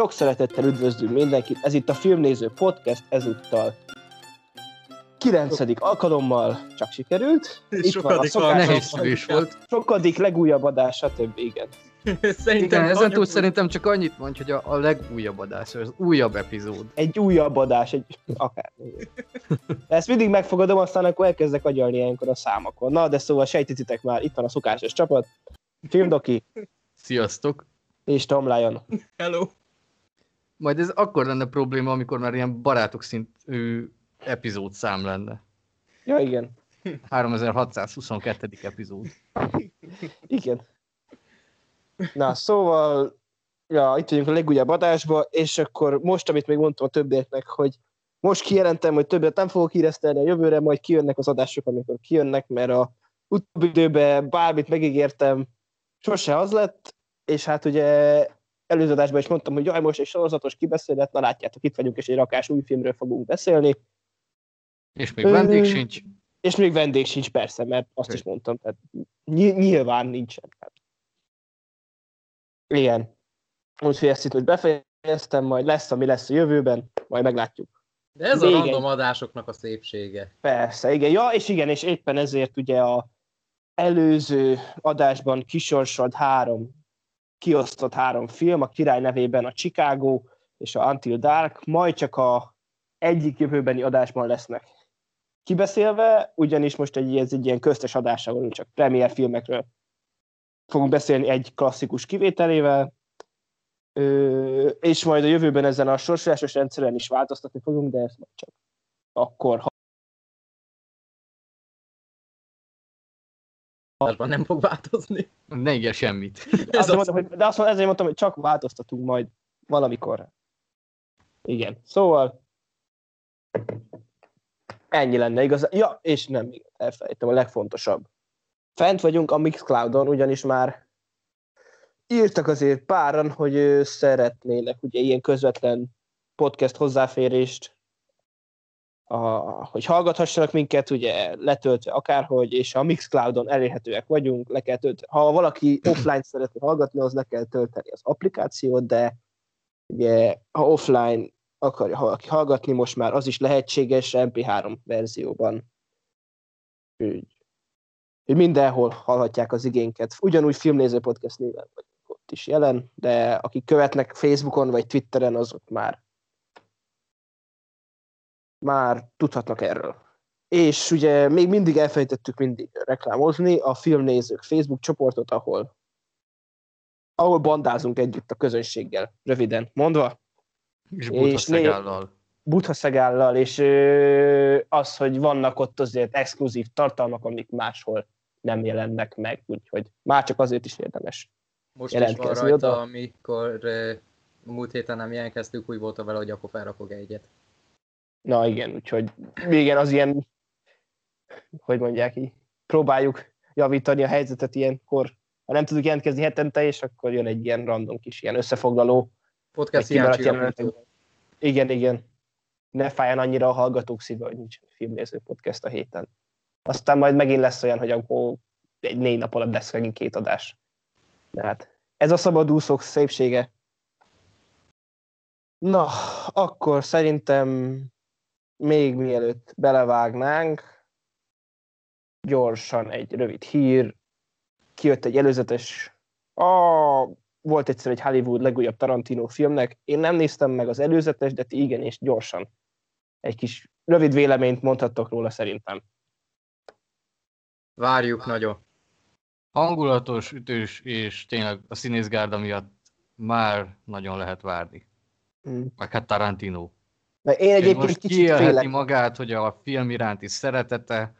Sok szeretettel üdvözlünk mindenkit, ez itt a Filmnéző Podcast, ezúttal 9. alkalommal csak sikerült. Itt van a Sokadik szokásos, Nehéz is volt. sokadik legújabb adás, stb. Igen. Szerintem Igen, ezen túl szerintem csak annyit mondj, hogy a, a legújabb adás, az újabb epizód. Egy újabb adás, egy akár. De ezt mindig megfogadom, aztán akkor elkezdek agyalni ilyenkor a számokon. Na, de szóval sejtetitek már, itt van a szokásos csapat. Filmdoki Sziasztok! és Tom Lyon. Hello. Majd ez akkor lenne probléma, amikor már ilyen barátok szintű epizód szám lenne. Ja, igen. 3622. epizód. Igen. Na, szóval, ja, itt vagyunk a legújabb adásba, és akkor most, amit még mondtam a többieknek, hogy most kijelentem, hogy többet nem fogok híresztelni a jövőre, majd kijönnek az adások, amikor kijönnek, mert a utóbbi időben bármit megígértem, sose az lett, és hát ugye előző adásban is mondtam, hogy jaj, most egy sorozatos kibeszélet, na látjátok, itt vagyunk, és egy rakás új filmről fogunk beszélni, És még vendég sincs. és még vendég sincs persze, mert azt is mondtam, tehát ny- nyilván nincsen. Igen. Úgyhogy ezt itt most befejeztem, majd lesz, ami lesz a jövőben, majd meglátjuk. De ez Még a egy- random adásoknak a szépsége. Persze, igen. Ja, és igen, és éppen ezért ugye a előző adásban kisorsolt három, kiosztott három film, a király nevében a Chicago és a Until Dark, majd csak a egyik jövőbeni adásban lesznek kibeszélve, ugyanis most egy, ez egy ilyen köztes adás, ahol csak premier filmekről fogunk beszélni egy klasszikus kivételével, Ö, és majd a jövőben ezen a sorsolásos rendszeren is változtatni fogunk, de ezt majd csak akkor, ha Adásban nem fog változni. Ne ígér semmit. azt az. mondtam, hogy, de azt mondom, ezért mondtam, hogy csak változtatunk majd valamikor. Igen, szóval ennyi lenne igaz. Ja, és nem, elfelejtem, a legfontosabb. Fent vagyunk a Mixcloudon, ugyanis már írtak azért páran, hogy szeretnének ugye ilyen közvetlen podcast hozzáférést, a, hogy hallgathassanak minket, ugye letöltve akárhogy, és a Mixcloudon elérhetőek vagyunk, le kell tölteni. Ha valaki offline szeretne hallgatni, az le kell tölteni az applikációt, de ugye ha offline akarja valaki hallgatni, most már az is lehetséges MP3 verzióban. Úgy, hogy mindenhol hallhatják az igénket. Ugyanúgy filmnéző podcast néven vagyunk ott is jelen, de akik követnek Facebookon vagy Twitteren, azok már már tudhatnak erről. És ugye még mindig elfelejtettük mindig reklámozni a filmnézők Facebook csoportot, ahol ahol bandázunk együtt a közönséggel, röviden mondva. És Butha Szegállal. Butha Szegállal, és ö, az, hogy vannak ott azért exkluzív tartalmak, amik máshol nem jelennek meg, úgyhogy már csak azért is érdemes. Most is van rajta, oda. amikor uh, múlt héten nem jelentkeztük, úgy voltam vele, hogy akkor felrakok egyet. Na igen, úgyhogy igen, az ilyen, hogy mondják így, próbáljuk javítani a helyzetet ilyenkor. Ha nem tudjuk jelentkezni hetente, és akkor jön egy ilyen random kis ilyen összefoglaló, Podcast jelenetekben. Igen, igen. Ne fájjon annyira a hallgatók szíve, hogy nincs filmnéző podcast a héten. Aztán majd megint lesz olyan, hogy akkor egy négy nap alatt lesz megint két adás. De hát ez a szabadúszók szépsége. Na, akkor szerintem még mielőtt belevágnánk, gyorsan egy rövid hír. Kijött egy előzetes, a, volt egyszer egy Hollywood legújabb Tarantino filmnek. Én nem néztem meg az előzetes, de ti igen, és gyorsan. Egy kis rövid véleményt mondhattok róla szerintem. Várjuk nagyon. Hangulatos, ütős, és tényleg a színészgárda miatt már nagyon lehet várni. Mm. Meg hát Tarantino. De én Én egyébként most kicsit félek. magát, hogy a film iránti szeretete,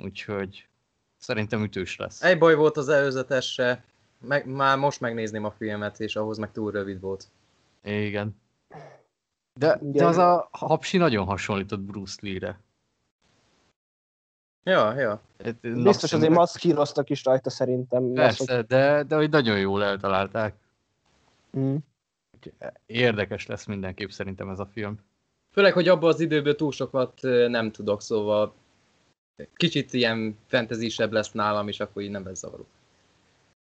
úgyhogy szerintem ütős lesz. Egy baj volt az előzetesre, meg, már most megnézném a filmet, és ahhoz meg túl rövid volt. Igen. De, de az a hapsi nagyon hasonlított Bruce Lee-re. Ja, ja. Hát, Biztos azért maszkíroztak is rajta szerintem. Persze, de, de hogy nagyon jól eltalálták. Mm. Érdekes lesz mindenképp szerintem ez a film. Főleg, hogy abban az időből túl sokat nem tudok, szóval kicsit ilyen fentezisebb lesz nálam, és akkor így nem lesz zavaró.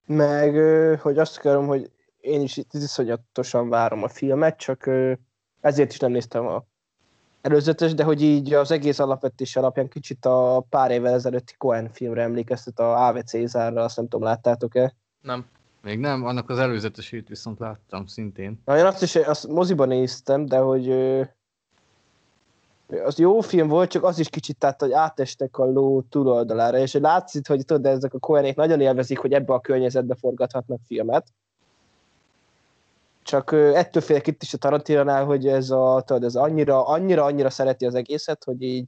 Meg, hogy azt akarom, hogy én is iszonyatosan várom a filmet, csak ezért is nem néztem a előzetes, de hogy így az egész alapvetés alapján kicsit a pár évvel ezelőtti Cohen filmre emlékeztet a Ave Cézárra, azt nem tudom, láttátok-e? Nem. Még nem, annak az előzetesét viszont láttam szintén. Na, én azt is azt moziban néztem, de hogy az jó film volt, csak az is kicsit tehát, hogy átestek a ló túloldalára, és látszik, hogy tudod, ezek a Cohenék nagyon élvezik, hogy ebbe a környezetbe forgathatnak filmet. Csak ettől félek itt is a Tarantinonál, hogy ez a, tudod, ez annyira, annyira, annyira szereti az egészet, hogy így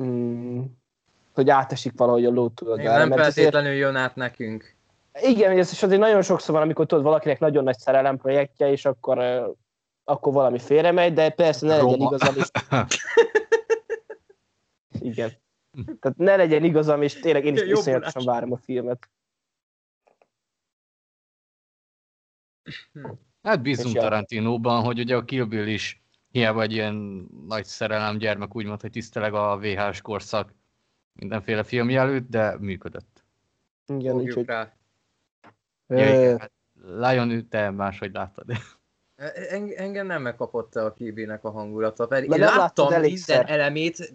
mm, hogy átesik valahogy a ló túloldalára. nem azért- feltétlenül jön át nekünk. igen, is azért nagyon sokszor van, amikor tudod, valakinek nagyon nagy szerelem projektje, és akkor, akkor valami félremegy, de persze ne legyen Roma. igazam is. Igen. Tehát ne legyen igazam, és tényleg én is iszonyatosan várom a filmet. Hát bízunk. Tarantinóban, hogy ugye a Kill Bill is hiába egy ilyen nagy szerelem gyermek, úgymond, hogy tiszteleg a VHS korszak mindenféle filmje előtt, de működött. Igen, Fogjuk úgyhogy... rá. Ja, ö, igen, hát Lion, te máshogy láttad. En- engem nem megkapott a Kibinek a hangulata, pedig Mert én láttam minden elemét,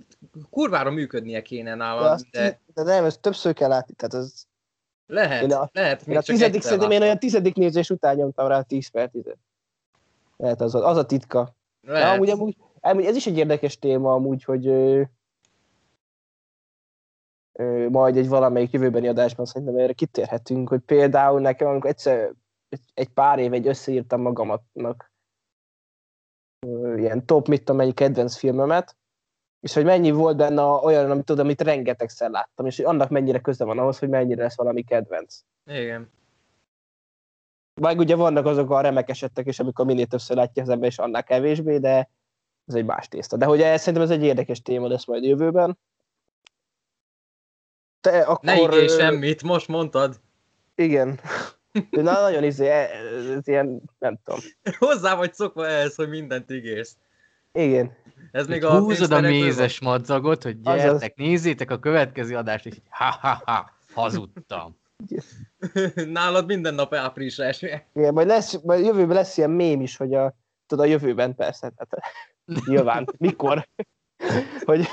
kurvára működnie kéne de, nálam, azt, de de nem, ezt többször kell látni. Tehát az, lehet, Én a- lehet, én a tizedik, szerintem én olyan tizedik nézés után nyomtam rá 10 per 10 Lehet az, a- az a titka. De Lehet. amúgy, amúgy, amúgy, ez is egy érdekes téma amúgy, hogy ö, ö, majd egy valamelyik jövőbeni adásban szerintem erre kitérhetünk, hogy például nekem, amikor egyszer egy, egy pár év egy összeírtam magamatnak ilyen top, mit tudom, mennyi kedvenc filmemet, és hogy mennyi volt benne olyan, amit tudom, amit rengetegszer láttam, és hogy annak mennyire köze van ahhoz, hogy mennyire lesz valami kedvenc. Igen. Meg ugye vannak azok a remek esetek is, amikor minél többször látja az ember, és annál kevésbé, de ez egy más tészta. De hogy szerintem ez egy érdekes téma lesz majd jövőben. Te akkor... Ne ígérj semmit, most mondtad. Igen. Na, nagyon izé, ez, ez ilyen, nem tudom. Hozzá vagy szokva ehhez, hogy mindent ígérsz. Igen. Ez még a Húzod a mézes madzagot, hogy Azaz. gyertek, nézzétek a következő adást, és ha-ha-ha, hazudtam. van. Nálad minden nap április első. Igen, majd, lesz, majd jövőben lesz ilyen mém is, hogy a, tudod, a jövőben persze, tehát nyilván, mikor, hogy,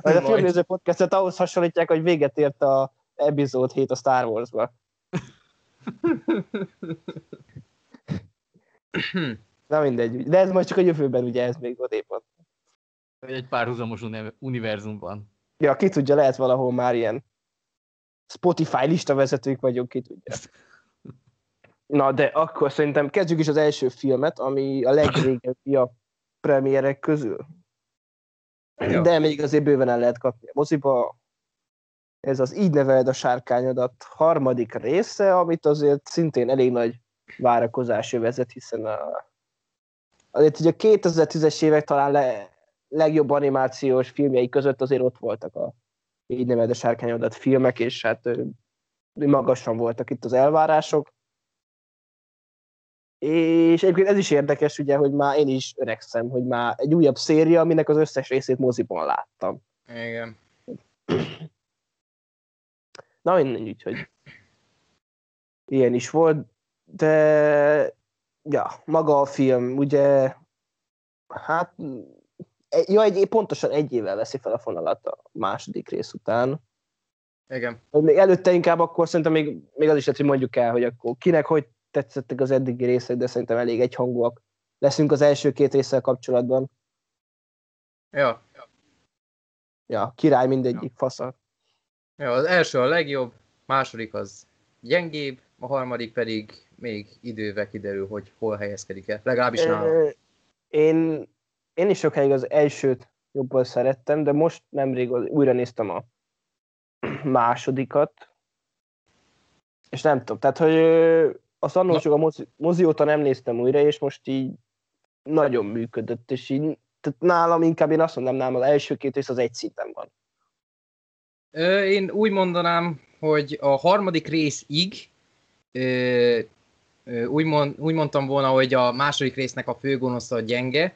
hogy a filmnéző podcastet ahhoz hasonlítják, hogy véget ért a epizód 7 a Star Wars-ba. Na mindegy, de ez majd csak a jövőben, ugye ez még odébb van. Egy párhuzamos uni- univerzumban. Ja, ki tudja, lehet valahol már ilyen Spotify listavezetők vagyunk, ki tudja. Na, de akkor szerintem kezdjük is az első filmet, ami a legrégebbi a premierek közül. Ja. De még azért bőven el lehet kapni a moziba. Ez az Így neveled a sárkányodat harmadik része, amit azért szintén elég nagy várakozás vezet, hiszen a, azért ugye a 2010-es évek talán le, legjobb animációs filmjei között azért ott voltak a Így neveled a sárkányodat filmek, és hát magasan voltak itt az elvárások. És egyébként ez is érdekes, ugye, hogy már én is öregszem, hogy már egy újabb széria, aminek az összes részét moziban láttam. Igen. Na mindegy, úgyhogy ilyen is volt, de ja, maga a film, ugye, hát, e- ja, egy, pontosan egy évvel veszi fel a fonalat a második rész után. Igen. Még előtte inkább akkor szerintem még, még az is lehet, hogy mondjuk el, hogy akkor kinek hogy tetszettek az eddigi részek, de szerintem elég egyhangúak leszünk az első két résszel kapcsolatban. Ja. Ja, király mindegyik, fasza. Ja. Az első a legjobb, második az gyengébb, a harmadik pedig még idővel kiderül, hogy hol helyezkedik el. Legalábbis nálam. Én, én is sokáig az elsőt jobban szerettem, de most nemrég újra néztem a másodikat, és nem tudom, tehát, hogy azt annól csak a mozi, mozi óta nem néztem újra, és most így nagyon működött, és így tehát nálam inkább én azt mondom, nálam az első két rész az egy szinten van. Én úgy mondanám, hogy a harmadik részig úgy, mond, úgy mondtam volna, hogy a második résznek a főgonosza a gyenge,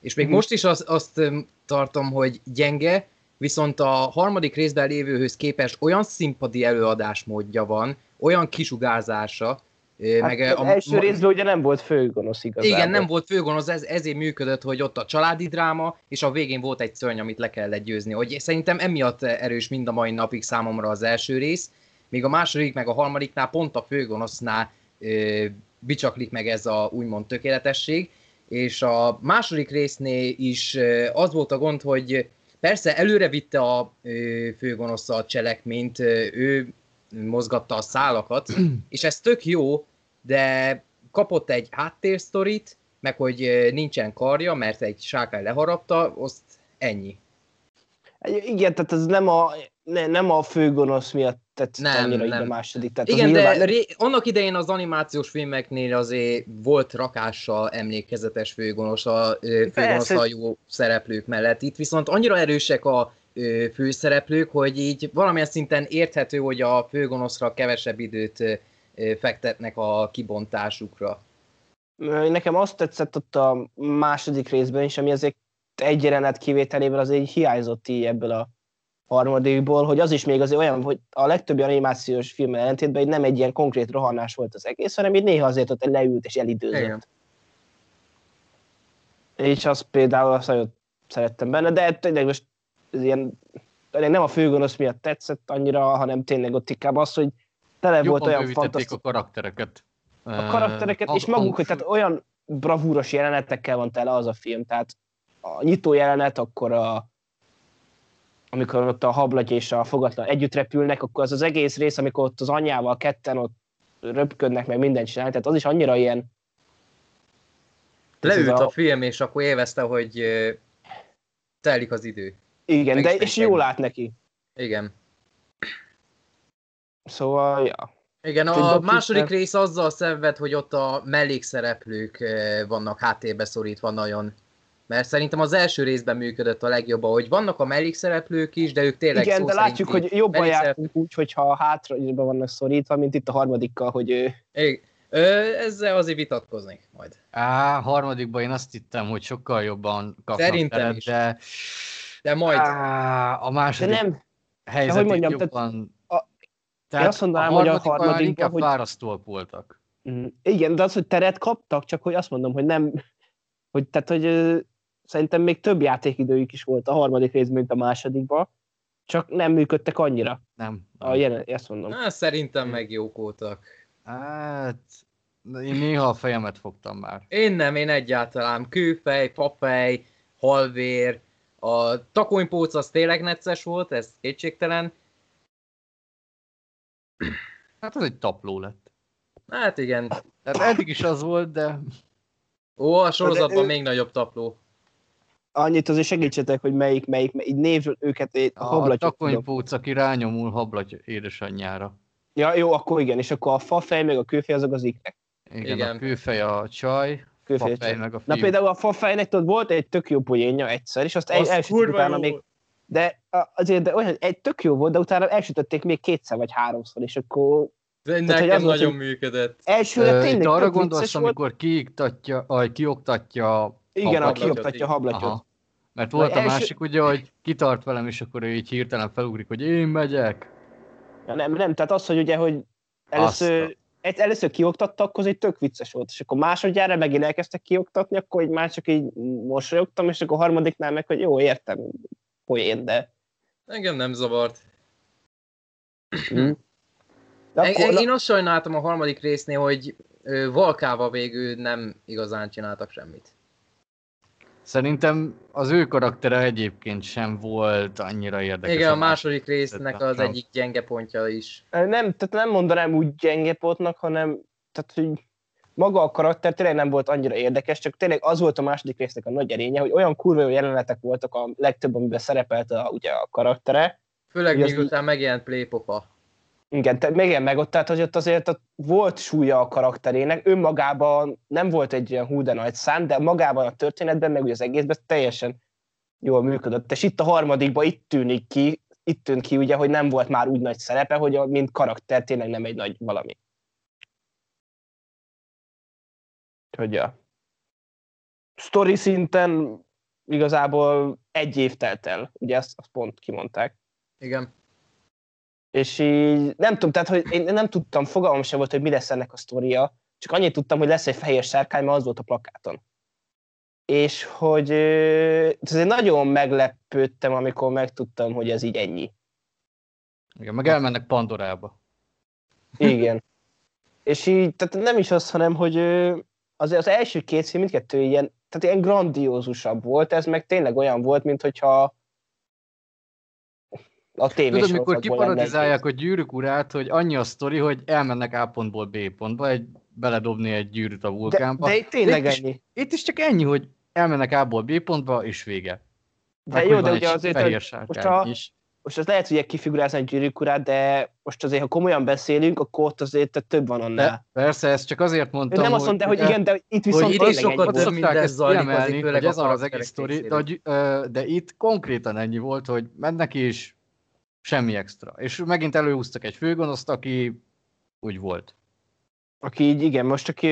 és még Mhm. most is az, azt tartom, hogy gyenge, viszont a harmadik részben lévőhöz képest olyan színpadi előadásmódja van, olyan kisugárzása, Hát meg az a, első részben ugye nem volt főgonosz igazából. Igen, nem volt főgonosz, ez, ezért működött, hogy ott a családi dráma, és a végén volt egy szörny, amit le kellett győzni. Hogy szerintem emiatt erős mind a mai napig számomra az első rész, míg a második meg a harmadiknál pont a főgonosznál ö, bicsaklik meg ez a úgymond tökéletesség, és a második résznél is ö, az volt a gond, hogy persze előre vitte a ö, főgonosz a cselekményt, ö, ő mozgatta a szálakat, és ez tök jó, de kapott egy háttérsztorit, meg hogy nincsen karja, mert egy sákály leharapta, azt ennyi. Igen, tehát ez nem a, ne, nem a főgonosz miatt tett nem, annyira nem. a második. Tehát Igen, nyilván... de ré, annak idején az animációs filmeknél azért volt rakással emlékezetes főgonosz a főgonosz a jó szereplők mellett. Itt viszont annyira erősek a főszereplők, hogy így valamilyen szinten érthető, hogy a főgonoszra kevesebb időt fektetnek a kibontásukra. Nekem azt tetszett ott a második részben is, ami azért egy jelenet kivételével azért hiányzott így ebből a harmadikból, hogy az is még azért olyan, hogy a legtöbb animációs film ellentétben nem egy ilyen konkrét rohanás volt az egész, hanem így néha azért ott leült és elidőzött. Igen. És azt például azt nagyon szerettem benne, de tényleg most ilyen, nem a főgonosz miatt tetszett annyira, hanem tényleg ott inkább az, hogy tele Jobban volt olyan fantasztikus. a karaktereket. A karaktereket, uh, és maguk, hogy tehát olyan bravúros jelenetekkel van tele az a film, tehát a nyitó jelenet, akkor a, amikor ott a hablagy és a fogatlan együtt repülnek, akkor az az egész rész, amikor ott az anyjával ketten ott röpködnek, meg mindent csinálnak, tehát az is annyira ilyen... Leült a... a film, és akkor élvezte, hogy telik az idő. Igen, Meg de és jól lát neki. Igen. Szóval, ja. Igen, a második rész azzal szenved, hogy ott a mellékszereplők vannak háttérbe szorítva nagyon. Mert szerintem az első részben működött a legjobban, hogy vannak a mellékszereplők is, de ők tényleg Igen, de látjuk, hogy jobban jártunk úgy, hogyha hátra vannak szorítva, mint itt a harmadikkal, hogy ő... Igen. Ö, ezzel azért vitatkoznék majd. Á, harmadikban én azt hittem, hogy sokkal jobban kapnak Szerintem teret, is. De majd... Á, a második de nem. helyzet hogy mondjam, jobban... Tehát, a, tehát azt mondanám, a hogy a harmadikban... inkább hogy... fárasztóak voltak. Mm, igen, de az, hogy teret kaptak, csak hogy azt mondom, hogy nem... Hogy, tehát, hogy ö, szerintem még több játékidőjük is volt a harmadik rész, mint a másodikban, csak nem működtek annyira. Nem. A jelen, ezt mondom. Na, szerintem meg jók voltak. Hát, én néha a fejemet fogtam már. Én nem, én egyáltalán. Kőfej, papej, halvér, a takonypóc az tényleg necces volt, ez kétségtelen. Hát az egy tapló lett. Hát igen. Tehát eddig is az volt, de... Ó, a sorozatban ő... még nagyobb tapló. Annyit azért segítsetek, hogy melyik, melyik, melyik név őket a, a A takonypóc, aki rányomul hablaty édesanyjára. Ja, jó, akkor igen, és akkor a fafej meg a kőfej azok az ikrek. Igen, igen, a kőfej a csaj, Fafej meg a fiú. Na például a Fafejnek tudod, volt egy tök jó poénja egyszer, és azt az elsütötték utána még, de azért de olyan, egy tök jó volt, de utána elsütötték még kétszer vagy háromszor, és akkor de nekem Tehát, az nagyon volt, működött. Elsőre tényleg Itt arra gondolsz, amikor kiiktatja, aj, kioktatja Igen, a kioktatja a hablatyot. Mert volt a első... másik ugye, hogy kitart velem, és akkor ő így hirtelen felugrik, hogy én megyek. Ja, nem, nem, tehát az, hogy ugye, hogy először Aztán először kioktatta, akkor az egy tök vicces volt, és akkor másodjára megint elkezdtek kioktatni, akkor így már csak így mosolyogtam, és akkor a harmadiknál meg, hogy jó, értem, poén, de... Engem nem zavart. Mm. De akkor, én azt sajnáltam a harmadik résznél, hogy Valkával végül nem igazán csináltak semmit. Szerintem az ő karaktere egyébként sem volt annyira érdekes. Igen, a második résznek az egyik gyenge pontja is. Nem, tehát nem mondanám úgy gyenge pontnak, hanem tehát, hogy maga a karakter tényleg nem volt annyira érdekes, csak tényleg az volt a második résznek a nagy erénye, hogy olyan kurva jelenetek voltak a legtöbb, amiben szerepelt a, ugye a karaktere. Főleg miután az... megjelent Playpopa. Igen, te, még ilyen ott, tehát hogy ott azért ott volt súlya a karakterének, önmagában nem volt egy ilyen hú de nagy szám, de magában a történetben, meg ugye az egészben teljesen jól működött. És itt a harmadikban itt tűnik ki, itt tűnt ki ugye, hogy nem volt már úgy nagy szerepe, hogy a, mint karakter tényleg nem egy nagy valami. Hogy ja. Story szinten igazából egy év telt el, ugye ezt, azt pont kimondták. Igen. És így nem tudom, tehát hogy én nem tudtam, fogalmam sem volt, hogy mi lesz ennek a sztoria, csak annyit tudtam, hogy lesz egy fehér sárkány, mert az volt a plakáton. És hogy én nagyon meglepődtem, amikor megtudtam, hogy ez így ennyi. Igen, meg elmennek Pandorába. Igen. És így, tehát nem is az, hanem, hogy az, az első két film mindkettő ilyen, tehát ilyen grandiózusabb volt, ez meg tényleg olyan volt, mint hogyha a tévés Tudod, mikor kiparodizálják a gyűrűk urát, hogy annyi a sztori, hogy elmennek A pontból B pontba, egy, beledobni egy gyűrűt a vulkánba. De, de itt tényleg de itt ennyi. Is, itt is csak ennyi, hogy elmennek A-ból B pontba, és vége. De Meg, jó, de ugye azért, hogy most, a, is. most az lehet, hogy kifigurázni egy gyűrűk urát, de most azért, ha komolyan beszélünk, akkor ott azért több van annál. De, persze, ezt csak azért mondtam, Ő nem azt mondta, hogy, hogy igen, de itt viszont hogy tényleg sokkal több minden zajlik, azért, hogy ez az egész sztori, de, de itt konkrétan ennyi volt, hogy mennek is, Semmi extra. És megint előhúztak egy főgonoszt, aki úgy volt. Aki így, igen, most aki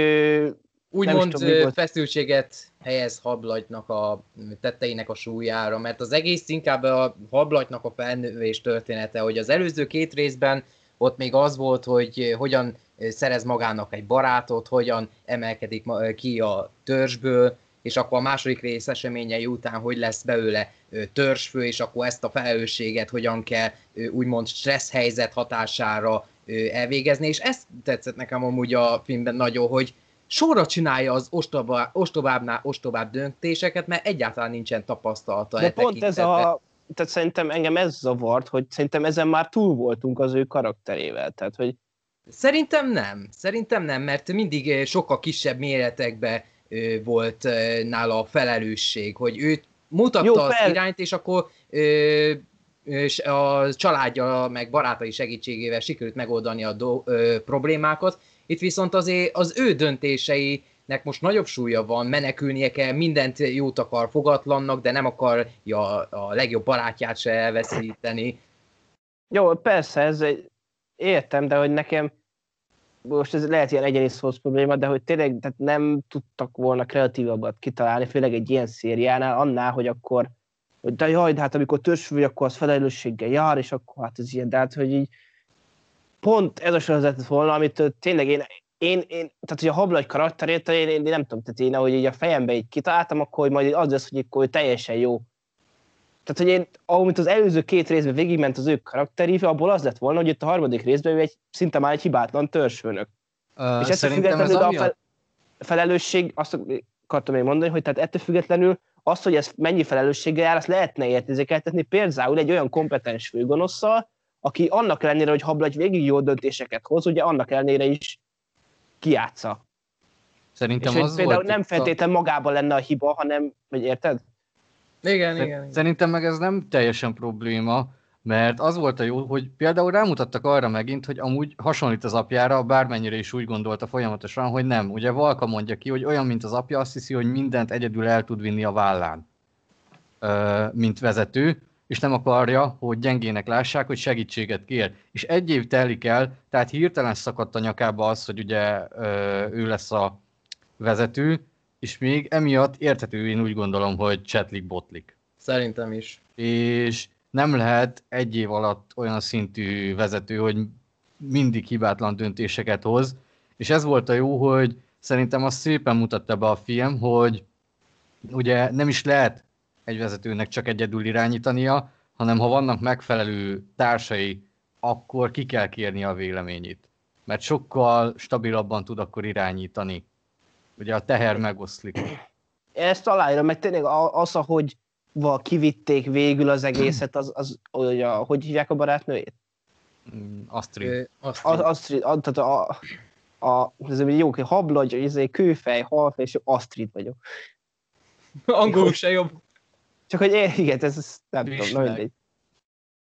úgymond feszültséget helyez hablagynak a tetteinek a súlyára, mert az egész inkább a hablagynak a felnővés története, hogy az előző két részben ott még az volt, hogy hogyan szerez magának egy barátot, hogyan emelkedik ki a törzsből, és akkor a második rész eseményei után hogy lesz belőle törzsfő, és akkor ezt a felelősséget hogyan kell úgymond stressz helyzet hatására elvégezni, és ezt tetszett nekem amúgy a filmben nagyon, hogy sorra csinálja az ostoba, ostobábbnál ostobább döntéseket, mert egyáltalán nincsen tapasztalata. De e pont ez a, tehát szerintem engem ez zavart, hogy szerintem ezen már túl voltunk az ő karakterével, tehát hogy Szerintem nem. Szerintem nem, mert mindig sokkal kisebb méretekbe volt nála a felelősség, hogy ő mutatta Jó, az irányt, és akkor ö, és a családja meg barátai segítségével sikerült megoldani a do, ö, problémákat. Itt viszont azért az ő döntéseinek most nagyobb súlya van, menekülnie kell, mindent jót akar fogatlannak, de nem akarja a legjobb barátját se elveszíteni. Jó, persze, ez egy, értem, de hogy nekem most ez lehet ilyen egyéni szósz probléma, de hogy tényleg tehát nem tudtak volna kreatívabbat kitalálni, főleg egy ilyen szériánál, annál, hogy akkor, hogy de jaj, de hát amikor törzsfő, akkor az felelősséggel jár, és akkor hát ez ilyen, de hát, hogy így pont ez a sorozat volna, amit tényleg én, én, én tehát hogy a hablagy karakterét, én, én, nem tudom, tehát én ahogy így a fejembe így kitaláltam, akkor hogy majd az lesz, hogy akkor teljesen jó tehát, hogy én, ahogy az előző két részben végigment az ő karakteríve, abból az lett volna, hogy itt a harmadik részben ő egy, szinte már egy hibátlan törzsfőnök. Uh, és ettől függetlenül ez a fel, felelősség, azt akartam én mondani, hogy tehát ettől függetlenül azt, hogy ez mennyi felelősséggel jár, azt lehetne értékeltetni például egy olyan kompetens főgonosszal, aki annak ellenére, hogy Hablagy végig jó döntéseket hoz, ugye annak ellenére is kiátsza. Szerintem és az például volt nem feltétlenül magában lenne a hiba, hanem, vagy érted? Igen, igen, igen. Szerintem meg ez nem teljesen probléma, mert az volt a jó, hogy például rámutattak arra megint, hogy amúgy hasonlít az apjára, bármennyire is úgy gondolta folyamatosan, hogy nem. Ugye Valka mondja ki, hogy olyan, mint az apja, azt hiszi, hogy mindent egyedül el tud vinni a vállán, mint vezető, és nem akarja, hogy gyengének lássák, hogy segítséget kér. És egy év telik el, tehát hirtelen szakadt a nyakába az, hogy ugye ő lesz a vezető, és még emiatt érthető, én úgy gondolom, hogy csetlik botlik. Szerintem is. És nem lehet egy év alatt olyan szintű vezető, hogy mindig hibátlan döntéseket hoz, és ez volt a jó, hogy szerintem azt szépen mutatta be a film, hogy ugye nem is lehet egy vezetőnek csak egyedül irányítania, hanem ha vannak megfelelő társai, akkor ki kell kérni a véleményét. Mert sokkal stabilabban tud akkor irányítani. Ugye a teher megoszlik. Ezt aláírom, meg tényleg az, ahogy kivitték végül az egészet, az, az hogy, a, hogy hívják a barátnőjét? Mm, Astrid. Astrid. Astrid, a, tehát a, a, ez egy jó, hablagy, ez egy kőfej, halfej, és Astrid vagyok. Angolul se jobb. Csak hogy én, igen, ez, ez nem tudom, nem mindegy.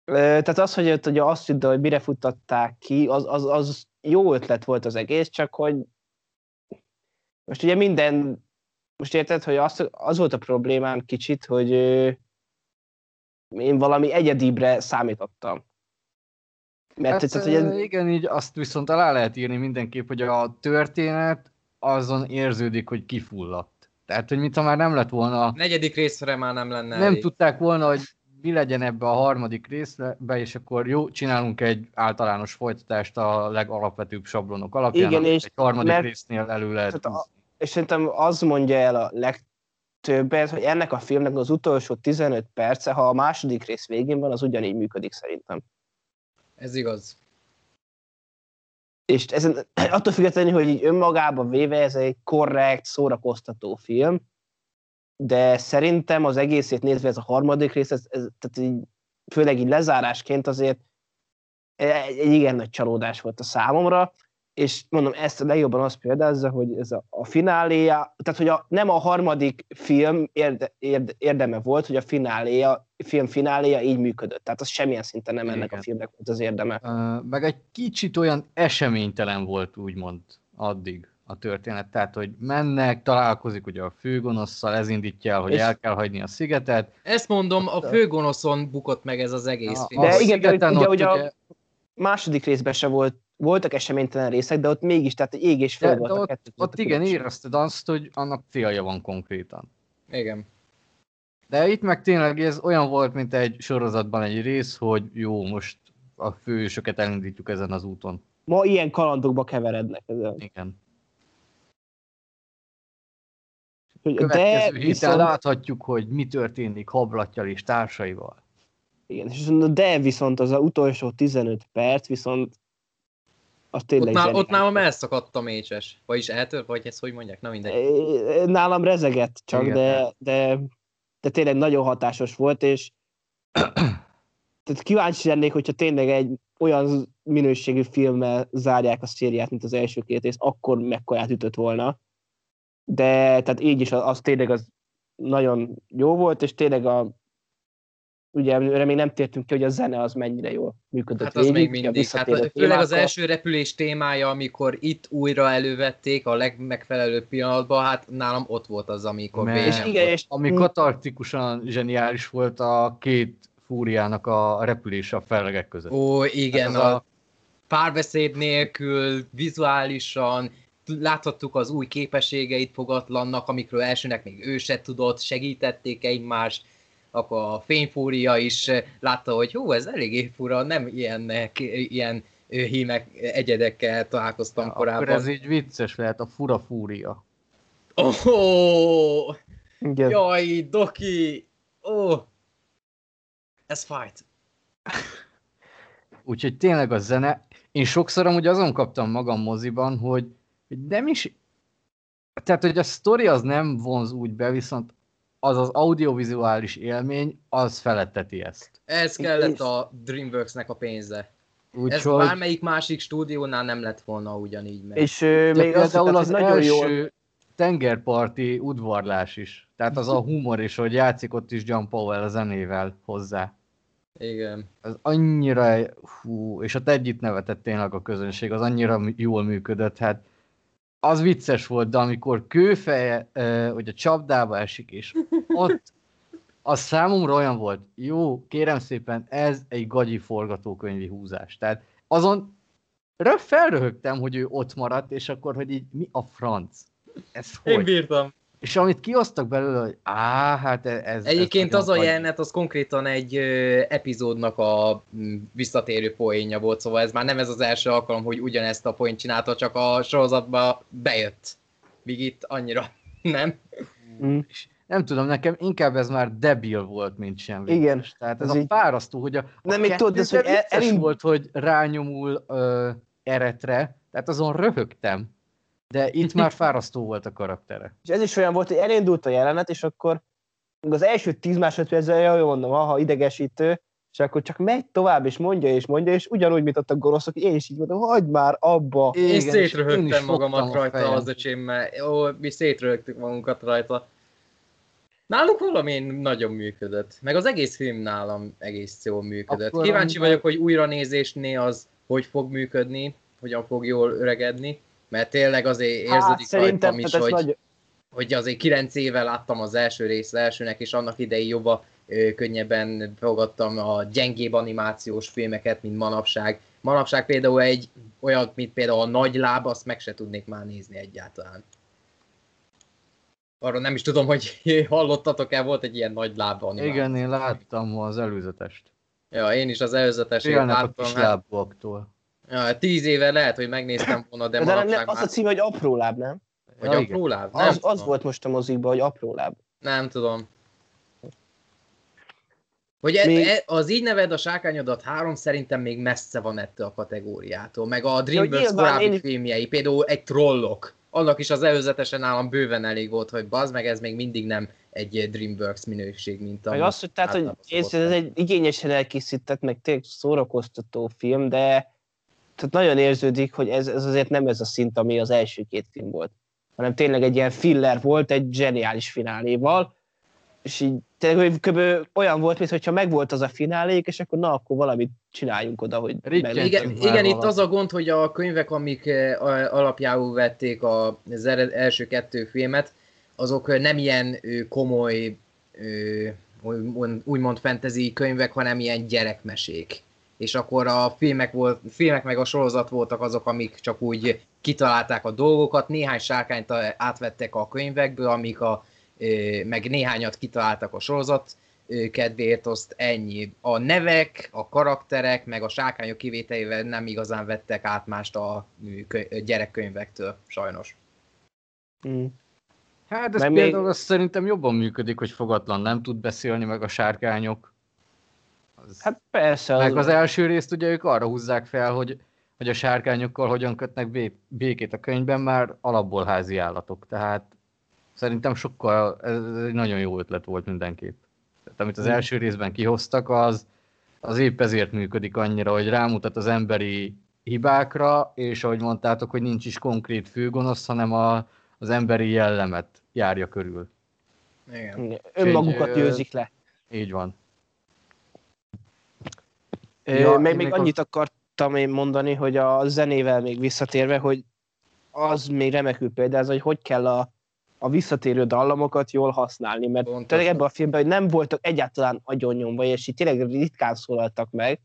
Tehát az, hogy, ott, hogy Astrid, hogy mire futtatták ki, az, az, az jó ötlet volt az egész, csak hogy most ugye minden, most érted, hogy az, az volt a problémám kicsit, hogy én valami egyedibre számítottam. Mert hát, tehát, hogy ez... Igen, így azt viszont alá lehet írni mindenképp, hogy a történet azon érződik, hogy kifulladt. Tehát, hogy mintha már nem lett volna... A negyedik részre már nem lenne Nem elég. tudták volna, hogy mi legyen ebbe a harmadik részbe, és akkor jó, csinálunk egy általános folytatást a legalapvetőbb sablonok alapján, Igen, és egy harmadik mert, résznél elő lehet a, És szerintem az mondja el a legtöbbet, hogy ennek a filmnek az utolsó 15 perce, ha a második rész végén van, az ugyanígy működik szerintem. Ez igaz. És ezen, attól függetlenül, hogy így önmagában véve ez egy korrekt, szórakoztató film, de szerintem az egészét nézve ez a harmadik rész, ez, ez, tehát így, főleg így lezárásként azért egy, egy igen nagy csalódás volt a számomra, és mondom, ezt a legjobban azt példázza, hogy ez a, a fináléja, tehát hogy a, nem a harmadik film érde, érde, érdeme volt, hogy a fináléja, film fináléja így működött. Tehát az semmilyen szinten nem ennek Igen. a filmnek volt az érdeme. Uh, meg egy kicsit olyan eseménytelen volt, úgymond, addig a történet. Tehát, hogy mennek, találkozik ugye a főgonosszal, ez indítja el, hogy és... el kell hagyni a szigetet. Ezt mondom, a főgonoszon bukott meg ez az egész film. De igen, de ugye, ugye a második részben se volt voltak eseménytelen részek, de ott mégis, tehát ég és föld volt a kettő. Ott, ott igen, érezted azt, hogy annak célja van konkrétan. Igen. De itt meg tényleg ez olyan volt, mint egy sorozatban egy rész, hogy jó, most a fősöket elindítjuk ezen az úton. Ma ilyen kalandokba keverednek ezen. Igen. Következő de héten viszont... láthatjuk, hogy mi történik Hablattyal és társaival. Igen, és de viszont az a utolsó 15 perc viszont az tényleg ott, nál, ott nálam elszakadt a mécses. Vagyis eltört, vagy ezt hogy mondják? Na mindegy. Nálam rezegett csak, de, de, de tényleg nagyon hatásos volt, és tehát kíváncsi lennék, hogyha tényleg egy olyan minőségű filmmel zárják a szériát, mint az első két rész, akkor mekkorát ütött volna. De tehát így is az, az tényleg az nagyon jó volt, és tényleg a ugye erre még nem tértünk ki, hogy a zene az mennyire jól működött Hát az végig, még mindig, hát főleg témákkal. az első repülés témája, amikor itt újra elővették a legmegfelelőbb pillanatban, hát nálam ott volt az, amikor Mert, és igen, és... Ami katartikusan zseniális volt a két fúriának a repülése a fellegek között. Ó, igen, hát a, a párbeszéd nélkül, vizuálisan, láthattuk az új képességeit fogatlannak, amikről elsőnek még ő se tudott, segítették egymást, akkor a fényfúria is eh, látta, hogy hú, ez eléggé fura, nem ilyennek, ilyen hímek, egyedekkel találkoztam ja, korábban. Akkor ez így vicces lehet, a fura fúria. Oh, Jaj, Doki! Oh, ez fight. Úgyhogy tényleg a zene, én sokszor amúgy azon kaptam magam moziban, hogy, hogy nem is, tehát hogy a sztori az nem vonz úgy be, viszont az az audiovizuális élmény, az feletteti ezt. Ez kellett a Dreamworksnek a pénze. Úgy, Ez hogy... bármelyik másik stúdiónál nem lett volna ugyanígy meg. És uh, még az, az, az nagyon első jó... tengerparti udvarlás is. Tehát az a humor is, hogy játszik ott is John Powell a zenével hozzá. Igen. Az annyira, hú, és ott együtt nevetett tényleg a közönség, az annyira jól működött, hát az vicces volt, de amikor kőfeje, hogy a csapdába esik, és ott az számomra olyan volt, jó, kérem szépen, ez egy gagyi forgatókönyvi húzás. Tehát azon felröhögtem, hogy ő ott maradt, és akkor, hogy így mi a franc? Ez hogy? Én bírtam. És amit kiosztak belőle, hogy á, hát e- ez... Egyébként ez az a jelenet, az konkrétan egy ö, epizódnak a m, visszatérő poénja volt, szóval ez már nem ez az első alkalom, hogy ugyanezt a poént csinálta, csak a sorozatba bejött. Míg itt annyira nem. Mm. És nem tudom, nekem inkább ez már debil volt, mint sem. Igen. Tehát ez, ez a így... fárasztó, hogy a, nem, a még tudod, ez, hogy el, elindult, volt, hogy rányomul ö, eretre, tehát azon röhögtem de itt már fárasztó volt a karaktere. És ez is olyan volt, hogy elindult a jelenet, és akkor az első tíz másodpercben jól mondom, ha idegesítő, és akkor csak megy tovább, és mondja, és mondja, és ugyanúgy, mint ott a gonoszok, én is így mondom, hagyd már abba. Én, én szétröhögtem magamat rajta az öcsémmel. Ó, mi szétröhögtük magunkat rajta. Náluk valami nagyon működött. Meg az egész film nálam egész jól működött. Akkor Kíváncsi amivel... vagyok, hogy újranézésnél az hogy fog működni, hogyan fog jól öregedni. Mert tényleg azért hát, érződik hát, rajtam is, hogy, nagy... hogy azért 9 éve láttam az első rész elsőnek, és annak idején jobban könnyebben fogadtam a gyengébb animációs filmeket, mint manapság. Manapság például egy olyan, mint például a nagy láb, azt meg se tudnék már nézni egyáltalán. Arról nem is tudom, hogy hallottatok-e, volt egy ilyen nagy lába animáció. Igen, én láttam az előzetest. Ja, én is az előzetesét Félnek a láttam. kis hát- lábúaktól. Ja, tíz éve lehet, hogy megnéztem volna, de, De, de de nem, manapság az a már... cím, hogy apró láb, nem? Vagy Ja, apró láb? Nem, Az, az volt most a mozikban, hogy apró láb. Nem tudom. Hogy e, Még- e, az így neved a sárkányodat három szerintem még messze van ettől a kategóriától. Meg a DreamWorks korábbi én- filmjei, például egy trollok. Annak is az előzetesen nálam bőven elég volt, hogy bazd meg, ez még mindig nem egy DreamWorks minőség, mint a... Meg azt, hogy, tehát, hogy ez, ez egy igényesen elkészített, meg tényleg szórakoztató film, de tehát nagyon érződik, hogy ez, ez azért nem ez a szint, ami az első két film volt, hanem tényleg egy ilyen filler volt, egy zseniális fináléval, és így tényleg kb. olyan volt, mintha megvolt az a finálék, és akkor na, akkor valamit csináljunk oda, hogy Igen, igen itt az a gond, hogy a könyvek, amik eh, alapjául vették az első kettő filmet, azok nem ilyen komoly, úgymond fantasy könyvek, hanem ilyen gyerekmesék. És akkor a filmek, volt, filmek meg a sorozat voltak azok, amik csak úgy kitalálták a dolgokat, néhány sárkányt átvettek a könyvekből, amik a, meg néhányat kitaláltak a sorozat kedvéért, azt ennyi. A nevek, a karakterek, meg a sárkányok kivételével nem igazán vettek át mást a gyerekkönyvektől, sajnos. Mm. Hát ez Mert például még- azt szerintem jobban működik, hogy fogatlan nem tud beszélni, meg a sárkányok. Az... Hát persze, Meg az első részt ugye ők arra húzzák fel, hogy, hogy a sárkányokkal hogyan kötnek bé- békét a könyvben, már alapból házi állatok. Tehát szerintem sokkal, ez egy nagyon jó ötlet volt mindenképp. Tehát amit az első részben kihoztak, az, az épp ezért működik annyira, hogy rámutat az emberi hibákra, és ahogy mondtátok, hogy nincs is konkrét főgonosz, hanem a, az emberi jellemet járja körül. Igen. Önmagukat győzik le. Így van. Ja, meg még még annyit akartam én mondani, hogy a zenével még visszatérve, hogy az még remekül példáz, hogy hogy kell a, a visszatérő dallamokat jól használni, mert Pontosan. tényleg ebben a filmben hogy nem voltak egyáltalán agyonnyomva, és így tényleg ritkán szólaltak meg,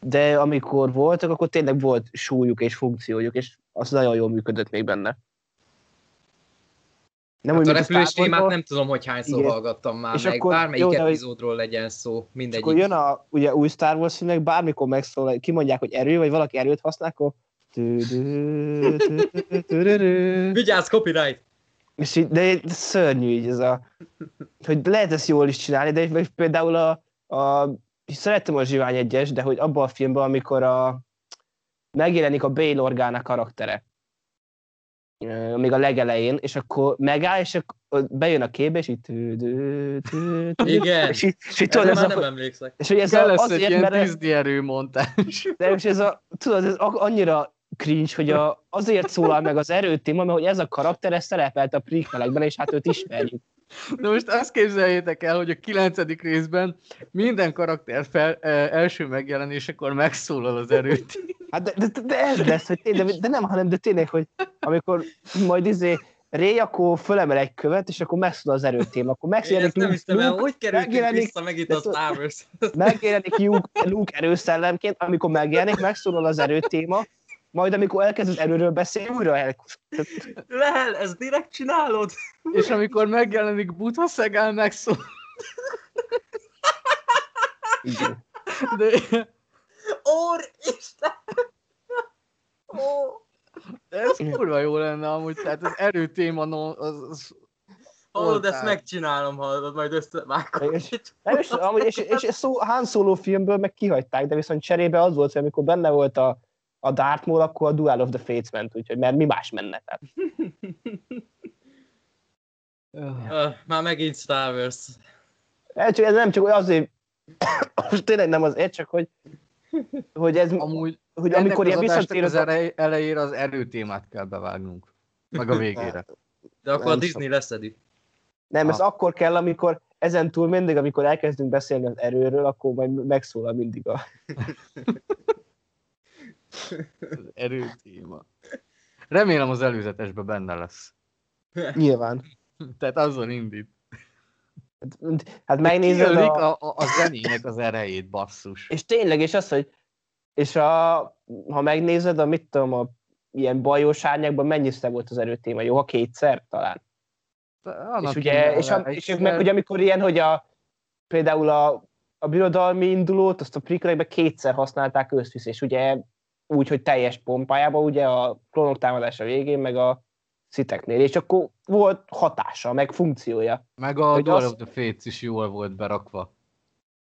de amikor voltak, akkor tényleg volt súlyuk és funkciójuk, és az nagyon jól működött még benne. Nem Hát a mint repülés Star témát nem tudom, hogy hányszor Igen. hallgattam már, És meg akkor- bármelyik jó, epizódról legyen szó, És mindegyik. akkor jön a ugye, új Star Wars filmnek, bármikor megszólal, kimondják, hogy erő, vagy valaki erőt használ, akkor. Vigyázz, copyright! és így, de szörnyű így ez a, hogy lehet ezt jól is csinálni, de például a, a szerettem a Zsivány egyes, de hogy abban a filmben, amikor a, megjelenik a Bail Organa karaktere, még a legelején, és akkor megáll, és akkor bejön a képbe, és tü-dü, Igen. és így, és így tudod, ez már a, nem emlékszek. és hogy ez Kell a, lesz egy azért, ilyen mert Disney erőmontás. de most ez a, tudod, ez annyira cringe, hogy a, azért szólal meg az erőtéma, mert hogy ez a karakter, ez szerepelt a prequelekben, és hát őt ismerjük. De most azt képzeljétek el, hogy a kilencedik részben minden karakter fel, eh, első megjelenésekor megszólal az erőt. Hát de, de, de ez lesz, hogy tényleg, de, nem, hanem de tényleg, hogy amikor majd izé Ray akkor fölemel egy követ, és akkor megszól az erőtém, akkor megjelenik Luke, hiszem Luke, hogy megjelenik- vissza megint de a Star Wars? megjelenik Luke, Luke erőszellemként, amikor megjelenik, megszólal az erőtéma, majd amikor elkezd az erőről beszélni, újra el... Lel, ezt direkt csinálod? És amikor megjelenik Buddha Szegál megszól. Igen. De Úr Isten! Ó, de ez kurva jó lenne amúgy, tehát az erőtéma no, az, az hallod, ezt megcsinálom, hallod, majd összevágom. És- és, és, és, és szó, Han Solo filmből meg kihagyták, de viszont cserébe az volt, hogy amikor benne volt a, a Darth Maul, akkor a Duel of the Fates ment, úgyhogy mert mi más menne. Tehát. Uh, már megint Star Wars. Ez, csak, ez nem csak azért, most tényleg nem azért, csak hogy, hogy ez, amúgy hogy amikor ilyen az visszatérő... az elej, elejére az erőtémát kell bevágnunk. Meg a végére. De akkor Nem a Disney leszedi. Nem, ez Ah. akkor kell, amikor ezen túl mindig, amikor elkezdünk beszélni az erőről, akkor majd megszólal mindig a... Az erőtéma. Remélem az előzetesben benne lesz. Nyilván. Tehát azon indít. Hát megnézed a... a, a, zenének az erejét, basszus. És tényleg, és az, hogy és a, ha megnézed a, mit tudom, a ilyen bajós árnyakban mennyiszer volt az erőtéma? Jó, ha kétszer talán. Annak és ugye, és, a, és ők meg ugye amikor ilyen, hogy a, például a, a birodalmi indulót, azt a prequel kétszer használták összvisz, és ugye úgy, hogy teljes pompájában, ugye a klónok támadása végén, meg a sziteknél, és akkor volt hatása, meg funkciója. Meg a Duel az... of the Fates is jól volt berakva.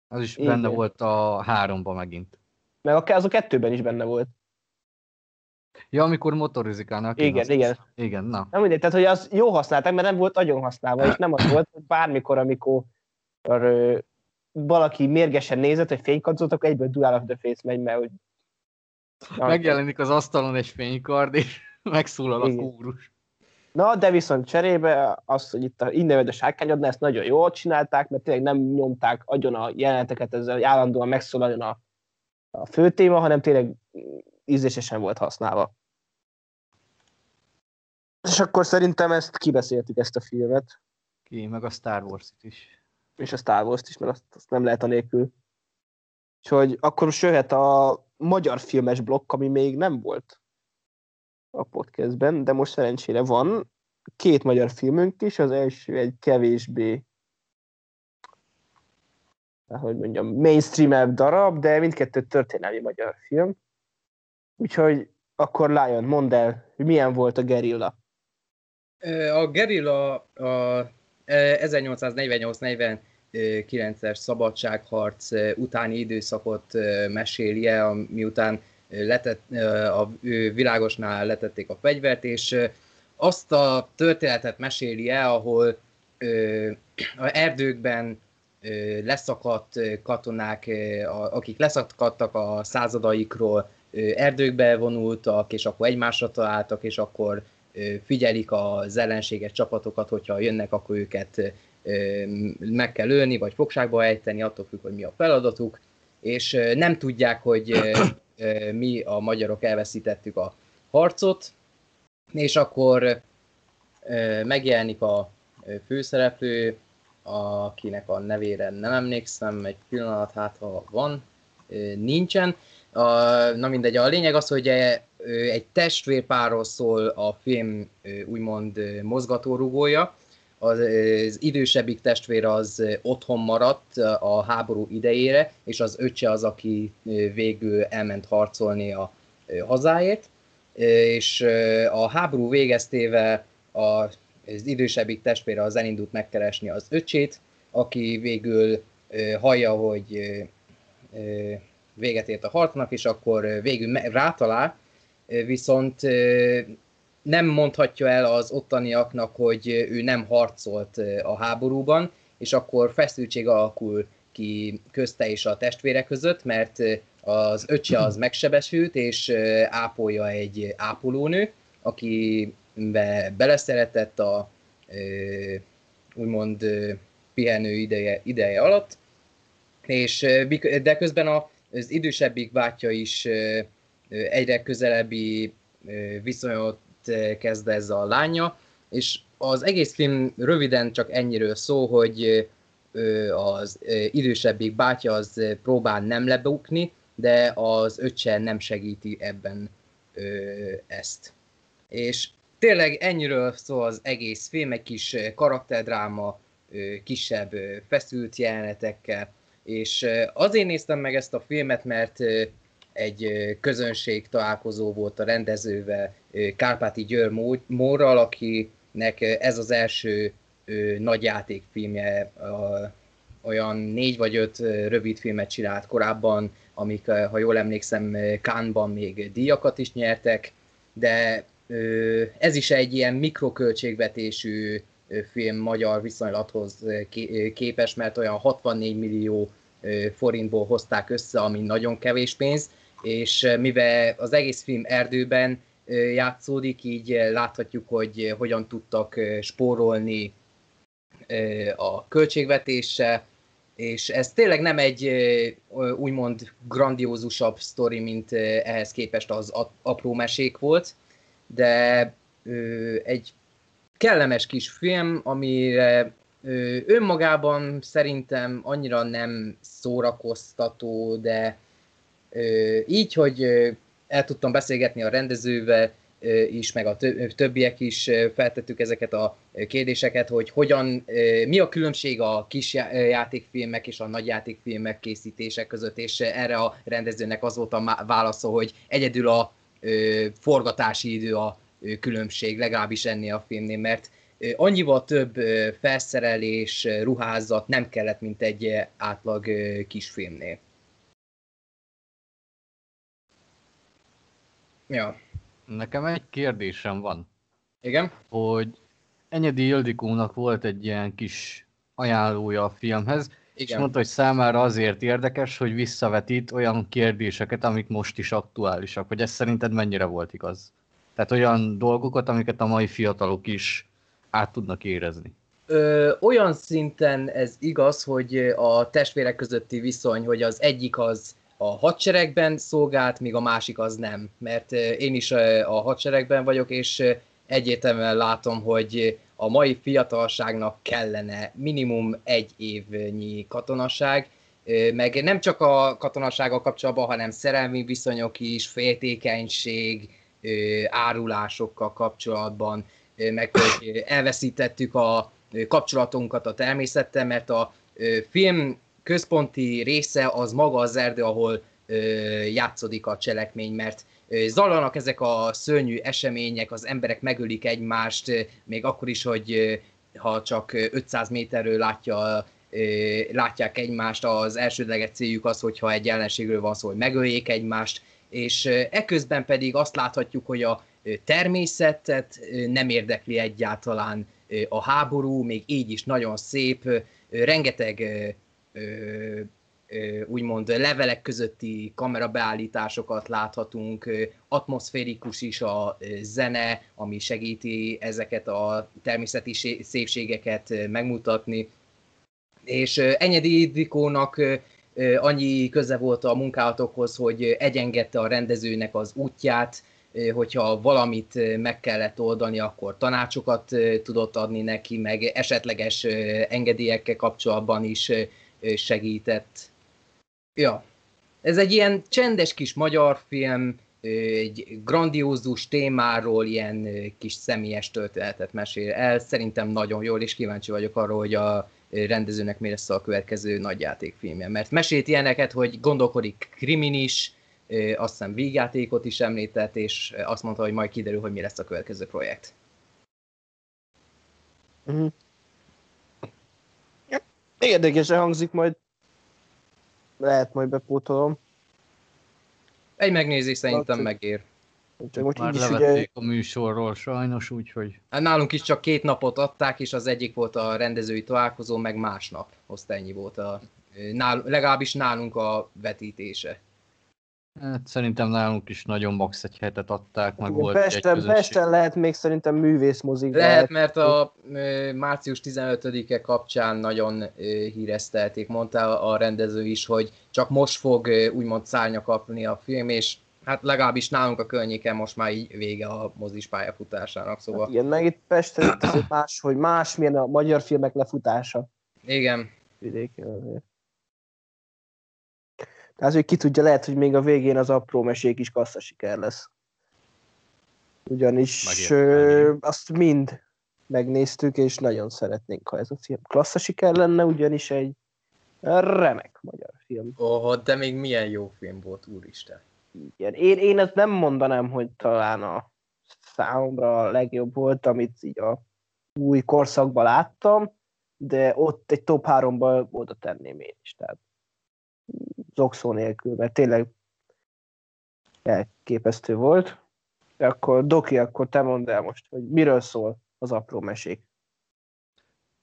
Az is Igen. benne volt a háromba megint. Meg az a kettőben is benne volt. Ja, amikor motorizikálnak. Igen, azt, igen. Igen, na. Nem mindegy, tehát hogy az jó használták, mert nem volt nagyon használva, és nem az volt, hogy bármikor, amikor ö, valaki mérgesen nézett, hogy fénykadzott, akkor egyből Duel of the Face megy, mert hogy... Megjelenik az asztalon egy fénykard, és megszólal igen. a kórus. Na, de viszont cserébe az, hogy itt a inneved a sárkányodna, ezt nagyon jól csinálták, mert tényleg nem nyomták agyon a jeleneteket ezzel, állandóan megszólaljon a, a fő téma, hanem tényleg ízlésesen volt használva. És akkor szerintem ezt kibeszéltük, ezt a filmet. Ki, meg a Star Wars-it is. És a Star Wars-t is, mert azt, azt nem lehet anélkül. És hogy akkor most jöhet a magyar filmes blokk, ami még nem volt a podcastben, de most szerencsére van. Két magyar filmünk is, az első egy kevésbé hogy mondjam, mainstream darab, de mindkettő történelmi magyar film. Úgyhogy akkor Lion, mondd el, hogy milyen volt a gerilla? A gerilla a 1848-49-es szabadságharc utáni időszakot meséli el, miután letett, a világosnál letették a fegyvert, és azt a történetet meséli el, ahol a erdőkben leszakadt katonák, akik leszakadtak a századaikról, erdőkbe vonultak, és akkor egymásra találtak, és akkor figyelik az ellenséges csapatokat, hogyha jönnek, akkor őket meg kell ölni, vagy fogságba ejteni, attól függ, hogy mi a feladatuk, és nem tudják, hogy mi a magyarok elveszítettük a harcot, és akkor megjelenik a főszereplő, akinek a nevére nem emlékszem, egy pillanat, hát ha van, nincsen, a, na mindegy, a lényeg az, hogy egy testvérpárról szól a film úgymond mozgatórugója. Az, idősebbik testvér az otthon maradt a háború idejére, és az öccse az, aki végül elment harcolni a hazáért. És a háború végeztével az idősebbik testvére az elindult megkeresni az öcsét, aki végül hallja, hogy véget ért a harcnak, és akkor végül rátalál, viszont nem mondhatja el az ottaniaknak, hogy ő nem harcolt a háborúban, és akkor feszültség alakul ki közte és a testvére között, mert az öccse az megsebesült, és ápolja egy ápolónő, aki beleszeretett a úgymond pihenő ideje, ideje alatt, és de közben az idősebbik bátyja is egyre közelebbi viszonyot kezd ez a lánya, és az egész film röviden csak ennyiről szól, hogy az idősebbik bátyja az próbál nem lebukni, de az öccse nem segíti ebben ezt. És tényleg ennyiről szól az egész film, egy kis karakterdráma, kisebb feszült jelenetekkel, és azért néztem meg ezt a filmet, mert egy közönség találkozó volt a rendezővel, Kárpáti Győr Mórral, akinek ez az első nagy játékfilmje, olyan négy vagy öt rövid filmet csinált korábban, amik, ha jól emlékszem, Kánban még díjakat is nyertek, de ez is egy ilyen mikroköltségvetésű film magyar viszonylathoz képes, mert olyan 64 millió forintból hozták össze, ami nagyon kevés pénz, és mivel az egész film erdőben játszódik, így láthatjuk, hogy hogyan tudtak spórolni a költségvetése, és ez tényleg nem egy úgymond grandiózusabb sztori, mint ehhez képest az apró mesék volt, de egy kellemes kis film, amire önmagában szerintem annyira nem szórakoztató, de így, hogy el tudtam beszélgetni a rendezővel, is, meg a többiek is feltettük ezeket a kérdéseket, hogy hogyan, mi a különbség a kis játékfilmek és a nagy játékfilmek készítések között, és erre a rendezőnek az volt a válasza, hogy egyedül a forgatási idő a különbség, legalábbis ennél a filmnél, mert annyival több felszerelés, ruházat nem kellett, mint egy átlag kisfilmnél. Ja. Nekem egy kérdésem van. Igen? Hogy Enyedi Ildikónak volt egy ilyen kis ajánlója a filmhez, igen. és mondta, hogy számára azért érdekes, hogy visszavetít olyan kérdéseket, amik most is aktuálisak. Hogy ez szerinted mennyire volt igaz? Tehát olyan dolgokat, amiket a mai fiatalok is át tudnak érezni. Ö, olyan szinten ez igaz, hogy a testvérek közötti viszony, hogy az egyik az a hadseregben szolgált, míg a másik az nem. Mert én is a hadseregben vagyok, és egyértelműen látom, hogy a mai fiatalságnak kellene minimum egy évnyi katonaság, meg nem csak a katonasággal kapcsolatban, hanem szerelmi viszonyok is, féltékenység, árulásokkal kapcsolatban, meg hogy elveszítettük a kapcsolatunkat a természettel, mert a film központi része az maga az erdő, ahol játszódik a cselekmény, mert zajlanak ezek a szörnyű események, az emberek megölik egymást, még akkor is, hogy ha csak 500 méterről látja, látják egymást, az elsődleges céljuk az, hogyha egy ellenségről van szó, hogy megöljék egymást, és eközben pedig azt láthatjuk, hogy a természetet nem érdekli egyáltalán a háború, még így is nagyon szép, rengeteg úgymond levelek közötti kamerabeállításokat láthatunk, atmoszférikus is a zene, ami segíti ezeket a természeti szépségeket megmutatni. És Enyedi Idrikónak annyi köze volt a munkálatokhoz, hogy egyengedte a rendezőnek az útját, hogyha valamit meg kellett oldani, akkor tanácsokat tudott adni neki, meg esetleges engedélyekkel kapcsolatban is segített. Ja, ez egy ilyen csendes kis magyar film, egy grandiózus témáról ilyen kis személyes történetet mesél el. Szerintem nagyon jól, és kíváncsi vagyok arra, hogy a rendezőnek mi lesz a következő nagyjátékfilmje. Mert mesélt ilyeneket, hogy gondolkodik kriminis, azt hiszem vígjátékot is említett, és azt mondta, hogy majd kiderül, hogy mi lesz a következő projekt. Uh-huh. Érdekesen hangzik, majd lehet majd bepótolom. Egy megnézés szerintem hát, megér. Csak most Már levették ugye... a műsorról sajnos, úgyhogy... Hát nálunk is csak két napot adták, és az egyik volt a rendezői találkozó, meg másnap. Azt ennyi volt a... Nál, legalábbis nálunk a vetítése. Hát szerintem nálunk is nagyon max egy hetet adták, meg volt Pesten, egy Pesten lehet még szerintem művészmozik. Lehet, mert a március 15-e kapcsán nagyon híreztelték, mondta a rendező is, hogy csak most fog úgymond szárnya kapni a film, és hát legalábbis nálunk a környéken most már így vége a mozis pályafutásának, szóval... Hát igen, meg itt Pesten itt más, hogy más, milyen a magyar filmek lefutása. Igen. Vidéken azért. Tehát, hogy ki tudja, lehet, hogy még a végén az apró mesék is kassza siker lesz. Ugyanis ö, azt mind megnéztük, és nagyon szeretnénk, ha ez a film klassza siker lenne, ugyanis egy remek magyar film. Oh, de még milyen jó film volt, úristen. Igen. Én, én ezt nem mondanám, hogy talán a számomra a legjobb volt, amit így a új korszakban láttam, de ott egy top 3-ba oda tenném én is. Tehát zokszó nélkül, mert tényleg elképesztő volt. De akkor Doki, akkor te mondd el most, hogy miről szól az apró mesék.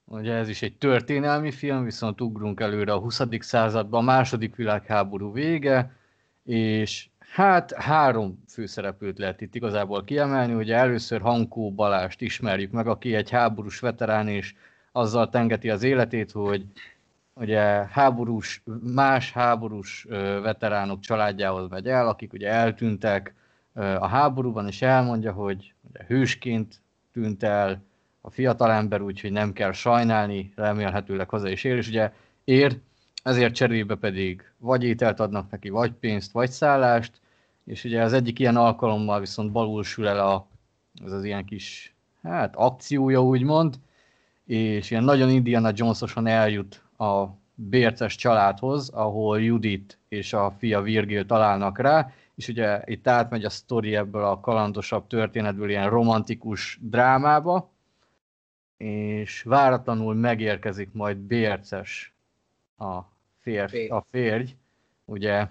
Ugye ez is egy történelmi film, viszont ugrunk előre a 20. században, a második világháború vége, és hát három főszereplőt lehet itt igazából kiemelni. Ugye először Hankó Balást ismerjük meg, aki egy háborús veterán, és azzal tengeti az életét, hogy ugye háborús, más háborús veteránok családjához megy el, akik ugye eltűntek a háborúban, és elmondja, hogy ugye hősként tűnt el a fiatalember, úgyhogy nem kell sajnálni, remélhetőleg haza is ér, és ugye ér, ezért cserébe pedig vagy ételt adnak neki, vagy pénzt, vagy szállást, és ugye az egyik ilyen alkalommal viszont balul sül el a ez az ilyen kis, hát akciója úgymond, és ilyen nagyon Indiana Jonesosan eljut a bérces családhoz, ahol Judit és a fia Virgil találnak rá, és ugye itt átmegy a sztori ebből a kalandosabb történetből ilyen romantikus drámába, és váratlanul megérkezik majd bérces a férj, a férj ugye,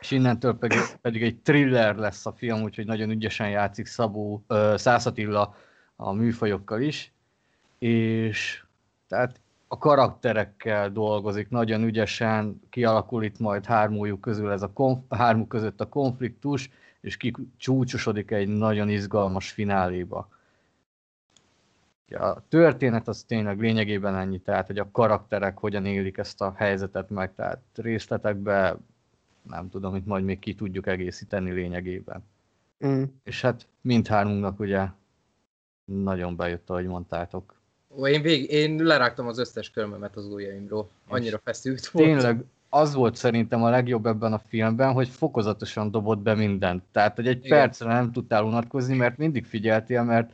és innentől pedig, pedig egy thriller lesz a film, úgyhogy nagyon ügyesen játszik Szabó, uh, Szászatilla a műfajokkal is, és tehát a karakterekkel dolgozik nagyon ügyesen, kialakul itt majd hármójuk közül ez a konf- hármuk között a konfliktus, és kicsúcsosodik egy nagyon izgalmas fináléba. A történet az tényleg lényegében ennyi, tehát hogy a karakterek hogyan élik ezt a helyzetet meg, tehát részletekbe nem tudom, hogy majd még ki tudjuk egészíteni lényegében. Mm. És hát mindhármunknak ugye nagyon bejött, ahogy mondtátok. Ó, én, vég, én lerágtam az összes körmömet az ujjaimról. Annyira feszült volt. Tényleg az volt szerintem a legjobb ebben a filmben, hogy fokozatosan dobott be mindent. Tehát, hogy egy Igen. percre nem tudtál unatkozni, mert mindig figyeltél, mert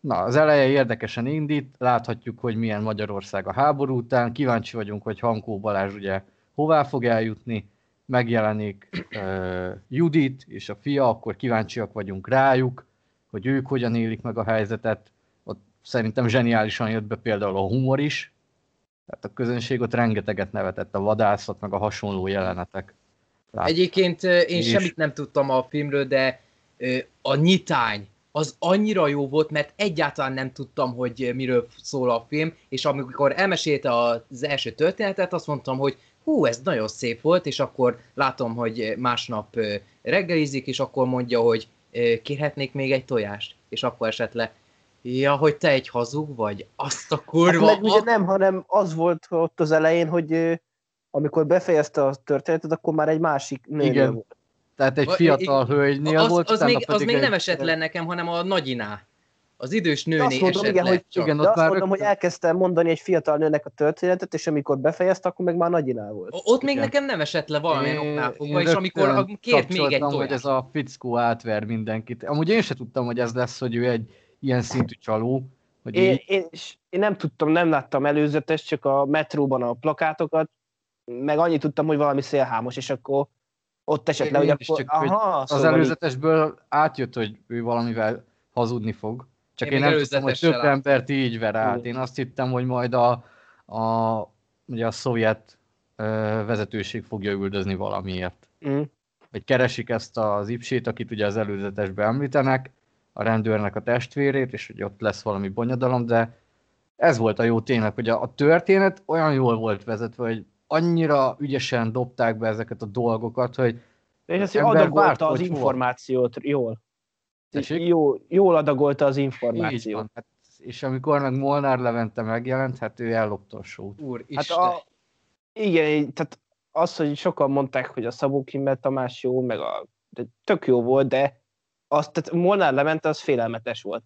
na, az eleje érdekesen indít, láthatjuk, hogy milyen Magyarország a háború után, kíváncsi vagyunk, hogy Hankó Balázs ugye hová fog eljutni, megjelenik uh, Judit és a fia, akkor kíváncsiak vagyunk rájuk, hogy ők hogyan élik meg a helyzetet, szerintem zseniálisan jött be például a humor is, tehát a közönség ott rengeteget nevetett, a vadászat, meg a hasonló jelenetek. Lát. Egyébként én és... semmit nem tudtam a filmről, de a nyitány az annyira jó volt, mert egyáltalán nem tudtam, hogy miről szól a film, és amikor elmesélte az első történetet, azt mondtam, hogy hú, ez nagyon szép volt, és akkor látom, hogy másnap reggelizik, és akkor mondja, hogy kérhetnék még egy tojást, és akkor esetleg Ja, hogy te egy hazug vagy? Azt a kurva... Hát meg ugye nem, hanem az volt ott az elején, hogy amikor befejezte a történetet, akkor már egy másik nő Igen. volt. Tehát egy fiatal hölgynél az, volt. Az, még, az még nem esett le nekem, hanem a nagyiná. Az idős nőné azt mondom, igen, le, hogy, csak. igen, ott azt mondom, rögtön... hogy elkezdtem mondani egy fiatal nőnek a történetet, és amikor befejezte, akkor meg már nagyinál volt. O- ott igen. még nekem nem esett le valamilyen oknál fogva, és amikor kért még egy tojást. hogy ez a fickó átver mindenkit. Amúgy én sem tudtam, hogy ez lesz, hogy ő egy ilyen szintű csaló. Hogy én, így... én, én nem tudtam, nem láttam előzetes, csak a metróban a plakátokat, meg annyit tudtam, hogy valami szélhámos, és akkor ott esett le, hogy akkor... Csak, aha, hogy szóval az előzetesből átjött, hogy ő valamivel hazudni fog. Csak én, én nem tudtam, hogy több láttam. embert így ver át. Én azt hittem, hogy majd a, a, ugye a szovjet ö, vezetőség fogja üldözni valamiért. Mm. Vagy keresik ezt az ipsét, akit ugye az előzetesben említenek, a rendőrnek a testvérét, és hogy ott lesz valami bonyodalom, de ez volt a jó tényleg, hogy a, a történet olyan jól volt vezetve, hogy annyira ügyesen dobták be ezeket a dolgokat, hogy és ezt adagolta az információt volt. jól. Jó, jól adagolta az információt. Hát, és amikor meg Molnár Levente megjelent, hát ő ellopta a sót. Úr, hát a, igen, tehát az, hogy sokan mondták, hogy a Szabó Kimmel Tamás jó, meg a, de tök jó volt, de azt, tehát Molnár Levente az félelmetes volt.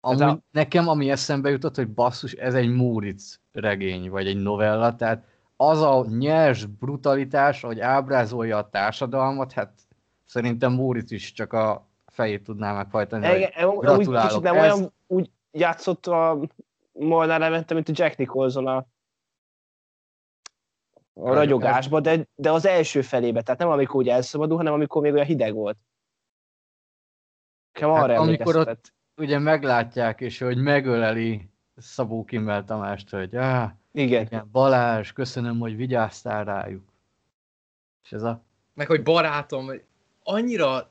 Amúgy a... nekem ami eszembe jutott, hogy basszus, ez egy Múric regény, vagy egy novella, tehát az a nyers brutalitás, hogy ábrázolja a társadalmat, hát szerintem Múric is csak a fejét tudná megfajtani. Igen, gratulálok. Úgy, nem ez... olyan úgy játszott a Molnár Levente, mint a Jack Nicholson a, a ragyogásba, de, de az első felébe, tehát nem amikor úgy elszabadul, hanem amikor még olyan hideg volt. Nekem arra hát, amikor ott ugye meglátják, és hogy megöleli Szabó Kimmel Tamást, hogy ah, igen. igen. Balázs, köszönöm, hogy vigyáztál rájuk. És ez a... Meg, hogy barátom, annyira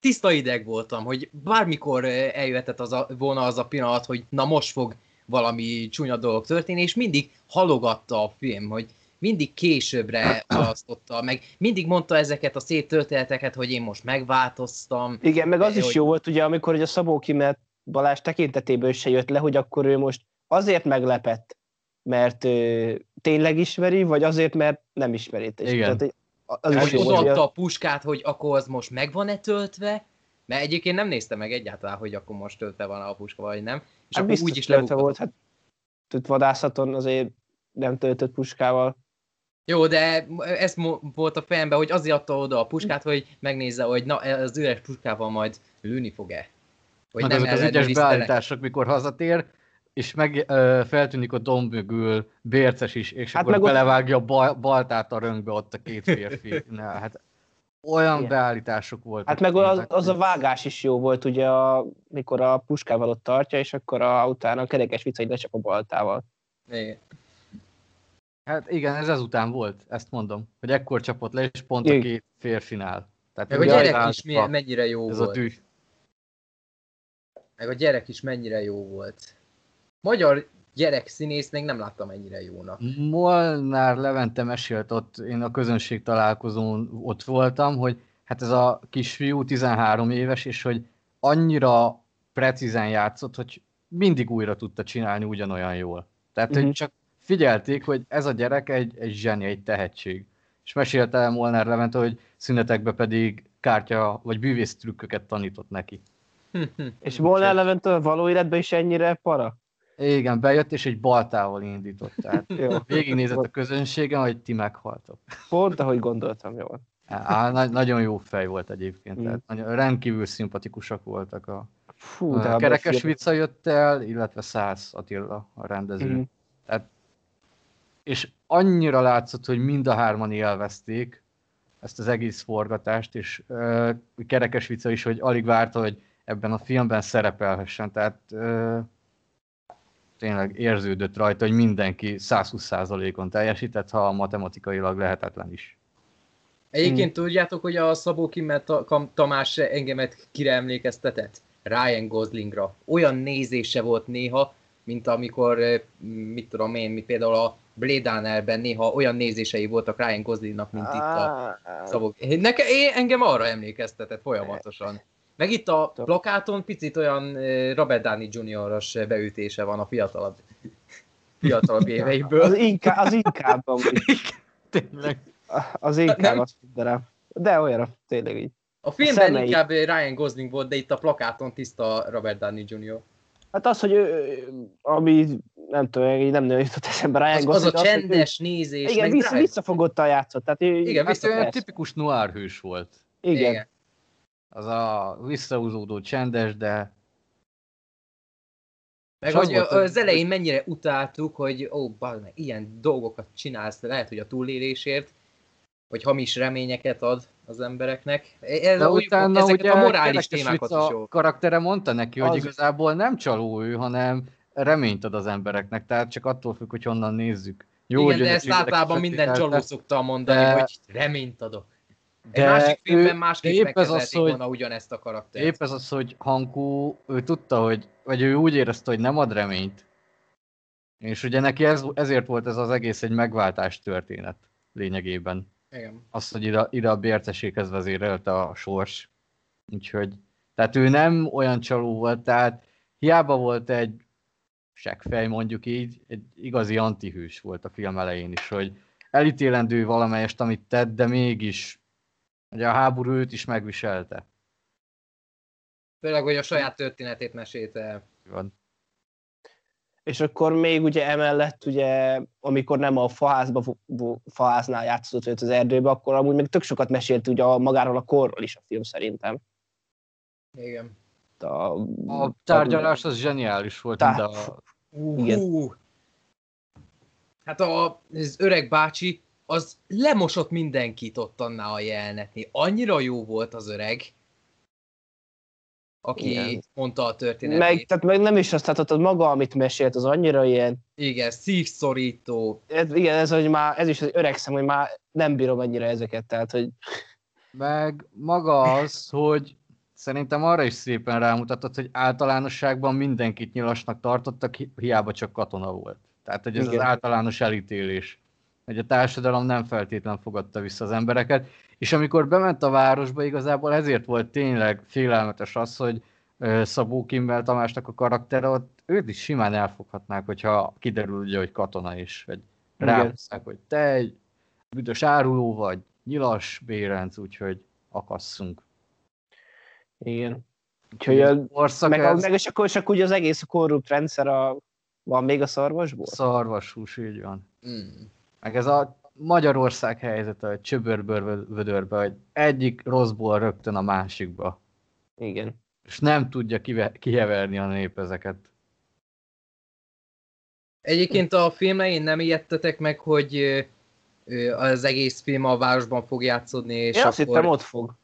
tiszta ideg voltam, hogy bármikor eljöhetett az a, volna az a pillanat, hogy na most fog valami csúnya dolog történni, és mindig halogatta a film, hogy mindig későbbre halasztotta, meg mindig mondta ezeket a szép történeteket, hogy én most megváltoztam. Igen, meg az hogy... is jó volt, ugye, amikor ugye a Szabó Kimmel Balázs tekintetéből se jött le, hogy akkor ő most azért meglepett, mert ö, tényleg ismeri, vagy azért, mert nem ismeri. Igen. Tehát, az is jó, odaadta a puskát, hogy akkor az most meg van-e töltve, mert egyébként nem nézte meg egyáltalán, hogy akkor most töltve van a puska, vagy nem. És hát akkor úgy is volt, hát vadászaton azért nem töltött puskával jó, de ez volt a fejemben, hogy azért adta oda a puskát, hogy megnézze, hogy na, az üres puskával majd lőni fog-e. hogy Meg nem azok az ügyes beállítások, mikor hazatér, és meg ö, feltűnik a domb mögül bérces is, és Hát akkor ott- belevágja a bal, baltát a rönkbe ott a két férfi. Na, hát olyan Igen. beállítások voltak. Hát meg az, az a hogy- vágás is jó volt, ugye, a, mikor a puskával ott tartja, és akkor a, utána a kerekes vicca egy lecsap a baltával. Igen. Hát igen, ez ezután volt, ezt mondom, hogy ekkor csapott le, és pont a Igen. két férfinál. Tehát Meg a gyerek az- is milyen, mennyire jó Ez a volt. tű. Meg a gyerek is mennyire jó volt. Magyar gyerek színész még nem láttam ennyire jónak. Molnár Levente mesélt ott, én a közönség találkozón ott voltam, hogy hát ez a kisfiú 13 éves, és hogy annyira precízen játszott, hogy mindig újra tudta csinálni ugyanolyan jól. Tehát, Mhm. hogy csak figyelték, hogy ez a gyerek egy, egy zseni, egy tehetség. És mesélte el Molnár Levente, hogy szünetekben pedig kártya vagy bűvész trükköket tanított neki. És Molnár Levente a való életben is ennyire para? Igen, bejött, és egy baltával indított. Tehát Jó. végignézett a közönségen, hogy ti meghaltok. Pont ahogy gondoltam, jó. Á, na- nagyon jó fej volt egyébként, Mm. tehát nagyon, rendkívül szimpatikusak voltak a, Fú, a Kerekes a film- Vica jött el, illetve Szász Attila a rendező. Mhm. És annyira látszott, hogy mind a hárman élvezték ezt az egész forgatást, és uh, Kerekes Vica is, hogy alig várta, hogy ebben a filmben szerepelhessen, tehát uh, tényleg érződött rajta, hogy mindenki 120%-on teljesített, ha matematikailag lehetetlen is. Egyébként tudjátok, hogy a Szabó Kimmel Tamás engemet kire emlékeztetett? Ryan Goslingra. Olyan nézése volt néha, mint amikor, mit tudom én, mi például a Blade Runnerben néha olyan nézései voltak Ryan Goslingnak, mint itt a Á, á, Szabó. Neke, én, engem arra emlékeztetett folyamatosan. Meg itt a plakáton picit olyan Robert Downey Jr.-os beütése van a fiatalabb, fiatalabb éveiből. Az inkább, az inkább, amúgy. Tényleg. az inkább Nem. azt mondanám. De olyanra tényleg így. A filmben szemei. inkább Ryan Gosling volt, de itt a plakáton tiszta Robert Downey Jr. Hát az, hogy ő, ami nem tudom, így nem nagyon jutott eszembe Ryan Az, az Gosling, a csendes nézés. Igen, vissza, drive. visszafogottan játszott. Tehát ő, Igen, vissza- Olyan tipikus noir hős volt. Igen. Igen. Az a visszahúzódó csendes, de Meg az hogy volt, az elején mennyire utáltuk, hogy ó, bazd meg, ilyen dolgokat csinálsz, lehet, hogy a túlélésért, vagy hamis reményeket ad az embereknek. Ez De a, utána ezeket ugye a morális témákat is jó. karaktere mondta neki, hogy Az- igazából nem csaló ő, hanem reményt ad az embereknek, tehát csak attól függ, hogy honnan nézzük. Igen, hogy de ezt általában minden csaló szokta mondani, de- hogy reményt adok. Egy de másik filmben másképp épp ez az, hogy- volna ugyanezt a karaktert. Épp ez az, hogy Hankó, ő tudta, hogy, vagy ő úgy érezte, hogy nem ad reményt. És ugye neki ez, ezért volt ez az egész egy megváltás történet lényegében. Igen. azt, hogy ide, ide a bérceséghez vezérelte a sors. Úgyhogy, tehát ő nem olyan csaló volt, tehát hiába volt egy seggfej, mondjuk így, egy igazi antihős volt a film elején is, hogy elítélendő valamelyest, amit tett, de mégis ugye a háború őt is megviselte. Főleg, hogy a saját történetét mesélte. Van. És akkor még ugye emellett, ugye, amikor nem a faházba, faháznál játszott vagy az erdőbe, akkor amúgy még tök sokat mesélt ugye a, magáról a korról is a film szerintem. Igen. A, A tárgyalás az zseniális volt, Tá- a, Uh, Igen. uh. Hát a, az öreg bácsi, az lemosott mindenkit ott annál a jelenetni. Annyira jó volt az öreg, aki Igen. mondta a történetét. meg, tehát meg nem is azt, tehát ott az maga, amit mesélt, az annyira ilyen, Igen, szívszorító. ez, igen, ez, hogy már, ez is az öregszem, hogy már nem bírom ennyire ezeket, tehát, hogy Meg maga az, hogy szerintem arra is szépen rámutatott, hogy általánosságban mindenkit nyilasnak tartottak, hi- hiába csak katona volt. Tehát, hogy ez Igen. az általános elítélés. Hogy a társadalom nem feltétlen fogadta vissza az embereket. És amikor bement a városba, igazából ezért volt tényleg félelmetes az, hogy Szabó Kimmel Tamásnak a karaktere, ott őt is simán elfoghatnák, hogyha kiderül ugye, hogy katona is, vagy Igen. ráhozták, hogy te egy büdös áruló vagy, nyilas bérenc, úgyhogy akasszunk. igen. Úgyhogy a, Korszak meg, ez meg és akkor, akkor ugye az egész korrupt rendszer a, van még a szarvasból? szarvashús, így van. Mm. Meg ez a Magyarország helyzete, hogy csöbörből vödörbe, hogy egyik rosszból rögtön a másikba. Igen. és nem tudja kive- kiheverni a nép ezeket. Egyébként a film elején nem ijedtetek meg, hogy az egész film a városban fog játszódni, és Én akkor... azt hittem, ott fog.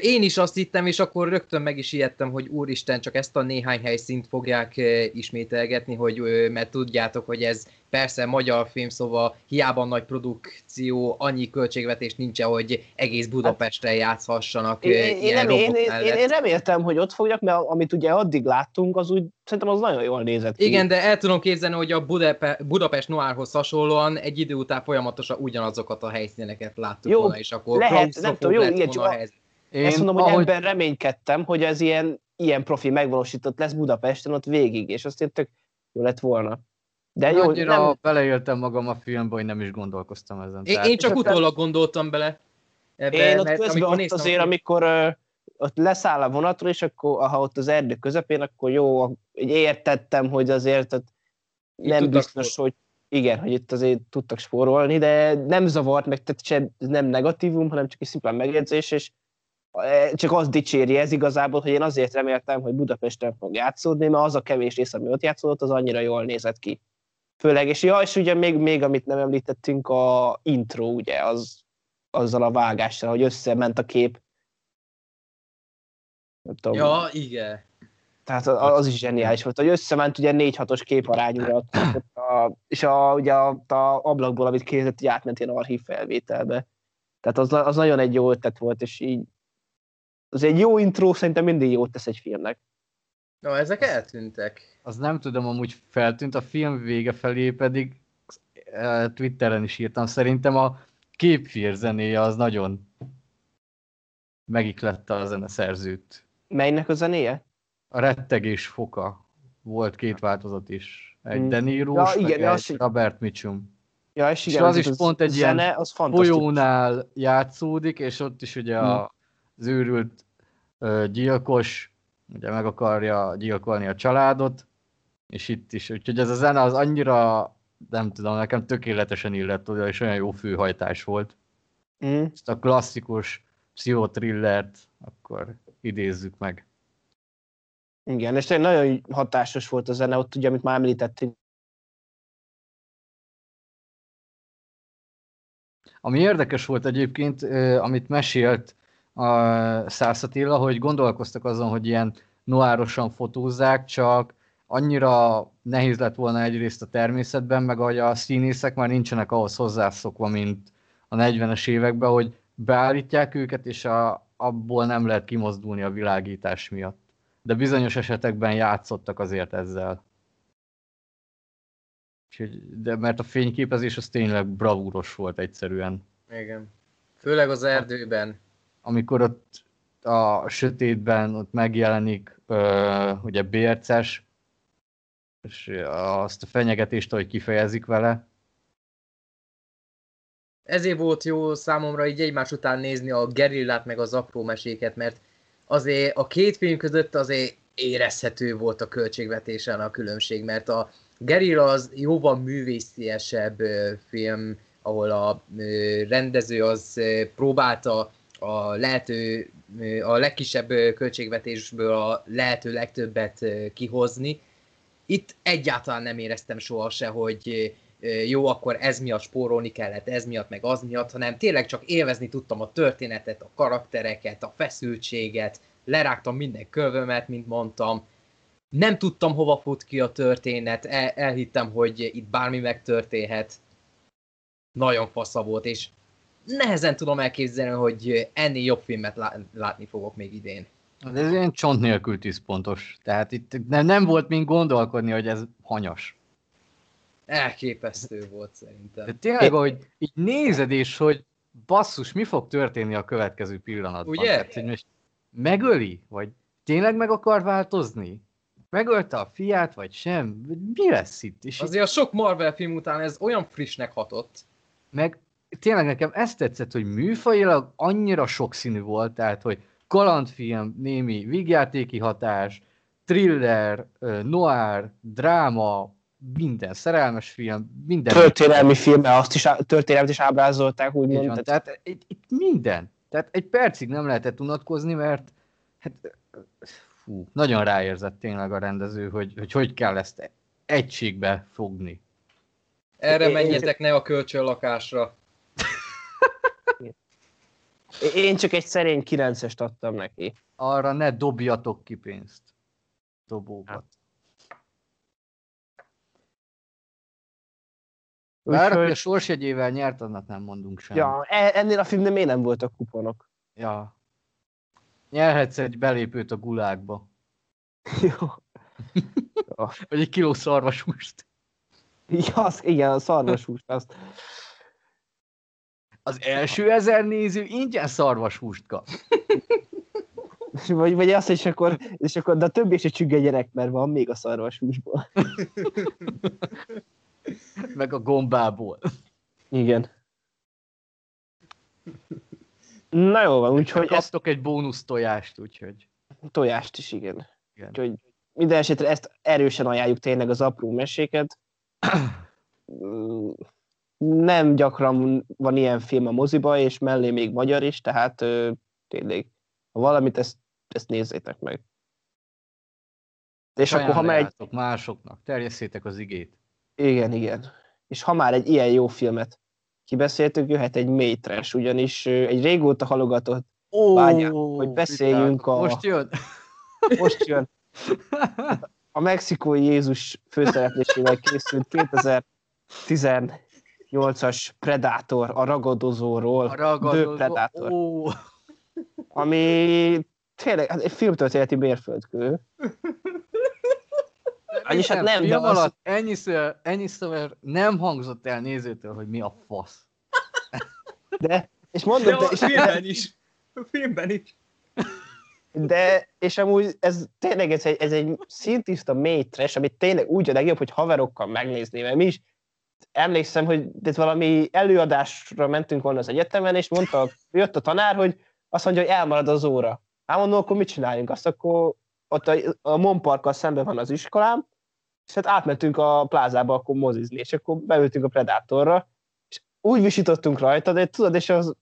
Én is azt hittem, és akkor rögtön meg is ijedtem, hogy úristen, csak ezt a néhány helyszínt fogják ismételgetni, hogy, mert tudjátok, hogy ez persze magyar film, szóval hiába nagy produkció, annyi költségvetés nincs, hogy egész Budapesten játszhassanak Én, én, ilyen én, én, én, én reméltem, hogy ott fogják, mert amit ugye addig láttunk, az úgy, szerintem az nagyon jól nézett ki. Igen, de el tudom képzelni, hogy a Budape- Budapest Noárhoz hasonlóan egy idő után folyamatosan ugyanazokat a helyszíneket láttuk Jó, volna, és akkor lehet, nem tudom, jó, igen, volna csak a- helyzet. Én Ezt mondom, hogy ahogy, ebben reménykedtem, hogy ez ilyen, ilyen profi megvalósított lesz Budapesten ott végig, és azt tök jó lett volna. De jó, annyira nem, beleéltem magam a filmbe, hogy nem is gondolkoztam ezen. Én, én csak utólag gondoltam bele. Ebbe, én ott mert közben ott néztem, azért, amikor ö, ott leszáll a vonatról, és akkor, ha ott az erdő közepén, akkor jó, hogy értettem, hogy azért ott nem biztos, hogy igen, hogy itt azért tudtak spórolni, de nem zavart meg, tehát se, nem negatívum, hanem csak egy szimplán megjegyzés, és csak az dicséri ez igazából, hogy én azért reméltem, hogy Budapesten fog játszódni, mert az a kevés rész, ami ott játszódott, az annyira jól nézett ki. Főleg, és ja, és ugye még, még amit nem említettünk, a intro, ugye, az, azzal a vágással, hogy összement a kép. Nem tudom, Ja, igen. tehát az, az is zseniális volt, hogy összement ugye 4-6-os képarányúra, ott a, és a, ugye a, a ablakból, amit készített, átment ilyen archív felvételbe. Tehát az, az nagyon egy jó ötlet volt, és így az egy jó intro, szerintem mindig jót tesz egy filmnek. Na, ezek eltűntek. Az nem tudom, amúgy feltűnt, a film vége felé pedig eh, Twitteren is írtam, szerintem a képfír zenéje az nagyon megiklette a zeneszerzőt. Melynek a zenéje? A rettegés foka volt két változat is. Egy Hmm. Niro Ja, meg igen, egy az- Robert Mitchum. Ja, és És igen, az is pont egy ilyen zene, az fantasztikus. Folyónál játszódik, és ott is ugye Hmm. a, az őrült gyilkos ugye meg akarja gyilkolni a családot, és itt is, úgyhogy ez a zene az annyira, nem tudom, nekem tökéletesen illett oda, és olyan jó főhajtás volt. Mm. Ezt a klasszikus pszichotrillert akkor idézzük meg. Igen, és tényleg nagyon hatásos volt a zene, ott ugye, amit már említettünk, Ami érdekes volt egyébként, amit mesélt a Szász Attila, hogy gondolkoztak azon, hogy ilyen noárosan fotózzák, csak annyira nehéz lett volna egyrészt a természetben, meg hogy a színészek már nincsenek ahhoz hozzászokva, mint a 40-es években, hogy beállítják őket, és a, abból nem lehet kimozdulni a világítás miatt. De bizonyos esetekben játszottak azért ezzel. De mert a fényképezés az tényleg bravúros volt egyszerűen. Igen. Főleg az erdőben. Amikor ott a sötétben ott megjelenik ö, ugye bérces, és azt a fenyegetést, hogy kifejezik vele. Ezért volt jó számomra így egymás után nézni a gerillát meg az apró meséket, mert azért a két film között azért érezhető volt a költségvetésen a különbség, mert a gerilla az jóval művésziesebb film, ahol a rendező az próbálta a lehető, a legkisebb költségvetésből a lehető legtöbbet kihozni. Itt egyáltalán nem éreztem soha hogy jó, akkor ez miatt spórolni kellett, ez miatt, meg az miatt, hanem tényleg csak élvezni tudtam a történetet, a karaktereket, a feszültséget, lerágtam minden kövömet, mint mondtam, nem tudtam, hova fut ki a történet, El, elhittem, hogy itt bármi megtörténhet. Nagyon fasza volt, és nehezen tudom elképzelni, hogy ennél jobb filmet lá- látni fogok még idén. De ez ilyen csont nélkül tízpontos. Tehát itt nem, nem volt mint gondolkodni, hogy ez hanyas. Elképesztő volt De szerintem. tényleg, hogy így nézed és hogy basszus, mi fog történni a következő pillanatban? Ugye? Tehát, hogy most megöli? Vagy tényleg meg akar változni? Megölte a fiát, vagy sem? Mi lesz itt? És Azért a sok Marvel film után ez olyan frissnek hatott. meg tényleg nekem ezt tetszett, hogy műfajilag annyira sokszínű volt, tehát, hogy kalandfilm, némi vígjátéki hatás, thriller, noir, dráma, minden, szerelmes film, minden. történelmi filme, azt is, történelmet is ábrázolták, Így úgymond. van, Tehát, tehát itt, itt minden. Tehát egy percig nem lehetett unatkozni, mert hát fú, nagyon ráérzett tényleg a rendező, hogy hogy, hogy kell ezt egységbe fogni. Erre menjetek ne a kölcsönlakásra. Én csak egy szerény 9-est adtam neki. Arra ne dobjatok ki pénzt. Dobókat. Bár aki a sorsjegyével nyert, annak nem mondunk semmit. Ja, e- ennél a filmnél miért nem voltak kuponok? Ja. Nyerhetsz egy belépőt a gulákba. Jó. Vagy egy kiló szarvashúst. Ja, az, igen, a szarvashúst, azt. Az első ezer néző ingyen szarvashúst kap. Vagy, vagy azt, és akkor, és akkor, de a többi is egy csügge gyerek, mert van még a szarvashúsból. Meg a gombából. Igen. Na jó van, úgyhogy ezt Kaptok egy bónusz tojást, úgyhogy. tojást is, igen. Igen. Úgyhogy minden esetre ezt erősen ajánljuk tényleg az apró meséket. Nem gyakran van ilyen film a moziba, és mellé még magyar is, tehát ö, tényleg, ha valamit, ezt, ezt nézzétek meg. És akkor, ha már egy, Ajánljátok másoknak, terjesszétek az igét. igen, igen. És ha már egy ilyen jó filmet kibeszéltük, jöhet egy mély trash, ugyanis egy régóta halogatott, Ó, Várjál, hogy beszéljünk a- Most jön. most jön a mexikói Jézus főszereplésével készült 2018-as Predator, a ragadozóról, A ragadozó. The Predator, Ó, ami tényleg hát egy filmtörténeti mérföldkő. Vagyis hát nem, de az- alatt ennyiszer, ennyiszer nem hangzott el nézőtől, hogy mi a fasz. De, és mondom, de, a és, filmben is. A filmben is. de, és amúgy ez tényleg ez egy, ez egy szintiszta mély trash, amit tényleg úgy a legjobb, hogy haverokkal megnézni, mert mi is emlékszem, hogy itt valami előadásra mentünk volna az egyetemen, és mondta, jött a tanár, hogy azt mondja, hogy elmarad az óra. Hát mondom, akkor mit csináljunk? Azt akkor ott a, a Mon Parkkal szemben van az iskolám, és hát átmentünk a plázába akkor mozizni, és akkor beültünk a Predatorra, és úgy visítottunk rajta, de tudod, és az,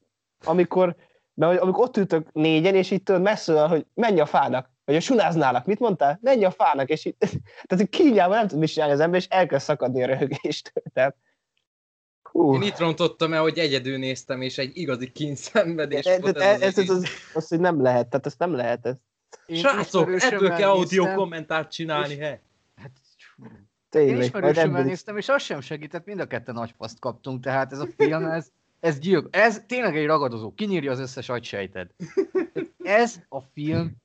amikor, hogy- amikor ott ültök négyen, és itt messzől, hogy menj a fának, vagy a sunáznának, mit mondtál? Menj a fának, és itt, tehát kínjában nem tud mit csinálni az ember, és elkezd szakadni a röhögést. Tehát, hú. Én itt rontottam el, hogy egyedül néztem, és egy igazi kínszenvedés Ez, volt ez, ez, ez, az ez, az, az, hogy nem lehet, tehát ezt nem lehet. Ez, Én Srácok, ebből kell audio néztem, kommentárt csinálni, he? Hát, én tényleg. majd ismerősömmel néztem, és az sem segített, mind a ketten nagy faszt kaptunk, tehát ez a film, ez, ez gyilk. Ez tényleg egy ragadozó, kinyírja az összes agysejted. Ez a film,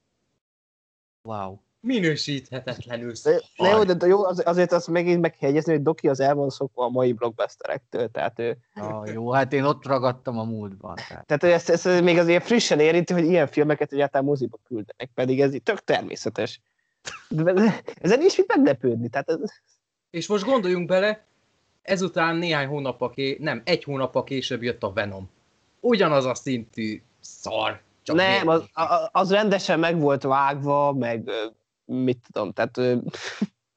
wow. Minősíthetetlenül szar. de jó, de, jó, az- azért azt megint meg kell jegyezni, hogy Doki az el van szokva a mai blockbusterektől, tehát ő, Ah, jó, hát én ott ragadtam a múltban. Tehát. tehát ezt, ezt, még azért frissen érinti, hogy ilyen filmeket egyáltalán moziba küldenek, pedig ez így tök természetes. De, ezen is mit meglepődni, tehát ez, És most gondoljunk bele, ezután néhány hónappal ké... nem, egy hónappal később jött a Venom. Ugyanaz a szintű szar. Csak nem, az, az rendesen meg volt vágva, meg mit tudom, tehát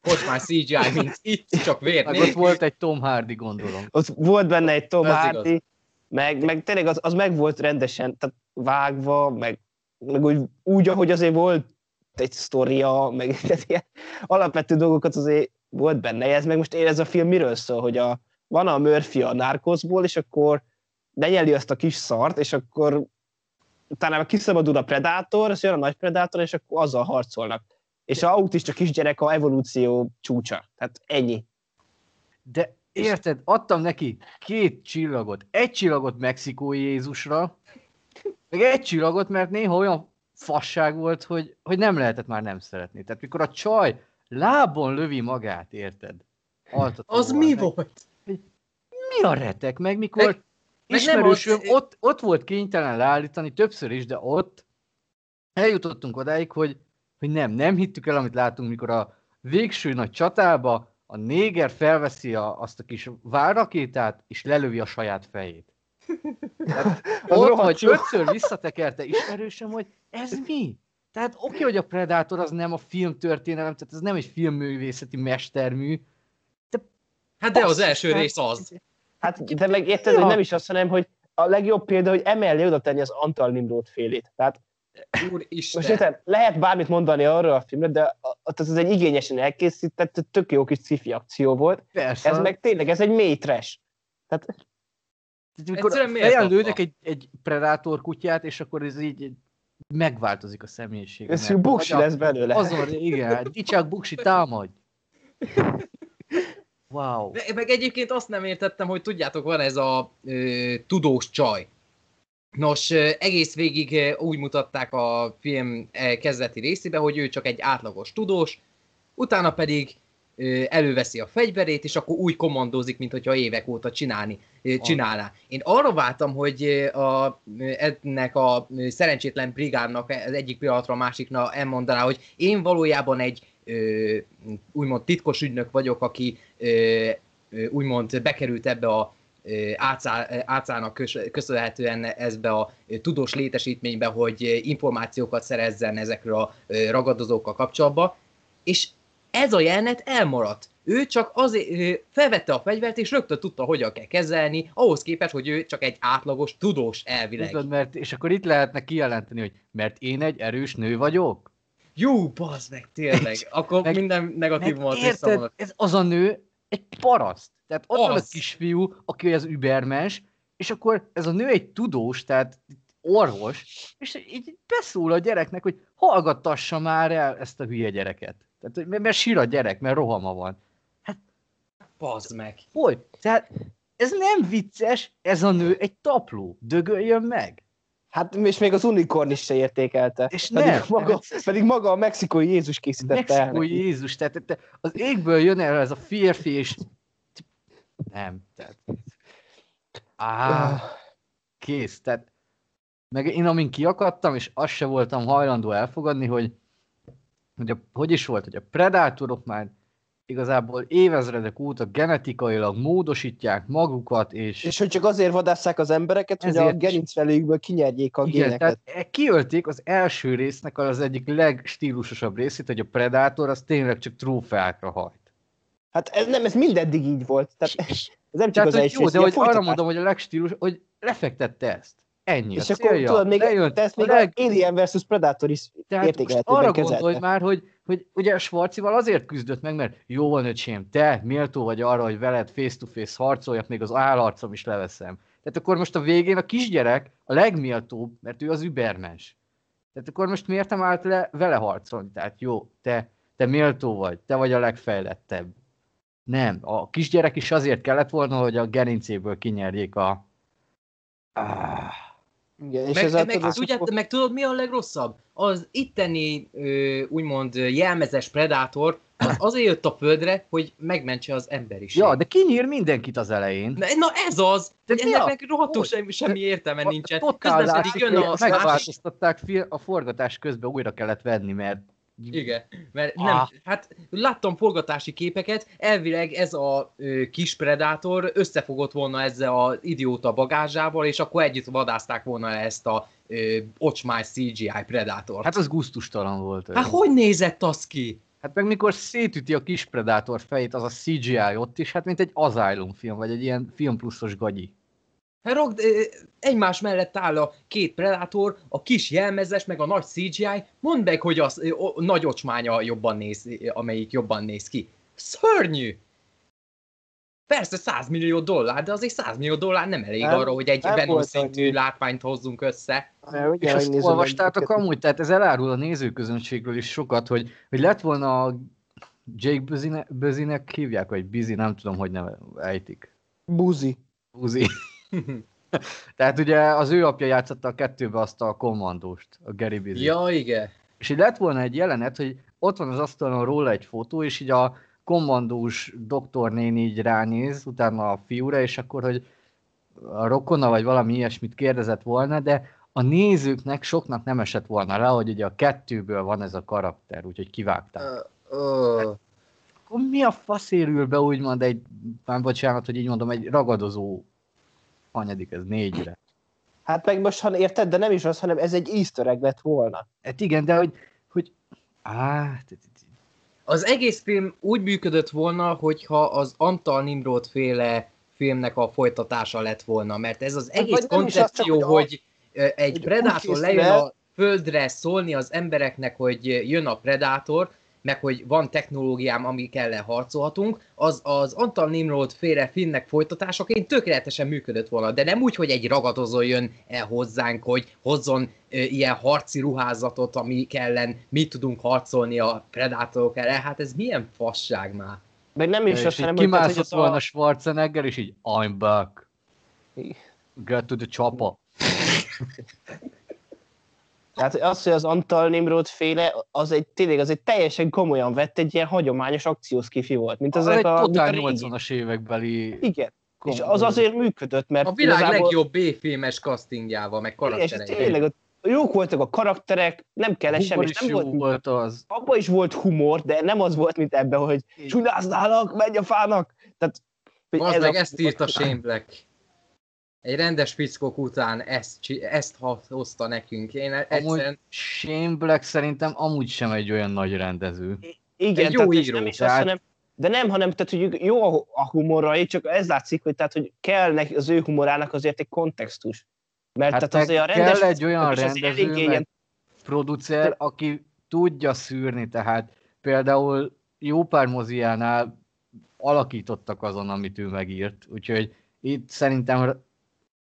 Ott már CGI, mint itt, csak vér Meg ott volt egy Tom Hardy, gondolom. ott volt benne egy Tom Ez Hardy, meg, meg tényleg az, az meg volt rendesen tehát vágva, meg, meg úgy, úgy, ahogy azért volt egy sztoria, meg tehát ilyen alapvető dolgokat azért volt benne. Ez meg most én ez a film miről szól, hogy a, van a Murphy a Narcosból, és akkor lenyeli azt a kis szart, és akkor utána kiszabadul a Predator, és jön a nagy Predator, és akkor azzal harcolnak. És a autista kisgyerek a evolúció csúcsa. Tehát ennyi. De érted, adtam neki két csillagot. Egy csillagot Mexikói Jézusra, meg egy csillagot, mert néha olyan fasság volt, hogy, hogy nem lehetett már nem szeretni. Tehát mikor a csaj lábon lövi magát, érted? Altatóval, Az mi meg- volt? Mi a retek? Meg mikor Meg- ismerősöm az- ott, ott volt kénytelen leállítani többször is, de ott eljutottunk odáig, hogy, hogy nem, nem hittük el, amit látunk, mikor a végső nagy csatába a néger felveszi a, azt a kis várrakétát, és lelövi a saját fejét. Az Ott jó. ötször visszatekerte ismerősöm, hogy ez mi? Tehát oké, okay, hogy a Predator az nem a filmtörténelem, tehát ez nem egy filmművészeti mestermű. Hát de az első hát- rész az. Hát, de meg érted, Ja. hogy nem is azt, hanem, hogy a legjobb példa, hogy emellé oda tenni az Antal Nimrót félét. Tehát Úristen. Most érted, lehet bármit mondani arról a filmről, de ott az egy igényesen elkészített, tök jó kis sci akció volt. Persze. Ez meg tényleg, ez egy mély trash. Tehát Mikor lőnek egy, egy predátor kutyát, és akkor ez így megváltozik a személyiség. ez buksi lesz belőle. Azon, igen, hát dicsák buksi támadj. Wow. Me- Meg egyébként azt nem értettem, hogy tudjátok, van ez a ö, tudós csaj. Nos, egész végig úgy mutatták a film kezdeti részébe, hogy ő csak egy átlagos tudós, utána pedig előveszi a fegyverét, és akkor úgy kommandózik, mint hogyha évek óta csinálni, csinálná. Én arra váltam, hogy a, ennek a szerencsétlen brigádnak az egyik pillanatra a másikna elmondaná, hogy én valójában egy úgymond titkos ügynök vagyok, aki úgymond bekerült ebbe a átszának kös- köszönhetően ezbe a tudós létesítménybe, hogy információkat szerezzen ezekről a ragadozókkal kapcsolatban, és ez a jelenet elmaradt. Ő csak azért felvette a fegyvert, és rögtön tudta, hogyan kell kezelni, ahhoz képest, hogy ő csak egy átlagos tudós elvileg. Tudod, mert, és akkor itt lehetne kijelenteni, hogy mert én egy erős nő vagyok. Jó, bazd meg, tényleg. Akkor Meg- minden érted, visszavonok. ez az a nő egy paraszt. Tehát ott van a Az. kisfiú, aki az übermens, és akkor ez a nő egy tudós, tehát orvos, és így beszól a gyereknek, hogy hallgattassa már el ezt a hülye gyereket. Tehát, mert, sír a gyerek, mert rohama van. Bazd meg. Hogy? Tehát ez nem vicces, ez a nő egy tapló. Dögöljön meg. Hát és még az unikorn is se értékelte. És pedig, nem. Maga, pedig maga a mexikói Jézus készítette el. Mexikó neki. Jézus, tehát te- az égből jön el ez a férfi, és nem, tehát á, kész, tehát meg én amin kiakadtam, és azt se voltam hajlandó elfogadni, hogy, hogy a, hogy is volt, hogy a predátorok már igazából évezredek óta genetikailag módosítják magukat, és, És hogy csak azért vadásszák az embereket, hogy a gerincvelőjükből kinyerjék a igen, géneket. tehát kiölték az első résznek az egyik legstílusosabb részét, hogy a Predator az tényleg csak trófeákra hajt. Hát ez nem, ez mindeddig így volt. Tehát ez nem csak Tehát, az hogy első jó, rész, de hogy arra mondom, hogy a legstílus, hogy lefektette ezt. Ennyi És a akkor célja. tudod, még, Lejött de ezt még leg... Alien vs. Predator is Tehát most értékelhetőben arra kezelte. gondolj már, hogy, hogy ugye a Schwarzival azért küzdött meg, mert jó van öcsém, te méltó vagy arra, hogy veled face-to-face harcoljak, még az állarcom is leveszem. Tehát akkor most a végén a kisgyerek a legméltóbb, mert ő az übermens. Tehát akkor most miért nem állt le vele harcolni? Tehát jó, te, te méltó vagy, te vagy a legfejlettebb. Nem, a kisgyerek is azért kellett volna, hogy a gerincéből kinyerjék a... Ah. Igen, és Meg, ezzel meg, tudod, tudját, meg tudod, mi a legrosszabb? Az itteni, ö, úgymond jelmezes predátor, az azért jött a földre, hogy megmentse az emberiség. Ja, de kinyír mindenkit az elején. Na, na ez az! De ennek a- meg rohadtul semmi, semmi értelme nincsen. Totál Közben látszik, pedig jön a megváltoztatták a forgatás közben újra kellett venni, mert Igen, mert nem, Ah. hát láttam forgatási képeket, elvileg ez a ö, kis predátor összefogott volna ezzel az idióta bagázsával, és akkor együtt vadázták volna le ezt a ö, ocsmány CGI predátort. hát az gusztustalan volt. hát hogy nézett az ki? Hát meg mikor szétüti a kis predátor fejét, az a CGI ott is, hát mint egy Asylum film, vagy egy ilyen film pluszos gagyi. Hát ragd, ö, egymás mellett áll a két predátor, a kis jelmezes, meg a nagy CGI, mondd meg, hogy az o, nagy ocsmánya jobban néz, amelyik jobban néz ki. Szörnyű! Persze 100 millió dollár, de azért 100 millió dollár nem elég Nem, arra, hogy egy Venom szintű annyi. látványt hozzunk össze. Ugye És azt olvastátok amúgy, tehát ez elárul a nézőközönségről is sokat, hogy, hogy lett volna a Jake Buzine, Buzinek hívják, vagy Bizi, nem tudom, hogy nem ejtik. Buzi. Buzi. Tehát ugye az ő apja játszotta a kettőbe azt a kommandóst, a Gary Busy. ja, igen. És így lett volna egy jelenet, hogy ott van az asztalon róla egy fotó, és így a kommandós doktornéni így ránéz, utána a fiúra, és akkor, hogy a rokona vagy valami ilyesmit kérdezett volna, de a nézőknek soknak nem esett volna rá, hogy ugye a kettőből van ez a karakter, úgyhogy kivágták. Ö, ö, Akkor mi a fasz érül be úgymond egy, már bocsánat, hogy így mondom, egy ragadozó hanyadik ez négyre. Hát meg most, ha érted, de nem is az, hanem ez egy easter egg lett volna. Hát igen, de hogy, hogy á, Az egész film úgy működött volna, hogyha az Antal Nimrod féle filmnek a folytatása lett volna, mert ez az Hát egész az, csak koncepció, hogy a- hogy egy hogy predátor lejön a földre szólni az embereknek, hogy jön a Predator, meg hogy van technológiám, amik ellen harcolhatunk, az az Antal Nimrod féle filmnek folytatásaként tökéletesen működött volna, de nem úgy, hogy egy ragadozó jön el hozzánk, hogy hozzon ö, ilyen harci ruházatot, ami ellen mi tudunk harcolni a Predatorok ellen. Hát ez milyen fasság már. Meg nem is azt, hanem, kimászott volna a... Schwarzenegger, és így I'm back. Get to the chopper. Tehát az, hogy az Antal Nimrod féle, az egy tényleg az egy teljesen komolyan vett, egy ilyen hagyományos akciószkifi volt, mint Az ezek egy a, a totál régi. 80-as évekbeli... Igen. És komoly- az azért működött, mert A világ igazából- legjobb B-filmes castingjával, meg és karaktereivel. tényleg ott jók voltak a karakterek, nem kell semmi, és nem jó volt, volt az. abban is volt humor, de nem az volt, mint ebben, hogy csunáználak, menj a fának. Tehát, hogy Az meg a- ezt írta Shane Black. Egy rendes fickók után ezt, ezt hozta nekünk. Én Amúgy egyszerűen Shane Black szerintem amúgy sem egy olyan nagy rendező. Igen, Egy jó tehát író, nem is tehát- azt, hanem, de nem, hanem tehát, hogy jó a, a csak ez látszik, hogy, tehát, hogy kell neki az ő humorának azért egy kontextus. Mert Hát tehát azért a rendes kell egy olyan rendező, meg ilyen- producer, aki tudja szűrni, tehát például jó pár moziánál alakítottak azon, amit ő megírt, úgyhogy itt szerintem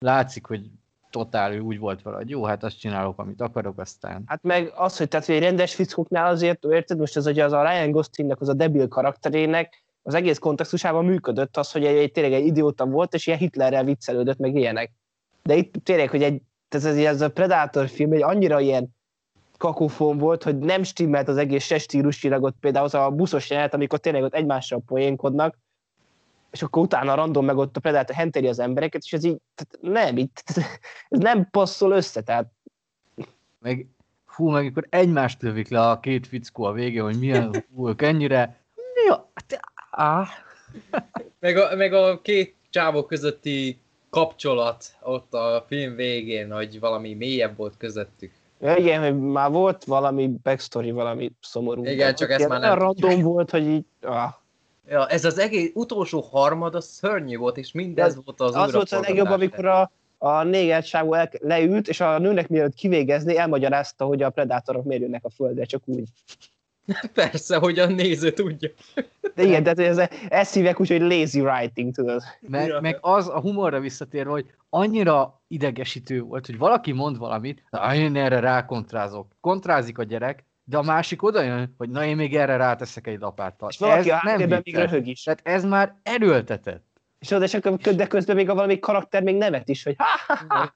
látszik, hogy totál ő úgy volt vele, hogy jó, hát azt csinálok, amit akarok, aztán Hát meg az, hogy, tehát, hogy egy rendes fickóknál azért, érted, most ez ugye az a Ryan Goslingnak, az a debil karakterének, az egész kontextusában működött az, hogy egy, egy tényleg egy idióta volt, és ilyen Hitlerrel viccelődött, meg ilyenek. De itt tényleg, hogy egy, ez, ez, ez a Predator film egy annyira ilyen kakofon volt, hogy nem stimmelt az egész se stílusilag, ott például az a buszos jelenet, amikor tényleg ott egymással poénkodnak, és akkor utána random meg ott a Predator henteri az embereket, és ez így, tehát nem, így, ez nem passzol össze, tehát meg hú, meg akkor egymást lövik le a két fickó a végén, hogy milyen hú, ők ennyire ja, te, á, meg a, meg a két csávó közötti kapcsolat ott a film végén, hogy valami mélyebb volt közöttük. Ja, igen, hogy már volt valami backstory, valami szomorú. Igen, csak ezt Ilyen már nem random volt, hogy így... Ah. Ja, ez az egész utolsó harmad, az szörnyű volt, és mindez volt az Az volt a legjobb, amikor a, a néger csávó el, leült, és a nőnek mielőtt kivégezni, elmagyarázta, hogy a predátorok miért jönnek a földre, csak úgy. Persze, hogy a néző tudja. De igen, tehát ez, ezt hívják úgy, hogy lazy writing, tudod. meg, Ja. meg az a humorra visszatérve, hogy annyira idegesítő volt, hogy valaki mond valamit, na én erre rákontrázok. Kontrázik a gyerek, de a másik oda jön, hogy na én még erre ráteszek egy lapáttal. És valaki a Ez nem még vicces. röhög is. Tehát ez már erőltetett. És oda csak, de közben még a valami karakter még nevet is, hogy.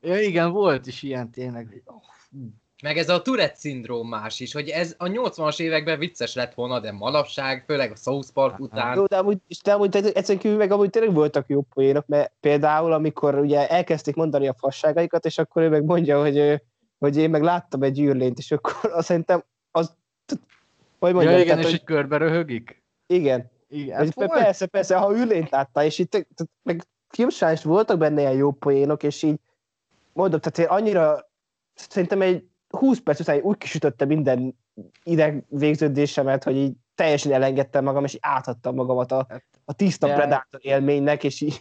Ja, igen, volt is ilyen tényleg. oh. Meg ez a Tourette-szindróm más is, hogy ez a 80-as években vicces lett volna, de manapság, főleg a South Park után, Jó, de amúgy, és de amúgy egyszerűen kívül meg amúgy tényleg voltak jó poénok, mert például, amikor ugye elkezdték mondani a fasságaikat, és akkor ő meg mondja, hogy, hogy én meg láttam egy űrlényt, és akkor azt szerintem az, hogy mondjam, Ja, igen, tehát, és hogy, így körbe röhögik. igen, Igen, hát volt. persze, persze, ha űrlényt látta, és itt tehát meg filmsán is voltak benne ilyen jó poénok, és így mondom, tehát én annyira szerintem egy 20 perc után úgy kisütötte minden ideg végződésemet, hogy így teljesen elengedtem magam, és így átadtam magamat a, a tiszta Predator élménynek, és így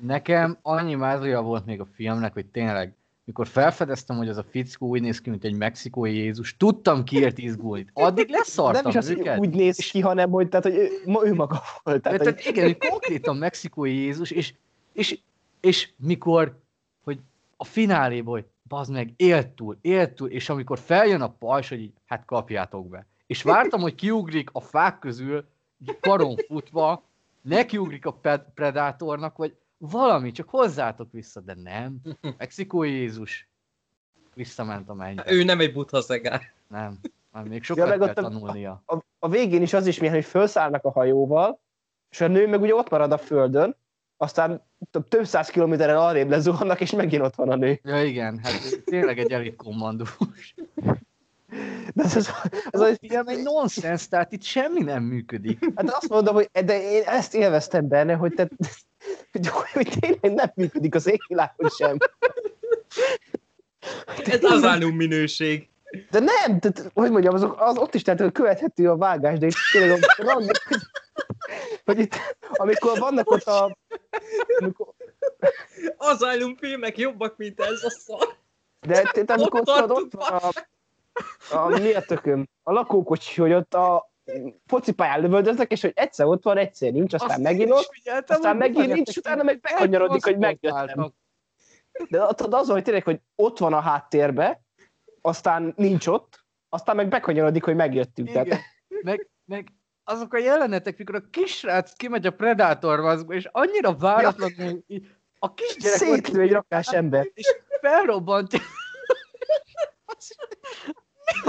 Nekem annyi mázlia volt még a filmnek, hogy tényleg, mikor felfedeztem, hogy az a fickó úgy néz ki, mint egy mexikói Jézus, tudtam kiért izgulni. Addig leszartam nem is az, őket. úgy néz ki, hanem hogy, tehát, hogy ő, ő maga volt. Tehát, Tehát, hogy, igen, hogy konkrétan mexikói Jézus, és, és, és mikor, hogy a fináléban, hogy bazd meg, élt túl, élt túl, és amikor feljön a pajzs, hogy így, hát kapjátok be. És vártam, hogy kiugrik a fák közül, karon futva, nekiugrik a predátornak, vagy valami, csak hozzátok vissza, de nem. Mexikói Jézus visszament a mennybe. ő nem egy buddha szegár. Nem, nem, még Ja, sokat meg kell ott a- tanulnia. a, a, végén is az is milyen, hogy felszállnak a hajóval, és a nő meg ugye ott marad a földön, aztán több, több száz kilométerrel arrébb lezuhannak, és megint ott van a nő. Ja igen, hát tényleg egy elit kommandós. De ez, az, az, Ez az, a film egy nonsens, tehát itt semmi nem működik. hát azt mondom, hogy de én ezt élveztem benne, hogy, te, hogy, tényleg nem működik az égvilágon sem. Ez az álló minőség. De nem, tehát, hogy mondjam, azok, az ott is tehát követhető a vágás, de itt tényleg hogy, hogy itt, amikor vannak ott a... Amikor, Az álló filmek jobbak, mint ez a szar. de tehát, amikor Ott ott, ott, van a, A, mi a tököm? A lakókocsi, hogy ott a focipályán lövöldöznek, és hogy egyszer ott van, egyszer nincs, aztán Azt megint ott, aztán megint nincs, neki, utána meg bekanyarodik, hogy megjöttem. De az, hogy tényleg, hogy ott van a háttérbe, aztán nincs ott, aztán meg bekanyarodik, hogy megjöttünk. Igen. Tehát, Meg, meg azok a jelenetek, mikor a kisrác kimegy a Predator maszkba, és annyira váratlanul így a kisgyerek szétlő egy rakás ember. és felrobbantja.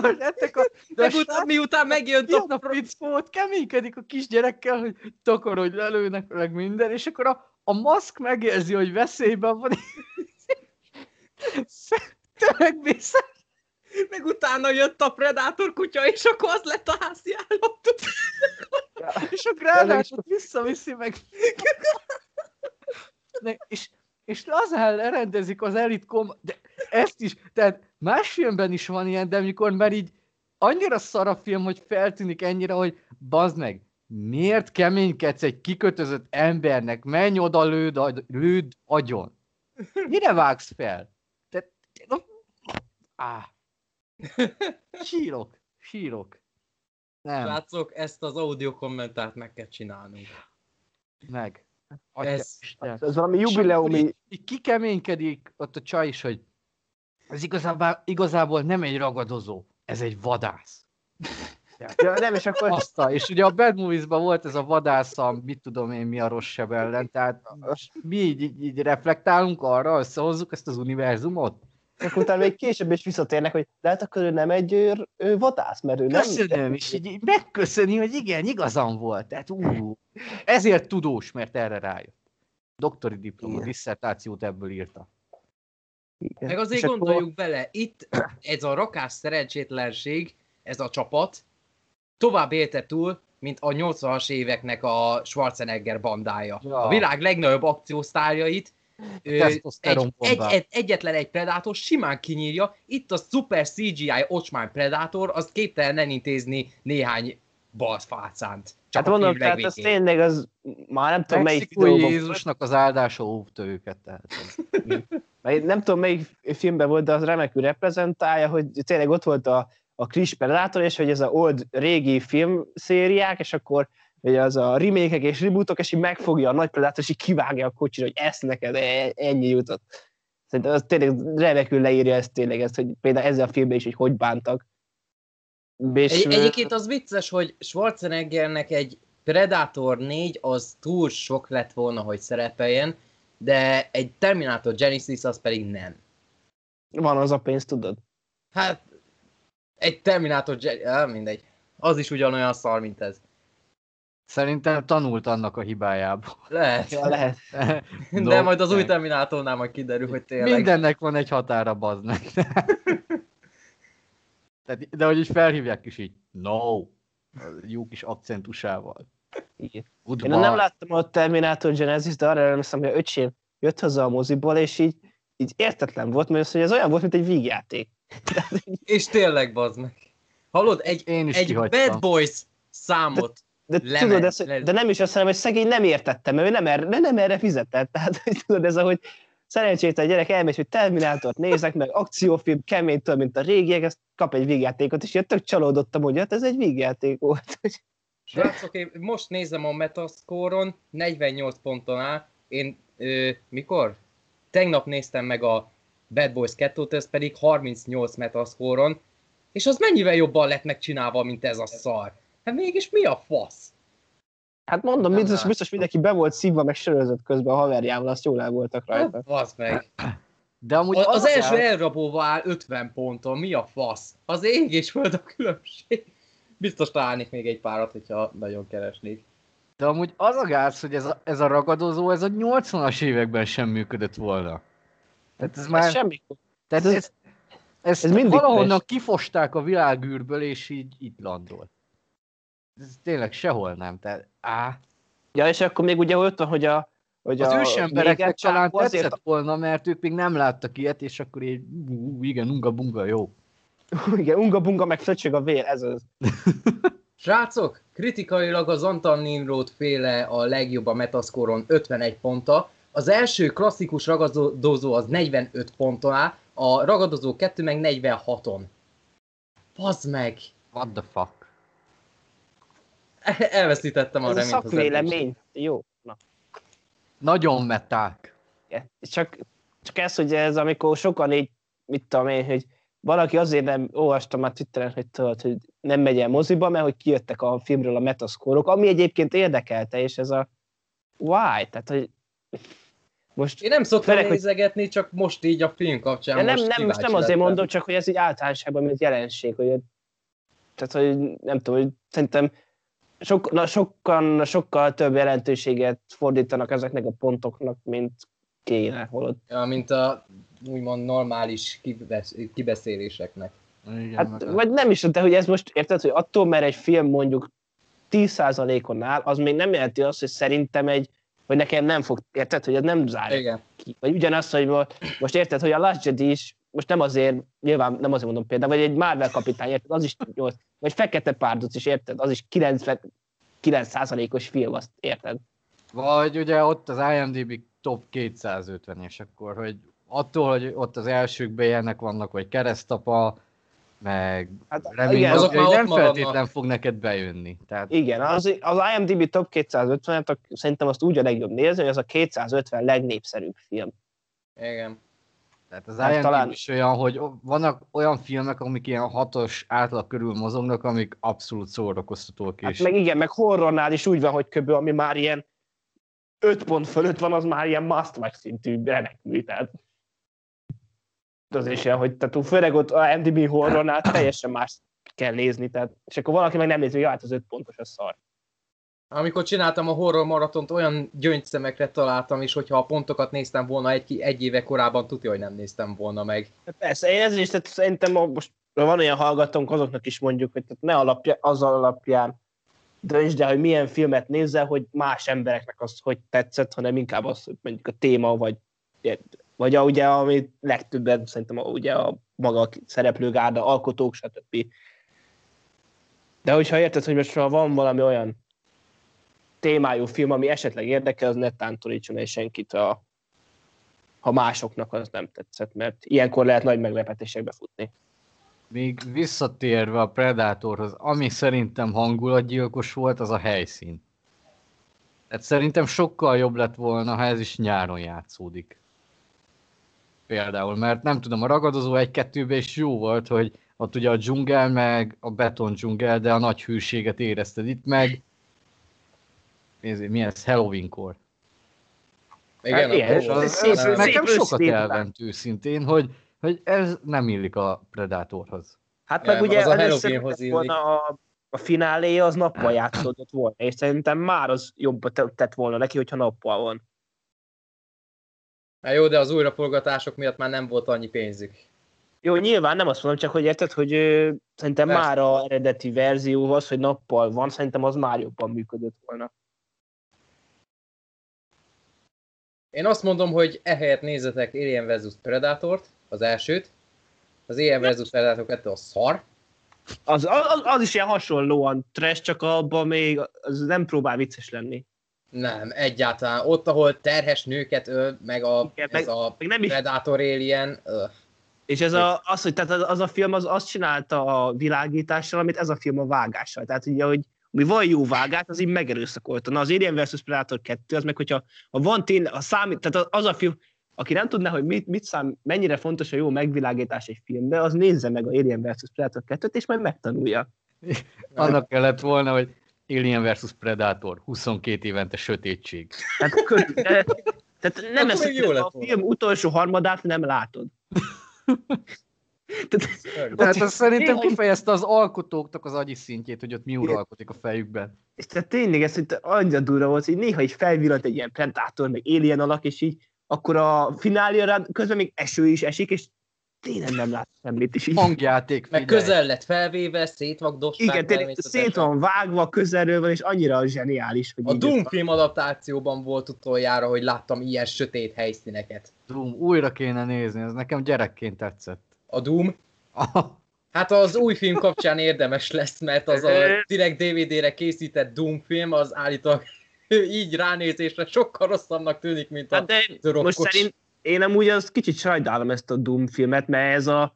Most ettek a... De utána, miután megjött Mi a a fickó, ott keménykedik a kisgyerekkel, hogy tokor, hogy lelőnek, meg minden, és akkor a, a maszk megérzi, hogy veszélyben van, tömegvész, meg utána jött a Predator kutya, és akkor az lett a házi állat. és a gránátot visszaviszi meg. Ne, és, és lazán lerendezik az elitkom, de ezt is, tehát más filmben is van ilyen, de amikor már így annyira szar a film, hogy feltűnik ennyire, hogy bazd meg, miért keménykedsz egy kikötözött embernek, menj oda, lőd, agy- lőd agyon. Mire vágsz fel? Te, á. Sírok, sírok. Nem, Látszok, ezt az audio kommentárt meg kell csinálnunk. meg. Ez-. Ez valami jubileumi... Így, így kikeménykedik ott a csaj is, hogy ez igazából, igazából nem egy ragadozó, ez egy vadász. Ja, nem, és akkor Azt a, és ugye a Bad Movies-ban volt ez a vadász, a mit tudom én mi a rossz seb ellen, tehát mi így, így, így reflektálunk arra, összehozzuk ezt az univerzumot. Akkor utána még később is visszatérnek, hogy lehet akkor ő nem egy ő, ő vadász, mert ő nem... Köszönöm, és így, megköszöni, hogy igen, igazam volt. Tehát ú, ezért tudós, mert erre rájött. Doktori diploma, Igen. disszertációt ebből írta. Igen. Meg azért És akkor- gondoljuk bele, itt ez a rakás szerencsétlenség, ez a csapat tovább élte túl, mint a 80-as éveknek a Schwarzenegger bandája. Ja. A világ legnagyobb akciósztárjait egy, egy, egyetlen egy Predator simán kinyírja, itt a Super CGI ocsmány Predator, az képtelen elintézni néhány balfácánt. Hát a mondom, film tehát ez tényleg az, már nem tudom melyik videóban, Jézusnak az áldása óvta őket. Tehát. mert nem tudom melyik filmben volt, de az remekül reprezentálja, hogy tényleg ott volt a, a Chris Predator, és hogy ez a old régi filmszériák, és akkor hogy az a remake és rebootok, és így megfogja a nagy Predator, és így kivágja a kocsira, hogy ezt neked e- ennyi jutott. Szerintem az tényleg remekül leírja ezt tényleg, ezt, hogy például ezzel a filmben is, hogy hogy bántak. És, Egy, egyébként az vicces, hogy Schwarzeneggernek egy Predator 4 az túl sok lett volna, hogy szerepeljen, de egy Terminator Genesis az pedig nem. van az a pénz, tudod? Hát, egy Terminator Gen... Ah, mindegy. Az is ugyanolyan szar, mint ez. Szerintem tanult annak a hibájából. Lehet. Ja, lehet. De majd az új meg. Terminatornál majd kiderül, hogy tényleg. Mindennek van egy határa, bazd meg. Tehát, de hogy így felhívják is így, no, jó kis akcentusával. Igen. Good Én nem láttam a Terminator Genesis, de arra emlékszem, hogy a öcsém jött haza a moziból, és így, így értetlen volt, mert az, hogy ez olyan volt, mint egy vígjáték. És tényleg, bazd meg. Hallod, egy, Én is egy kihagytam. Bad Boys számot. De, Lement, tudod, ez, le- de nem is azt hanem, hogy szegény nem értette, mert ő nem erre, nem erre fizetett. Tehát, hogy tudod, ez ahogy szerencsétlen gyerek elmegy, hogy Terminátort nézek, meg akciófilm, kemény több, mint a régiek, ezt kap egy vígjátékot, és én tök csalódottam, hogy hát ez egy vígjáték volt. Srácok, én most nézem a Metascore-on, 48 ponton áll. Én, ö, mikor? Tegnap néztem meg a Bad Boys 2-t, ez pedig 38 Metascore-on. És az mennyivel jobban lett megcsinálva, mint ez a szar. Hát mégis mi a fasz? Hát mondom, Nem biztos, biztos mindenki be volt szívva, meg sörözött közben a haverjával, azt jól el voltak rajta. Hát, Fasz meg. De amúgy A- Az az első áll- elrabóval áll 50 ponton, mi a fasz? Az ég és föld a különbség. Biztos találnék még egy párat, hogyha nagyon keresnék. De amúgy az a gáz, hogy ez a, ez a ragadozó, ez a 80-as években sem működött volna. Tehát ez már... Ez semmi. Tehát ez- ez, ezt ez mindig valahonnan fest. kifosták a világűrből, és így itt landolt. Ez tényleg sehol nem. Tehát, á, Ja, és akkor még ugye ott van, hogy a hogy az ősembereknek talán azért, tetszett volna, mert ők még nem láttak ilyet, és akkor így, ú, igen, unga bunga, jó. igen, unga-bunga, meg fröccsög a vér, ez az. Srácok, kritikailag az Anton Nimrod féle a legjobb a Metascore-on 51 ponta. Az első klasszikus ragadozó az 45 ponton áll, a ragadozó 2 meg 46-on. Fazd meg! What the fuck? Elveszítettem a Ez a reményt az szakvélemény. Jó. Na. Nagyon meták. Igen. Csak, csak ez, hogy ez, amikor sokan így, mit tudom én, hogy valaki azért nem olvastam már Twitteren, hogy, tudod, hogy nem megy el moziba, mert hogy kijöttek a filmről a metaszkórok, ami egyébként érdekelte, és ez a why? Tehát, hogy most Én nem szoktam Főleg, hogy- nézegetni, csak most így a film kapcsán Ja, nem, most nem, most nem azért lettem. mondom, csak hogy ez így általánosságban, mint jelenség, hogy tehát, hogy nem tudom, hogy szerintem sok, na, sokkal, sokkal több jelentőséget fordítanak ezeknek a pontoknak, mint kéne, holott. Ja, mint a úgymond normális kibesz- kibeszéléseknek. Igen, Hát, meg a- vagy nem is, de hogy ez most, érted, hogy attól, mert egy film mondjuk 10%-on áll, az még nem jelenti azt, hogy szerintem egy, hogy nekem nem fog, érted, hogy ez nem zárja Igen. ki. Vagy ugyanaz, hogy mo- most érted, hogy a Last Jedi is, most nem azért, nyilván nem azért mondom például, vagy egy Marvel kapitány, érted, az is 8, vagy Fekete Párduc is, érted, az is 99%-os film, azt érted. Vagy ugye ott az IMDb top 250 és akkor, hogy attól, hogy ott az elsőkben ilyenek vannak, vagy keresztapa, meg Hát, remény, igen, azok azok már nem feltétlen fog neked bejönni. Tehát Igen, az, az IMDb top 250 -et, szerintem azt úgy a legjobb nézni, hogy az a 250 legnépszerűbb film. Igen. Tehát az Hát talán- is olyan, hogy vannak olyan filmek, amik ilyen hatos átlag körül mozognak, amik abszolút szórakoztatók Hát is. meg igen, meg horrornál is úgy van, hogy kb. ami már ilyen 5 pont fölött van, az már ilyen must watch szintű remek mű, tehát az is ilyen, hogy tehát főleg ott a MDB horrornál teljesen más kell nézni, tehát, és akkor valaki meg nem nézi, hogy hát az 5 pontos, az szar. Amikor csináltam a horror maratont, olyan gyöngyszemekre találtam is, hogyha a pontokat néztem volna egy, egy éve korábban, tudja, hogy nem néztem volna meg. Persze, én ezért is, tehát szerintem most van olyan hallgatónk, azoknak is mondjuk, hogy tehát ne alapja, az alapján döntsd el, hogy milyen filmet nézzel, hogy más embereknek az hogy tetszett, hanem inkább az, hogy mondjuk a téma, vagy, vagy a, ugye, ami legtöbben szerintem a, ugye a maga a szereplőgárda, alkotók, stb. De hogyha érted, hogy most ha van valami olyan témájú film, ami esetleg érdekel, az ne tántorítson el senkit, a, ha másoknak az nem tetszett, mert ilyenkor lehet nagy meglepetésekbe futni. Még visszatérve a Predatorhoz, ami szerintem hangulatgyilkos volt, az a helyszín. Tehát szerintem sokkal jobb lett volna, ha ez is nyáron játszódik. Például, mert nem tudom, a ragadozó egy-kettőben is jó volt, hogy ott ugye a dzsungel meg a beton dzsungel, de a nagy hűséget érezted itt meg. Nézzé, mi ez? Halloween-kor. Igen, Hát ilyen, az, szép- az szép sokat őszintén. elvent őszintén, hogy, hogy ez nem illik a Predatorhoz. Hát Nem, meg ugye az a először volna a, a finálé az nappal játszódott volna, és szerintem már az jobban te- tett volna neki, hogyha nappal van. Hát jó, de az újraforgatások miatt már nem volt annyi pénzük. Jó, nyilván nem azt mondom, csak hogy érted, hogy ö, szerintem Persze. már a eredeti verzióhoz, hogy nappal van, szerintem az már jobban működött volna. Én azt mondom, hogy ehelyett nézzetek Alien vs Predatort, az elsőt. Az Alien vs Predator 2 a szar. Az, az, az is ilyen hasonlóan trash, csak abban még az nem próbál vicces lenni. Nem, egyáltalán. Ott, ahol terhes nőket öl, meg a, Igen, ez meg- a Meg nem is Predator Alien. öh. És ez a, az, hogy tehát az, az a film az azt csinálta a világítással, amit ez a film a vágással. Tehát ugye, hogy ami van jó vágás, az így megerőszakolta. Na az Alien vs. Predator 2, az meg, hogyha ha van tényleg, a számít, tehát az a film, aki nem tudná, hogy mit, mit szám, mennyire fontos a jó megvilágítás egy filmbe, az nézze meg a Alien vs. Predator 2-t, és majd megtanulja. Annak kellett volna, hogy Alien vs. Predator, 22 évente sötétség. Tehát, kö, de, tehát nem Akkor ezt jó lett a volna. film utolsó harmadát nem látod. tehát, Tehát ez szerintem kifejezte az alkotóknak az agyi szintjét, hogy ott mi uralkodik a fejükben. És tehát tényleg ez, hogy annyira durva volt, hogy néha így felvillant egy ilyen Predator, meg Alien alak, és így akkor a fináliára közben még eső is esik, és tényleg nem lát semmit, így Hangjáték, Meg közel lett felvéve, szétvagdosták. igen, tényleg szét van vágva, közelről van, és annyira zseniális, hogy A Doom film adaptációban volt utoljára, hogy láttam ilyen sötét helyszíneket. Doom, újra kéne nézni, ez nekem gyerekként tetszett. A Doom, hát az új film kapcsán érdemes lesz, mert az a direkt DVD-re készített Doom film, az állítólag így ránézésre sokkal rosszabbnak tűnik, mint a Hát de most szerint én amúgy az kicsit sajnálom ezt a Doom filmet, mert ez a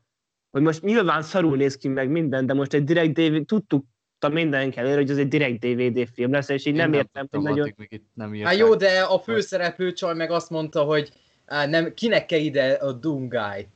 hogy most nyilván szarul néz ki meg minden, de most egy direkt DVD, tudtuk mindenki előre, hogy ez egy direkt DVD film lesz, és így Én nem értem, hogy nagyon... nem Hát jó, de a főszereplő csaj meg azt mondta, hogy á, nem, kinek kell ide a Doom Guy.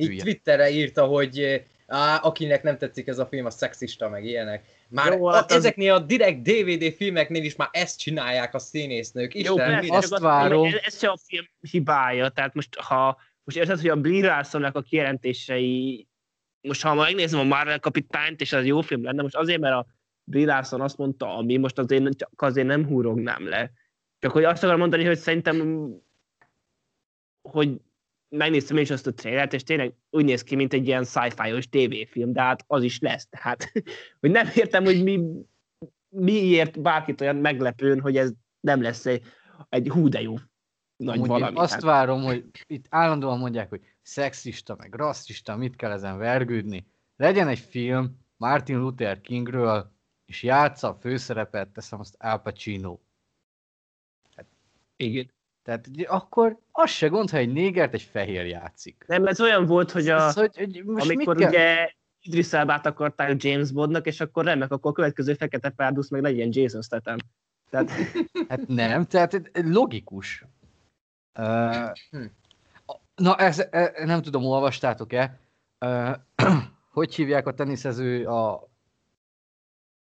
Így Hülye. Twitterre írta, hogy á, akinek nem tetszik ez a film, a szexista, meg ilyenek. Már Jó, a, hát az- ezeknél a direkt DVD filmeknél is már ezt csinálják a színésznők. Jó, Istenem, persze, mire- azt csak várom. Ez, ez se a film hibája, tehát most ha most érzed, hogy a Brie Larsonnak a kijelentései, most ha megnézem a Marvel kapitányt, és az jó film lenne, most azért, mert a Brie Larson azt mondta, ami most azért, csak azért nem húrognám le. Csak hogy azt akarom mondani, hogy szerintem, hogy megnéztem én is azt a trailert, és tényleg úgy néz ki, mint egy ilyen sci-fi-os tévéfilm, de hát az is lesz. Tehát, hogy nem értem, hogy mi, miért bárkit olyan meglepőn, hogy ez nem lesz egy, egy hú de jó nagy Amúgy én valami. azt hát. várom, hogy itt állandóan mondják, hogy szexista, meg rasszista, mit kell ezen vergődni. Legyen egy film Martin Luther Kingről, és játsza a főszerepet, teszem azt Al Pacino. Igen. Tehát akkor az se gond, ha egy négert egy fehér játszik. Nem, ez olyan volt, hogy, a, Ez, hogy, hogy most amikor mit kell? ugye Idris Elbát akarták James Bondnak, és akkor remek, akkor a következő fekete párdusz meg legyen Jason Statham. Tehát Hát nem, tehát logikus. Uh, na, ez, e, nem tudom, olvastátok-e? Uh, hogy hívják a teniszező a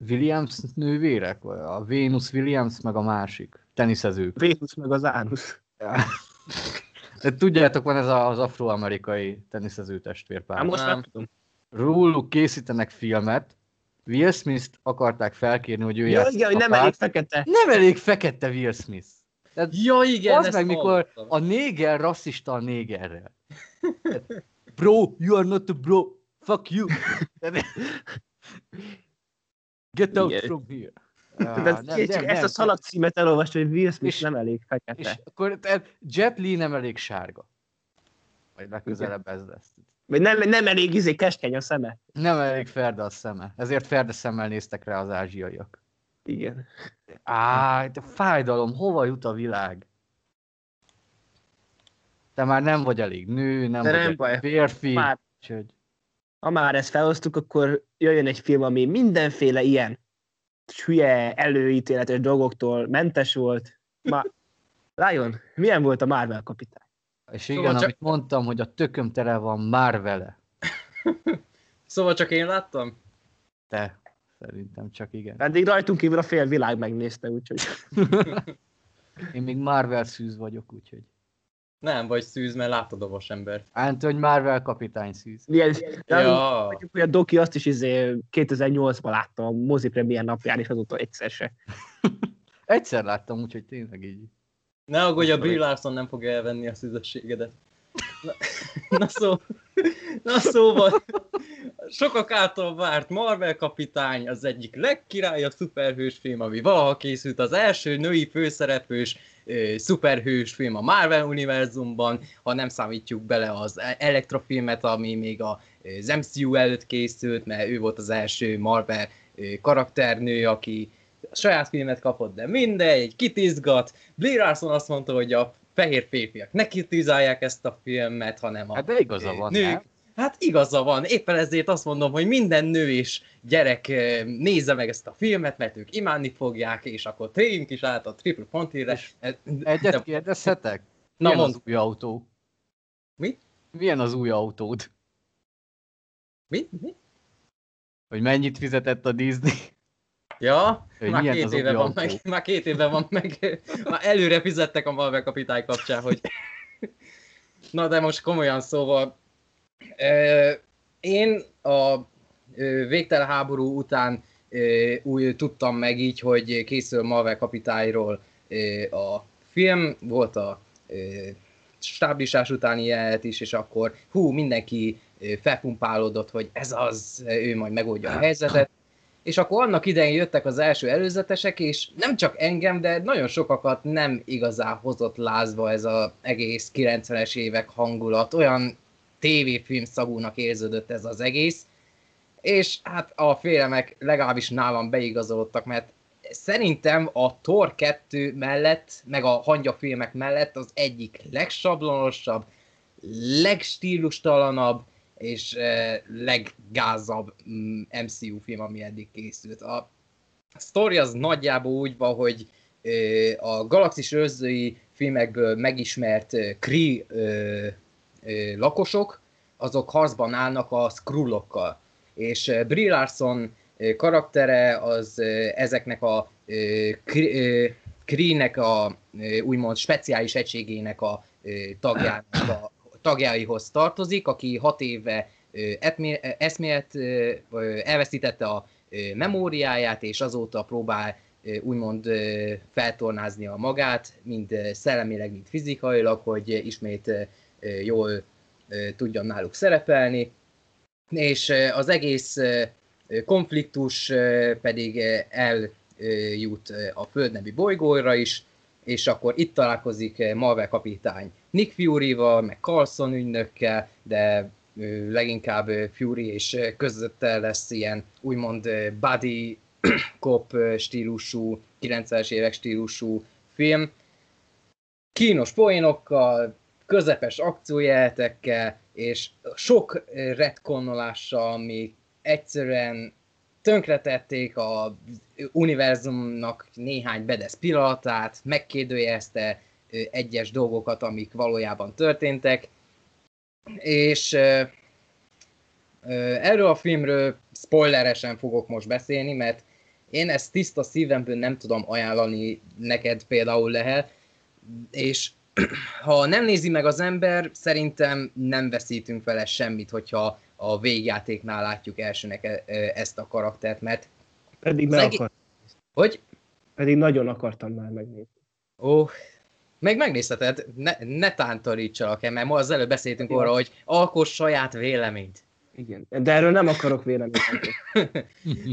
Williams nővérek? Vagy A Venus Williams, meg a másik teniszezők. Vénusz meg az Ánusz. De tudjátok, van ez a- az afroamerikai teniszező testvérpár. Hát most Nem. nem tudom. Róluk készítenek filmet, Will Smith-t akarták felkérni, hogy ő Ja, igen, hogy nem elég fekete. Nem elég fekete Will Smith. Tehát Ja, igen, az meg, mikor a néger rasszista a négerrel. Bro, you are not a bro. Fuck you. Get out Igen. from here. De Ah, ezt, nem, csak nem, ezt a nem. szalagcímet elolvasni, hogy Will Smith És- nem elég És fekete. akkor tehát Jet Li nem elég sárga. Vagy legközelebb ez lesz. Vagy nem, nem elég izé keskeny a szeme. Nem elég ferde a szeme. Ezért ferde szemmel néztek rá az ázsiaiak. Igen. Á, de fájdalom, hova jut a világ? Te már nem vagy elég nő, nem De vagy nem baj. férfi. Már, Úgyhogy ha már ezt felosztuk, akkor jöjjön egy film, ami mindenféle ilyen hülye előítéletes dolgoktól mentes volt. Ma, Lion, milyen volt a Marvel kapitány? És Szóval igen, csak- amit mondtam, hogy a tököm tele van már vele. Szóval csak én láttam? Te, szerintem csak igen. Eddig rajtunk kívül a fél világ megnézte, úgyhogy... Én még Marvel szűz vagyok, úgyhogy. Nem, vagy szűz, mert láttad a vasembert. Hát, hogy Marvel kapitány szűz. De Ja. mondjuk, hogy a Doki azt is izé 2008-ban láttam a mozi premier napján, és azóta egyszer se. Egyszer láttam, úgyhogy tényleg így. Ne aggódj, a Brie Larson nem fogja elvenni a szüzességedet. Na, na, szó, na szóval, sokak által várt Marvel kapitány az egyik legkirályabb szuperhős film, ami valaha készült, az első női főszereplős ö, szuperhős film a Marvel univerzumban, ha nem számítjuk bele az elektrofilmet, ami még a, az MCU előtt készült, mert ő volt az első Marvel karakternő, aki a saját filmet kapott, de mindegy, kitizgat. Brie Larson azt mondta, hogy a fehér férfiak ne kritizálják ezt a filmet, hanem a Hát de igaza van, nők. nem? Hát igaza van, éppen ezért azt mondom, hogy minden nő és gyerek nézze meg ezt a filmet, mert ők imádni fogják, és akkor térjünk is át a Triple Frontierre. Egyet de- kérdezhetek? Na Milyen mondd. az új autó? Mi? Milyen az új autód? Mi? Mi? Hogy mennyit fizetett a Disney? Ja, Hogy már két éve van autó? meg, már két éve van meg, már előre fizettek a Marvel kapitány kapcsán, hogy... Na de most komolyan szóval, én a végtelen háború után úgy tudtam meg így, hogy készül Marvel kapitányról ö, a film, volt a stáblisás utáni jelenet is, és akkor hú, mindenki felpumpálódott, hogy ez az, ő majd megoldja a helyzetet, és akkor annak idején jöttek az első előzetesek, és nem csak engem, de nagyon sokakat nem igazán hozott lázba ez az egész 90-es évek hangulat, olyan tévéfilm szagúnak érződött ez az egész, és hát a félemek legalábbis nálam beigazolódtak, mert szerintem a Thor 2 mellett, meg a hangyafilmek mellett az egyik legsablonosabb, legstílustalanabb, és leggázabb MCU mm, film, ami eddig készült. A sztori az nagyjából úgy van, hogy a galaxis őrzői filmekből megismert Kree lakosok, azok harcban állnak a Skrullokkal. És Brie Larson karaktere az ezeknek a Kree-nek a úgymond speciális egységének a tagjának a tagjaihoz tartozik, aki hat éve eszmélet elveszítette a memóriáját, és azóta próbál úgymond feltornázni a magát, mind szellemileg, mind fizikailag, hogy ismét jól tudjon náluk szerepelni. És az egész konfliktus pedig eljut a földnevi bolygóra is, és akkor itt találkozik Marvel kapitány Nick Fury-val, meg Carlson ügynökkel, de leginkább Fury és közötte lesz ilyen úgymond buddy cop stílusú, 90-es évek stílusú film. Kínos poénokkal, közepes akciójeletekkel, és sok retkonolással, ami egyszerűen tönkretették a univerzumnak néhány bedesz pillanatát, megkérdőjelezte egyes dolgokat, amik valójában történtek, és erről a filmről spoileresen fogok most beszélni, mert én ezt tiszta szívemből nem tudom ajánlani neked például lehet, és ha nem nézi meg az ember, szerintem nem veszítünk vele semmit, hogyha a végjátéknál látjuk elsőnek e, ezt a karaktert, mert... Pedig meg egész... akart. Hogy? Pedig nagyon akartam már megnézni. Ó, meg megnézheted, ne, ne tántorítsalak mert ma az előbb beszéltünk Igen. arra, hogy alkos saját véleményt. Igen, de erről nem akarok véleményt.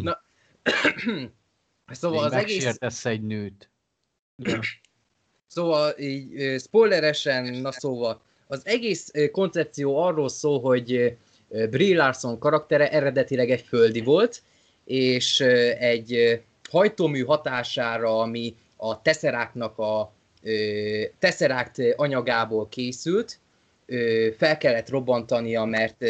Na, szóval Még az egész... egy nőt. Ja. Szóval így spoileresen, na szóval, az egész koncepció arról szól, hogy Brie Larson karaktere eredetileg egy földi volt, és egy hajtómű hatására, ami a teszeráknak a teszerákt anyagából készült, fel kellett robbantania, mert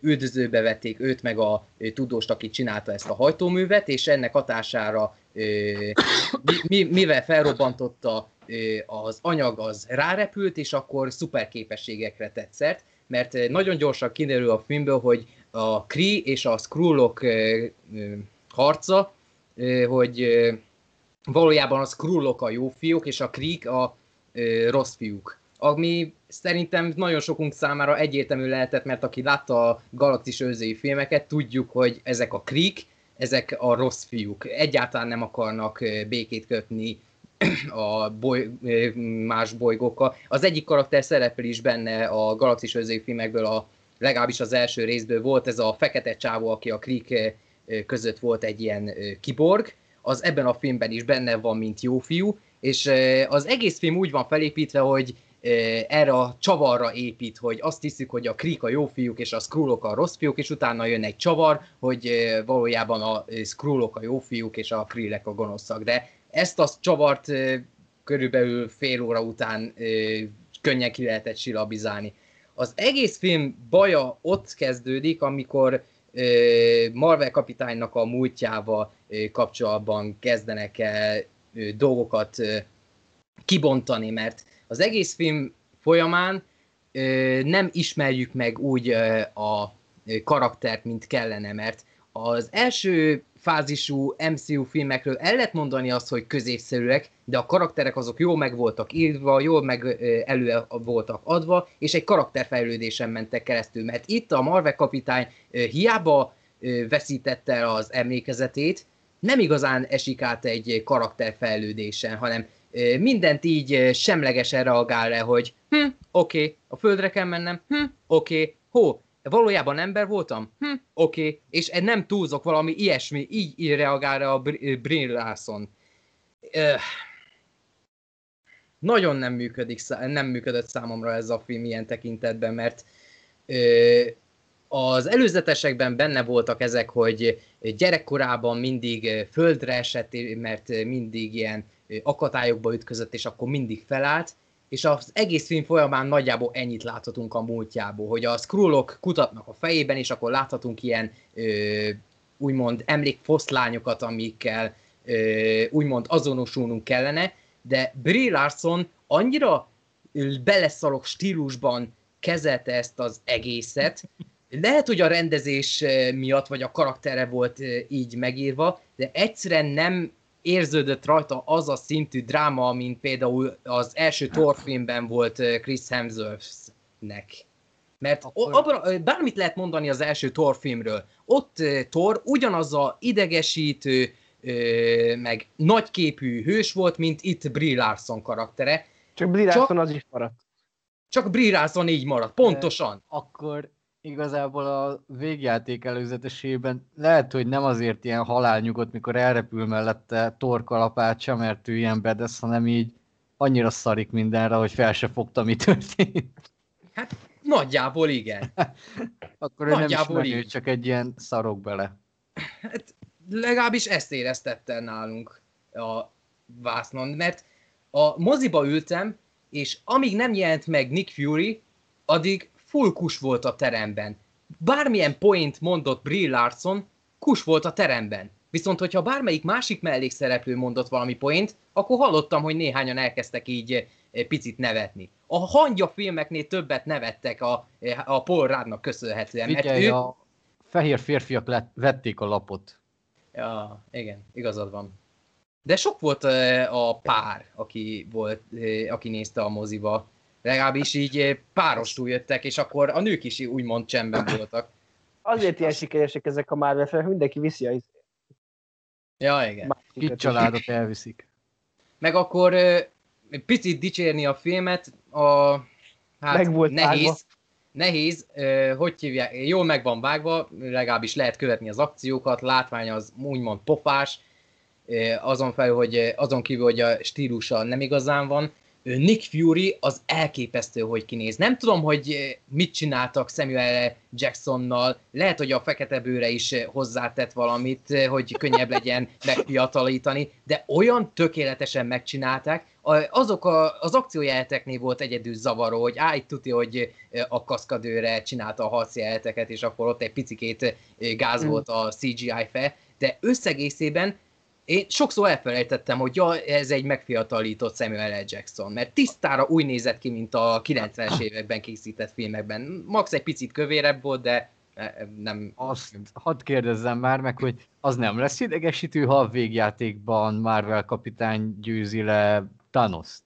üldözőbe vették őt meg a tudóst, aki csinálta ezt a hajtóművet, és ennek hatására mivel felrobbantotta az anyag, az rárepült, és akkor szuper képességekre szert, mert nagyon gyorsan kiderül a filmből, hogy a Kree és a Skrullok harca, hogy valójában a Skrullok a jó fiúk, és a Kree a rossz fiúk. Ami szerintem nagyon sokunk számára egyértelmű lehetett, mert aki látta a Galaxis őrzői filmeket, tudjuk, hogy ezek a Krik, ezek a rossz fiúk. Egyáltalán nem akarnak békét kötni a boly, más bolygókkal. Az egyik karakter szerepel is benne a Galaxis filmekből, a, legalábbis az első részből volt ez a fekete csávó, aki a Krik között volt egy ilyen kiborg, az ebben a filmben is benne van, mint jó fiú, és az egész film úgy van felépítve, hogy erre a csavarra épít, hogy azt hiszik, hogy a Krik a jó fiúk, és a Skrullok a rossz fiúk, és utána jön egy csavar, hogy valójában a Skrullok a jó fiúk, és a Krillek a gonoszak. De ezt a csavart körülbelül fél óra után könnyen ki lehetett silabizálni. Az egész film baja ott kezdődik, amikor Marvel kapitánynak a múltjával kapcsolatban kezdenek el dolgokat kibontani, mert az egész film folyamán nem ismerjük meg úgy a karaktert, mint kellene, mert az első fázisú MCU filmekről el lehet mondani azt, hogy középszerűek, de a karakterek azok jól meg voltak írva, jól meg elő voltak adva, és egy karakterfejlődésen mentek keresztül, mert itt a Marvel kapitány hiába veszítette el az emlékezetét, nem igazán esik át egy karakterfejlődésen, hanem mindent így semlegesen reagál le, hogy hm, oké, okay, a földre kell mennem, hm, oké, okay, hó, valójában ember voltam? Hm, oké, okay. és nem túlzok valami ilyesmi, így, így reagál a Brin Larson. Öh. Nagyon nem, működik, nem működött számomra ez a film ilyen tekintetben, mert az előzetesekben benne voltak ezek, hogy gyerekkorában mindig földre esett, mert mindig ilyen akadályokba ütközött, és akkor mindig felállt, és az egész film folyamán nagyjából ennyit láthatunk a múltjából, hogy a Skrullok kutatnak a fejében, és akkor láthatunk ilyen ö, úgymond emlékfoszlányokat, amikkel ö, úgymond azonosulnunk kellene, de Brie Larson annyira beleszalok stílusban kezelte ezt az egészet, lehet, hogy a rendezés miatt, vagy a karaktere volt így megírva, de egyszerűen nem érződött rajta az a szintű dráma, mint például az első Thor filmben volt Chris Hemsworthnek. Mert Akkor... abban, bármit lehet mondani az első Thor filmről. Ott Thor ugyanaz a idegesítő, meg nagyképű hős volt, mint itt Brie Larson karaktere. Csak Brie Larson Csak... az is maradt. Csak Brie Larson így maradt, pontosan. De akkor igazából a végjáték előzetesében lehet, hogy nem azért ilyen halálnyugodt, mikor elrepül mellette torkalapácsa, mert ő ilyen bedesz, hanem így annyira szarik mindenre, hogy fel se fogta, mi történt. Hát nagyjából igen. Akkor ő nagyjából nem is menő, csak egy ilyen szarok bele. Hát legalábbis ezt éreztette nálunk a vásznon, mert a moziba ültem, és amíg nem jelent meg Nick Fury, addig full kus volt a teremben. Bármilyen point mondott Brie Larson, kus volt a teremben. Viszont, hogyha bármelyik másik mellékszereplő mondott valami point, akkor hallottam, hogy néhányan elkezdtek így eh, picit nevetni. A hangya filmeknél többet nevettek a, eh, a Paul Ruddnak köszönhetően. Figyelj, mert ő... a fehér férfiak lett, vették a lapot. Ja, igen, igazad van. De sok volt eh, a pár, aki, volt, aki nézte a moziba Legalábbis így eh, párostul jöttek, és akkor a nők is úgymond csendben voltak. Azért ilyen sikeresek ezek a Marvel fel, mindenki viszi a Ja, igen. Itt családot elviszik. Meg akkor uh, picit dicsérni a filmet, a hát meg volt nehéz, vágva. nehéz, uh, hogy hívják, jól meg van vágva, legalábbis lehet követni az akciókat, látvány az úgymond pofás, uh, azon felül, hogy azon kívül, hogy a stílusa nem igazán van, Nick Fury az elképesztő, hogy kinéz. Nem tudom, hogy mit csináltak Samuel Jacksonnal, lehet, hogy a fekete bőre is hozzátett valamit, hogy könnyebb legyen megfiatalítani, de olyan tökéletesen megcsinálták, azok a, az akciójelteknél volt egyedül zavaró, hogy áj, tuti, hogy a kaszkadőre csinálta a harcjelteket, és akkor ott egy picikét gáz mm. volt a CGI fe, de összegészében én sokszor elfelejtettem, hogy ja, ez egy megfiatalított Samuel L. Jackson, mert tisztára úgy nézett ki, mint a 90-es években készített filmekben. Max egy picit kövérebb volt, de e, nem... Azt hadd kérdezzem már meg, hogy az nem lesz idegesítő, ha a végjátékban Marvel kapitány győzi le Thanos-t?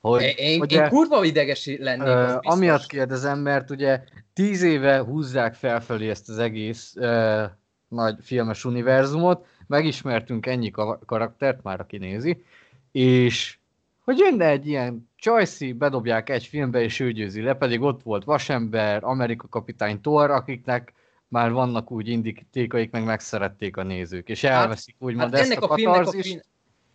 Hogy, én, ugye, én kurva ideges lennék, uh, Amiatt kérdezem, mert ugye tíz éve húzzák felfelé ezt az egész uh, nagy filmes univerzumot, megismertünk ennyi karaktert, már aki nézi, és hogy jönne egy ilyen Choice, bedobják egy filmbe, és ő győzi le, pedig ott volt Vasember, Amerika kapitány Thor, akiknek már vannak úgy indiktékaik, meg megszerették a nézők, és hát, elveszik hát, úgymond hát ezt ennek a, a katarzist. Fin-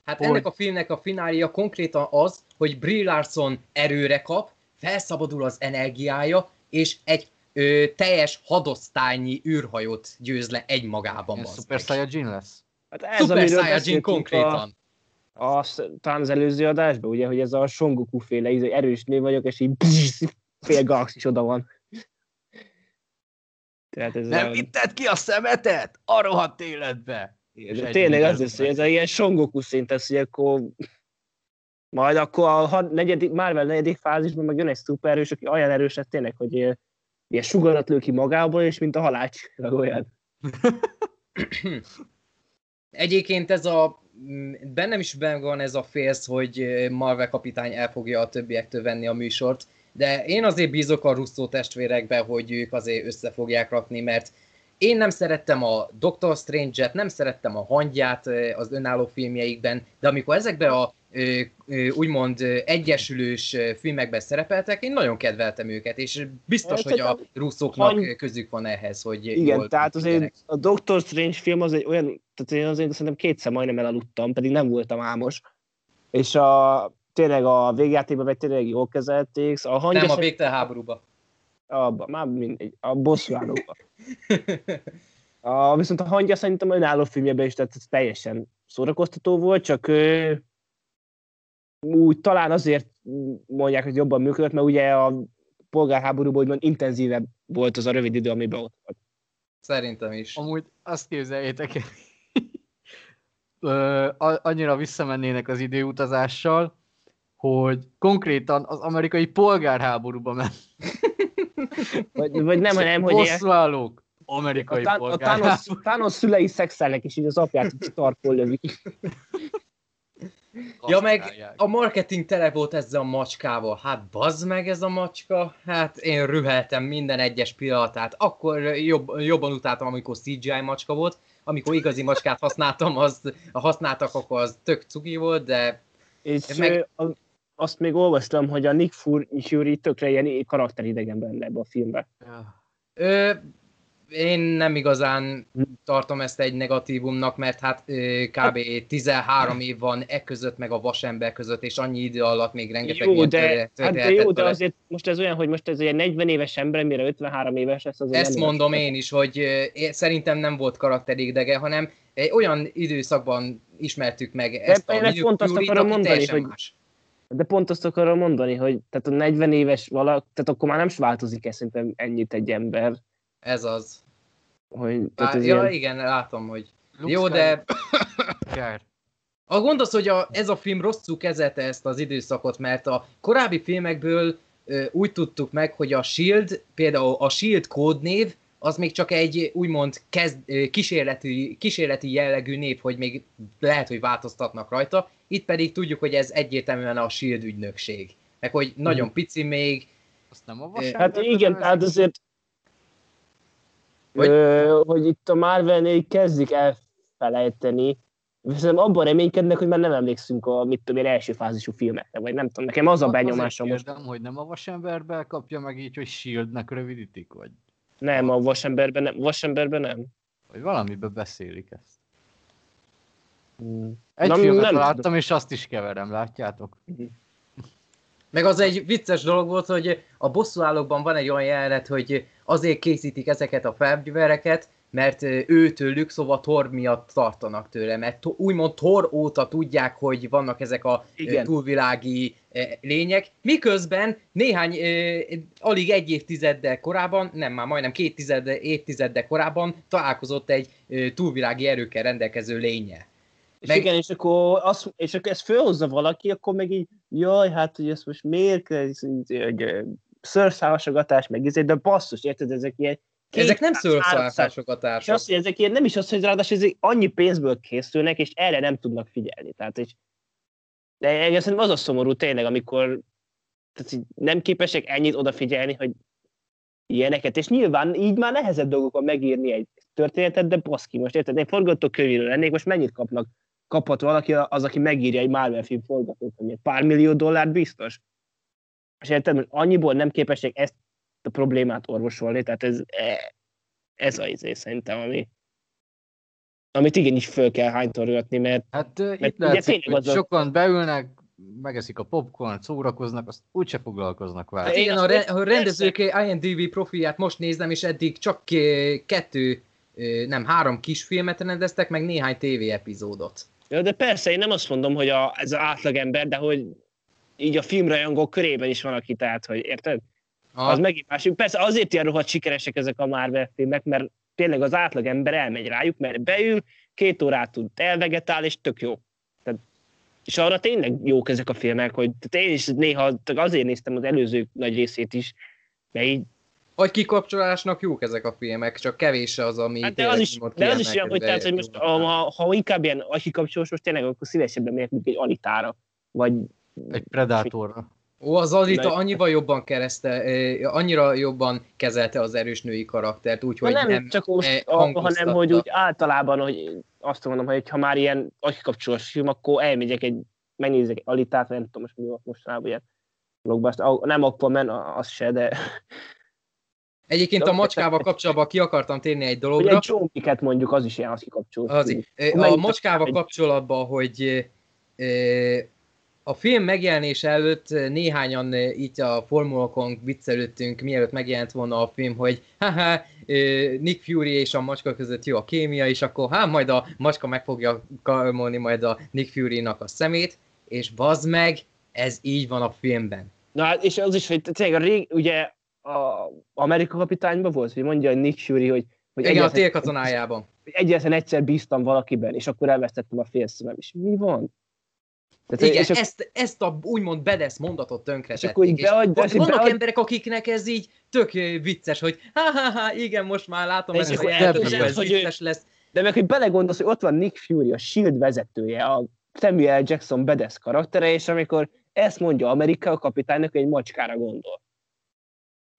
hát hogy... ennek a filmnek a finália konkrétan az, hogy Brie Larson erőre kap, felszabadul az energiája, és egy ö, teljes hadosztálynyi űrhajót győz le egymagában. Super Saiyajin lesz? Hát ez, Super Saiyajin konkrétan. A, a, talán az előző adásban, ugye, hogy ez a Songoku féle izé, erős nő vagyok, és így fél galaxis oda van. Tehát ez Nem a... vitted ki a szemetet? A rohadt életbe! Igen, tényleg az lesz, hogy ez a ilyen Songoku szint lesz, hogy akkor majd akkor a negyedik, Marvel negyedik fázisban meg jön egy szupererős, aki olyan erős lesz tényleg, hogy ilyen, sugarat lő ki magából, és mint a halács, olyan. Egyébként ez a bennem is benne van ez a félsz, hogy Marvel kapitány el fogja a többiektől venni a műsort, de én azért bízok a Russo testvérekbe, hogy ők azért össze fogják rakni, mert én nem szerettem a Doctor Strange-et, nem szerettem a hangját az önálló filmjeikben, de amikor ezekbe a úgymond egyesülős filmekben szerepeltek, én nagyon kedveltem őket, és biztos, hogy a russzóknak hany... közük van ehhez, hogy Igen, tehát azért a Doctor Strange film az egy olyan, tehát én azért szerintem kétszer majdnem elaludtam, pedig nem voltam álmos, és a, tényleg a végjátékban meg tényleg jól kezelték. A hangja nem, a végtelen háborúba. Abba, már mindegy, a bosszúállóba. a, viszont a hangja szerintem önálló filmjében is, tehát teljesen szórakoztató volt, csak úgy talán azért mondják, hogy jobban működött, mert ugye a polgárháborúban úgymond intenzívebb volt az a rövid idő, amiben ott volt. Szerintem is. Amúgy azt képzeljétek el, Ö, annyira visszamennének az időutazással, hogy konkrétan az amerikai polgárháborúba ment. Vagy, vagy nem, hanem, hogy ilyen- Bosszúállók. a, Amerikai Tán- a. Thanos, Thanos szülei szexelnek, és így az apját startból lövik. Ja, meg a marketing tele volt ezzel a macskával. Hát bazd meg ez a macska. Hát én rüheltem minden egyes pillanatát. Akkor jobb, jobban utáltam, amikor CGI macska volt. Amikor igazi macskát használtam, az, használtak, akkor az tök cuki volt, de És Meg- meg... a, azt még olvastam, hogy a Nick Fury tökre ilyen karakteridegen benne ebbe a filmbe. Ja. Ö, én nem igazán tartom ezt egy negatívumnak, mert hát kb. 13 év van e között, meg a vasember között, és annyi idő alatt még rengeteg Jó, de, hát de jó, de azért most ez olyan, hogy most ez egy 40 éves ember, mire 53 éves lesz, az Ezt mondom én is, hogy szerintem nem volt karakteridege, hanem egy olyan időszakban ismertük meg ezt a én pont azt akarom mondani, hogy- más. De pont azt akarom mondani, hogy tehát a 40 éves valaki, tehát akkor már nem változik szerintem ennyit egy ember. Ez az. Hogy, Á, ja, ilyen, igen, látom, hogy Luke jó, de Skywalker. A gond az, hogy a, ez a film rosszul kezelte ezt az időszakot, mert a korábbi filmekből ö, úgy tudtuk meg, hogy a SHIELD, például a SHIELD kódnév, az még csak egy úgymond kezd, kísérleti, kísérleti jellegű név, hogy még lehet, hogy változtatnak rajta. Itt pedig tudjuk, hogy ez egyértelműen a SHIELD ügynökség. Meg hogy nagyon pici még, Azt nem a Hát hát igen, tehát azért Vagy- hogy, hogy itt a Marvelnél kezdik elfelejteni, viszont abban reménykednek, hogy már nem emlékszünk a mit tudom én, első fázisú filmekre, vagy nem tudom, nekem az a Azért benyomásom most. kérdem, hogy nem a vasemberbe kapja meg így, hogy Shieldnek rövidítik, vagy, Nem, a Vasemberben nem. Vasemberben nem. vagy valamiben beszélik ezt. Hmm. Egy Nem- filmet nem láttam, és azt is keverem, látjátok? Meg az egy vicces dolog volt, hogy a bosszúállókban van egy olyan jelenet, hogy azért készítik ezeket a fegyvereket, mert ö, ő tőlük, szóval Thor miatt tartanak tőle, mert úgymond Thor óta tudják, hogy vannak ezek a Igen. túlvilági lények, miközben néhány, alig egy évtizeddel korábban, nem már majdnem két tized, évtizeddel korábban találkozott egy túlvilági erőkkel rendelkező lénye. És Meg- igen, és akkor, azt, és akkor ezt fölhozza valaki, akkor meg így, jaj, hát hogy ezt most miért kell, szőrszálasogatás, meg izé, de basszus, érted, ezek ilyen Ezek nem 200-300 És azt, hogy ezek ilyen nem is az, hogy ráadásul ezek annyi pénzből készülnek, és erre nem tudnak figyelni. Tehát, és, de engem szerintem az a szomorú tényleg, amikor tehát így nem képesek ennyit odafigyelni, hogy ilyeneket, és nyilván így már nehezebb dolgok van megírni egy történetet, de baszki, most érted, egy forgatókönyvíró lennék, most mennyit kapnak, kaphat valaki az, aki megírja egy Marvel film forgatókönyvét? Pár millió dollárt biztos? És érted, most annyiból nem képesek ezt a problémát orvosolni, tehát ez, e, ez az izé szerintem, ami, amit igenis föl kell hánytorgatni, mert Hát Mert itt ugye látszik, hogy az a- sokan beülnek, megeszik a popcorn, szórakoznak, azt úgyse foglalkoznak vele. Hát Én igen, a, re- a rendezők IMDb profilját most nézem, és eddig csak kettő, nem, három kisfilmet rendeztek, meg néhány TV epizódot. Ja, de persze, én nem azt mondom, hogy a, ez az átlagember, de hogy így a filmrajongók körében is van, aki tehát, hogy érted? A, Az megint másik. Persze azért ilyen rohadt sikeresek ezek a Marvel filmek, mert tényleg az átlagember elmegy rájuk, mert beül, két órát tud elvegetál, és tök jó. Tehát, és arra tényleg jók ezek a filmek, hogy tehát én is néha azért néztem az előző nagy részét is, mert így Vagy kikapcsolásnak jók ezek a filmek, csak kevés az, ami Hát de az is, de az is olyan, hogy, tehát, hogy most ha, ha inkább ilyen akikapcsolós, most tényleg akkor szívesebben megyek, mint egy alitára. Vagy Egy predátorra. Ó, az Alita annyival jobban kereszte, eh, annyira jobban kezelte az erős női karaktert, úgyhogy nem, nem, csak most, hanem hogy úgy általában, hogy azt mondom, hogy ha már ilyen akikapcsolós film, akkor elmegyek egy, megnézek egy alitát, nem tudom most mi volt mostanában ilyen blockbuster. Nem Aquaman, az se, de Egyébként a macskával kapcsolatban ki akartam térni egy dologra. egy John Wick-et mondjuk, az is ilyen Az, film. így. a macskával egy- kapcsolatban, hogy a film megjelenése előtt néhányan így a formulokon viccelődtünk, mielőtt megjelent volna a film, hogy haha, Nick Fury és a macska között jó a kémia, és akkor hát majd a macska meg fogja kalmolni majd a Nick Fury-nak a szemét, és bazd meg, ez így van a filmben. Na, hát, és az is, hogy tényleg a rég, ugye a Amerika kapitányban volt, hogy mondja hogy Nick Fury, hogy, hogy Igen, a télkatonájában. hogy egyetlen egyszer bíztam valakiben, és akkor elvesztettem a fél szemem. És mi van? Tehát, Igen, és ezt, ezt a úgymond bedesz mondatot tönkretették. És akkor így beadj- és így vannak beadj- emberek, akiknek ez így tök vicces, hogy ha-ha-ha, igen, most már látom, És ezt, hogy eltudom, ez hogy vicces lesz. de meg, hogy belegondolsz, hogy ott van Nick Fury, a S.H.I.E.L.D. vezetője, a Samuel Jackson Bedes karaktere, és amikor ezt mondja Amerika a kapitánynak, hogy egy macskára gondol.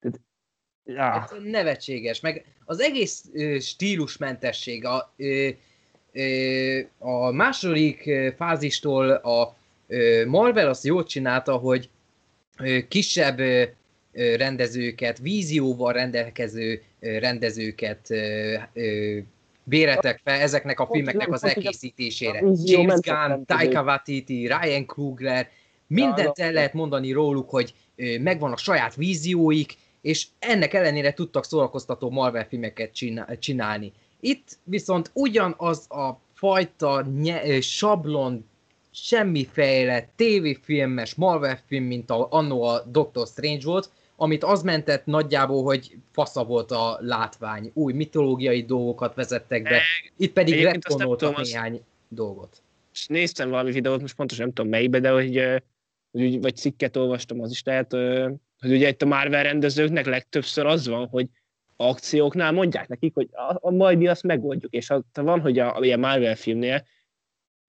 Tehát, ja. Ez nevetséges, meg az egész ö, stílusmentesség, a, ö, ö, a második fázistól a ö, Marvel azt jól csinálta, hogy ö, kisebb ö, rendezőket, vízióval rendelkező ö, rendezőket ö, ö, véretek fel ezeknek a filmeknek az elkészítésére. James Gunn. Taika Waititi, Ryan Coogler, mindent el lehet mondani róluk, hogy megvan a saját vízióik, és ennek ellenére tudtak szórakoztató Marvel filmeket csinál- csinálni. Itt viszont ugyanaz a fajta nye- sablon, semmiféle tévéfilmes Marvel film, mint a, annó a Doctor Strange volt, amit az mentett nagyjából, hogy fasza volt a látvány. Új mitológiai dolgokat vezettek be, itt pedig retkonoltak néhány dolgot. és néztem valami videót, most pontosan nem tudom melyikbe, de hogy, vagy cikket olvastam, az is lehet, hogy ugye itt a Marvel rendezőknek legtöbbször az van, hogy akcióknál mondják nekik, hogy a, a majd mi azt megoldjuk, és ha van, hogy a, a Marvel filmnél,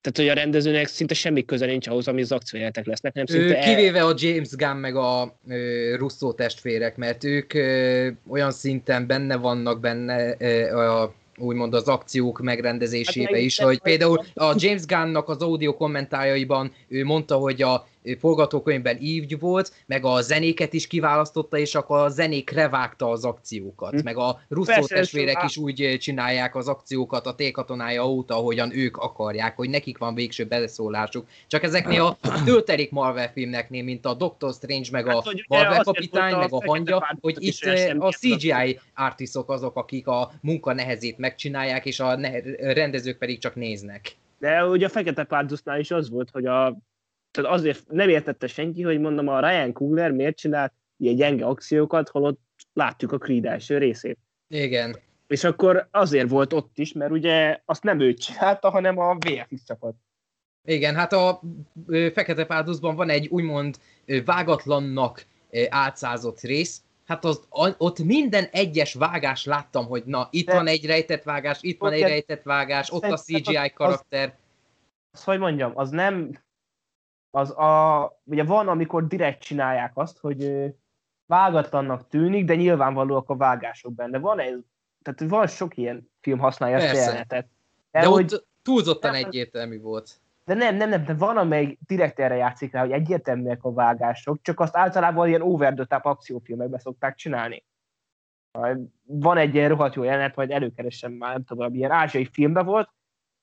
tehát hogy a rendezőnek szinte semmi köze nincs ahhoz, ami az akciójátek lesznek, hanem Ő, szinte el- kivéve a James Gunn meg a ö, Russo testvérek, mert ők ö, olyan szinten benne vannak benne ö, a, úgymond az akciók megrendezésébe Hát, is, nem- hogy például a James Gunnnak az audio kommentárjaiban ő mondta, hogy a forgatókönyvben így volt, meg a zenéket is kiválasztotta, és akkor a zenékre vágta az akciókat, Hm. meg a Russo testvérek á- is úgy ö, csinálják az akciókat a T-katonája óta, ahogyan ők akarják, hogy nekik van végső beleszólásuk. Csak ezeknél a töltelék Marvel filmeknél, mint a Doctor Strange, meg a Hát, ugye Marvel kapitány, a meg a hangya, hogy itt eh, a CGI artistok azok, akik a munka nehezét megcsinálják, és a rendezők pedig csak néznek. De ugye a Fekete Párdusznál is az volt, hogy a, tehát azért nem értette senki, hogy mondom, a Ryan Coogler miért csinált ilyen gyenge akciókat, holott látjuk a Creed első részét. Igen. És akkor azért volt ott is, mert ugye azt nem ő csinálta, hanem a VFX csapat. Igen, hát a Fekete Párducban van egy úgymond vágatlannak átszázott rész, hát az, ott minden egyes vágás láttam, hogy na, itt De- van egy rejtett vágás, itt van egy rejtett vágás, ott a CGI az- karakter. Azt hogy mondjam, az nem, az a, ugye van, amikor direkt csinálják azt, hogy vágatlannak tűnik, de nyilvánvalóak a vágások benne. Van ez, tehát van sok ilyen film használja ezt a jelenetet. De, De, ott hogy, túlzottan Nem, egyértelmű volt. de nem, nem, nem, de van, amely direkt erre játszik rá, hogy egyértelműek a vágások, csak azt általában ilyen over the top akciófilmekben szokták csinálni. Van egy ilyen rohadt jó jelenet, majd előkeresem már, nem tudom, ilyen ázsiai filmben volt,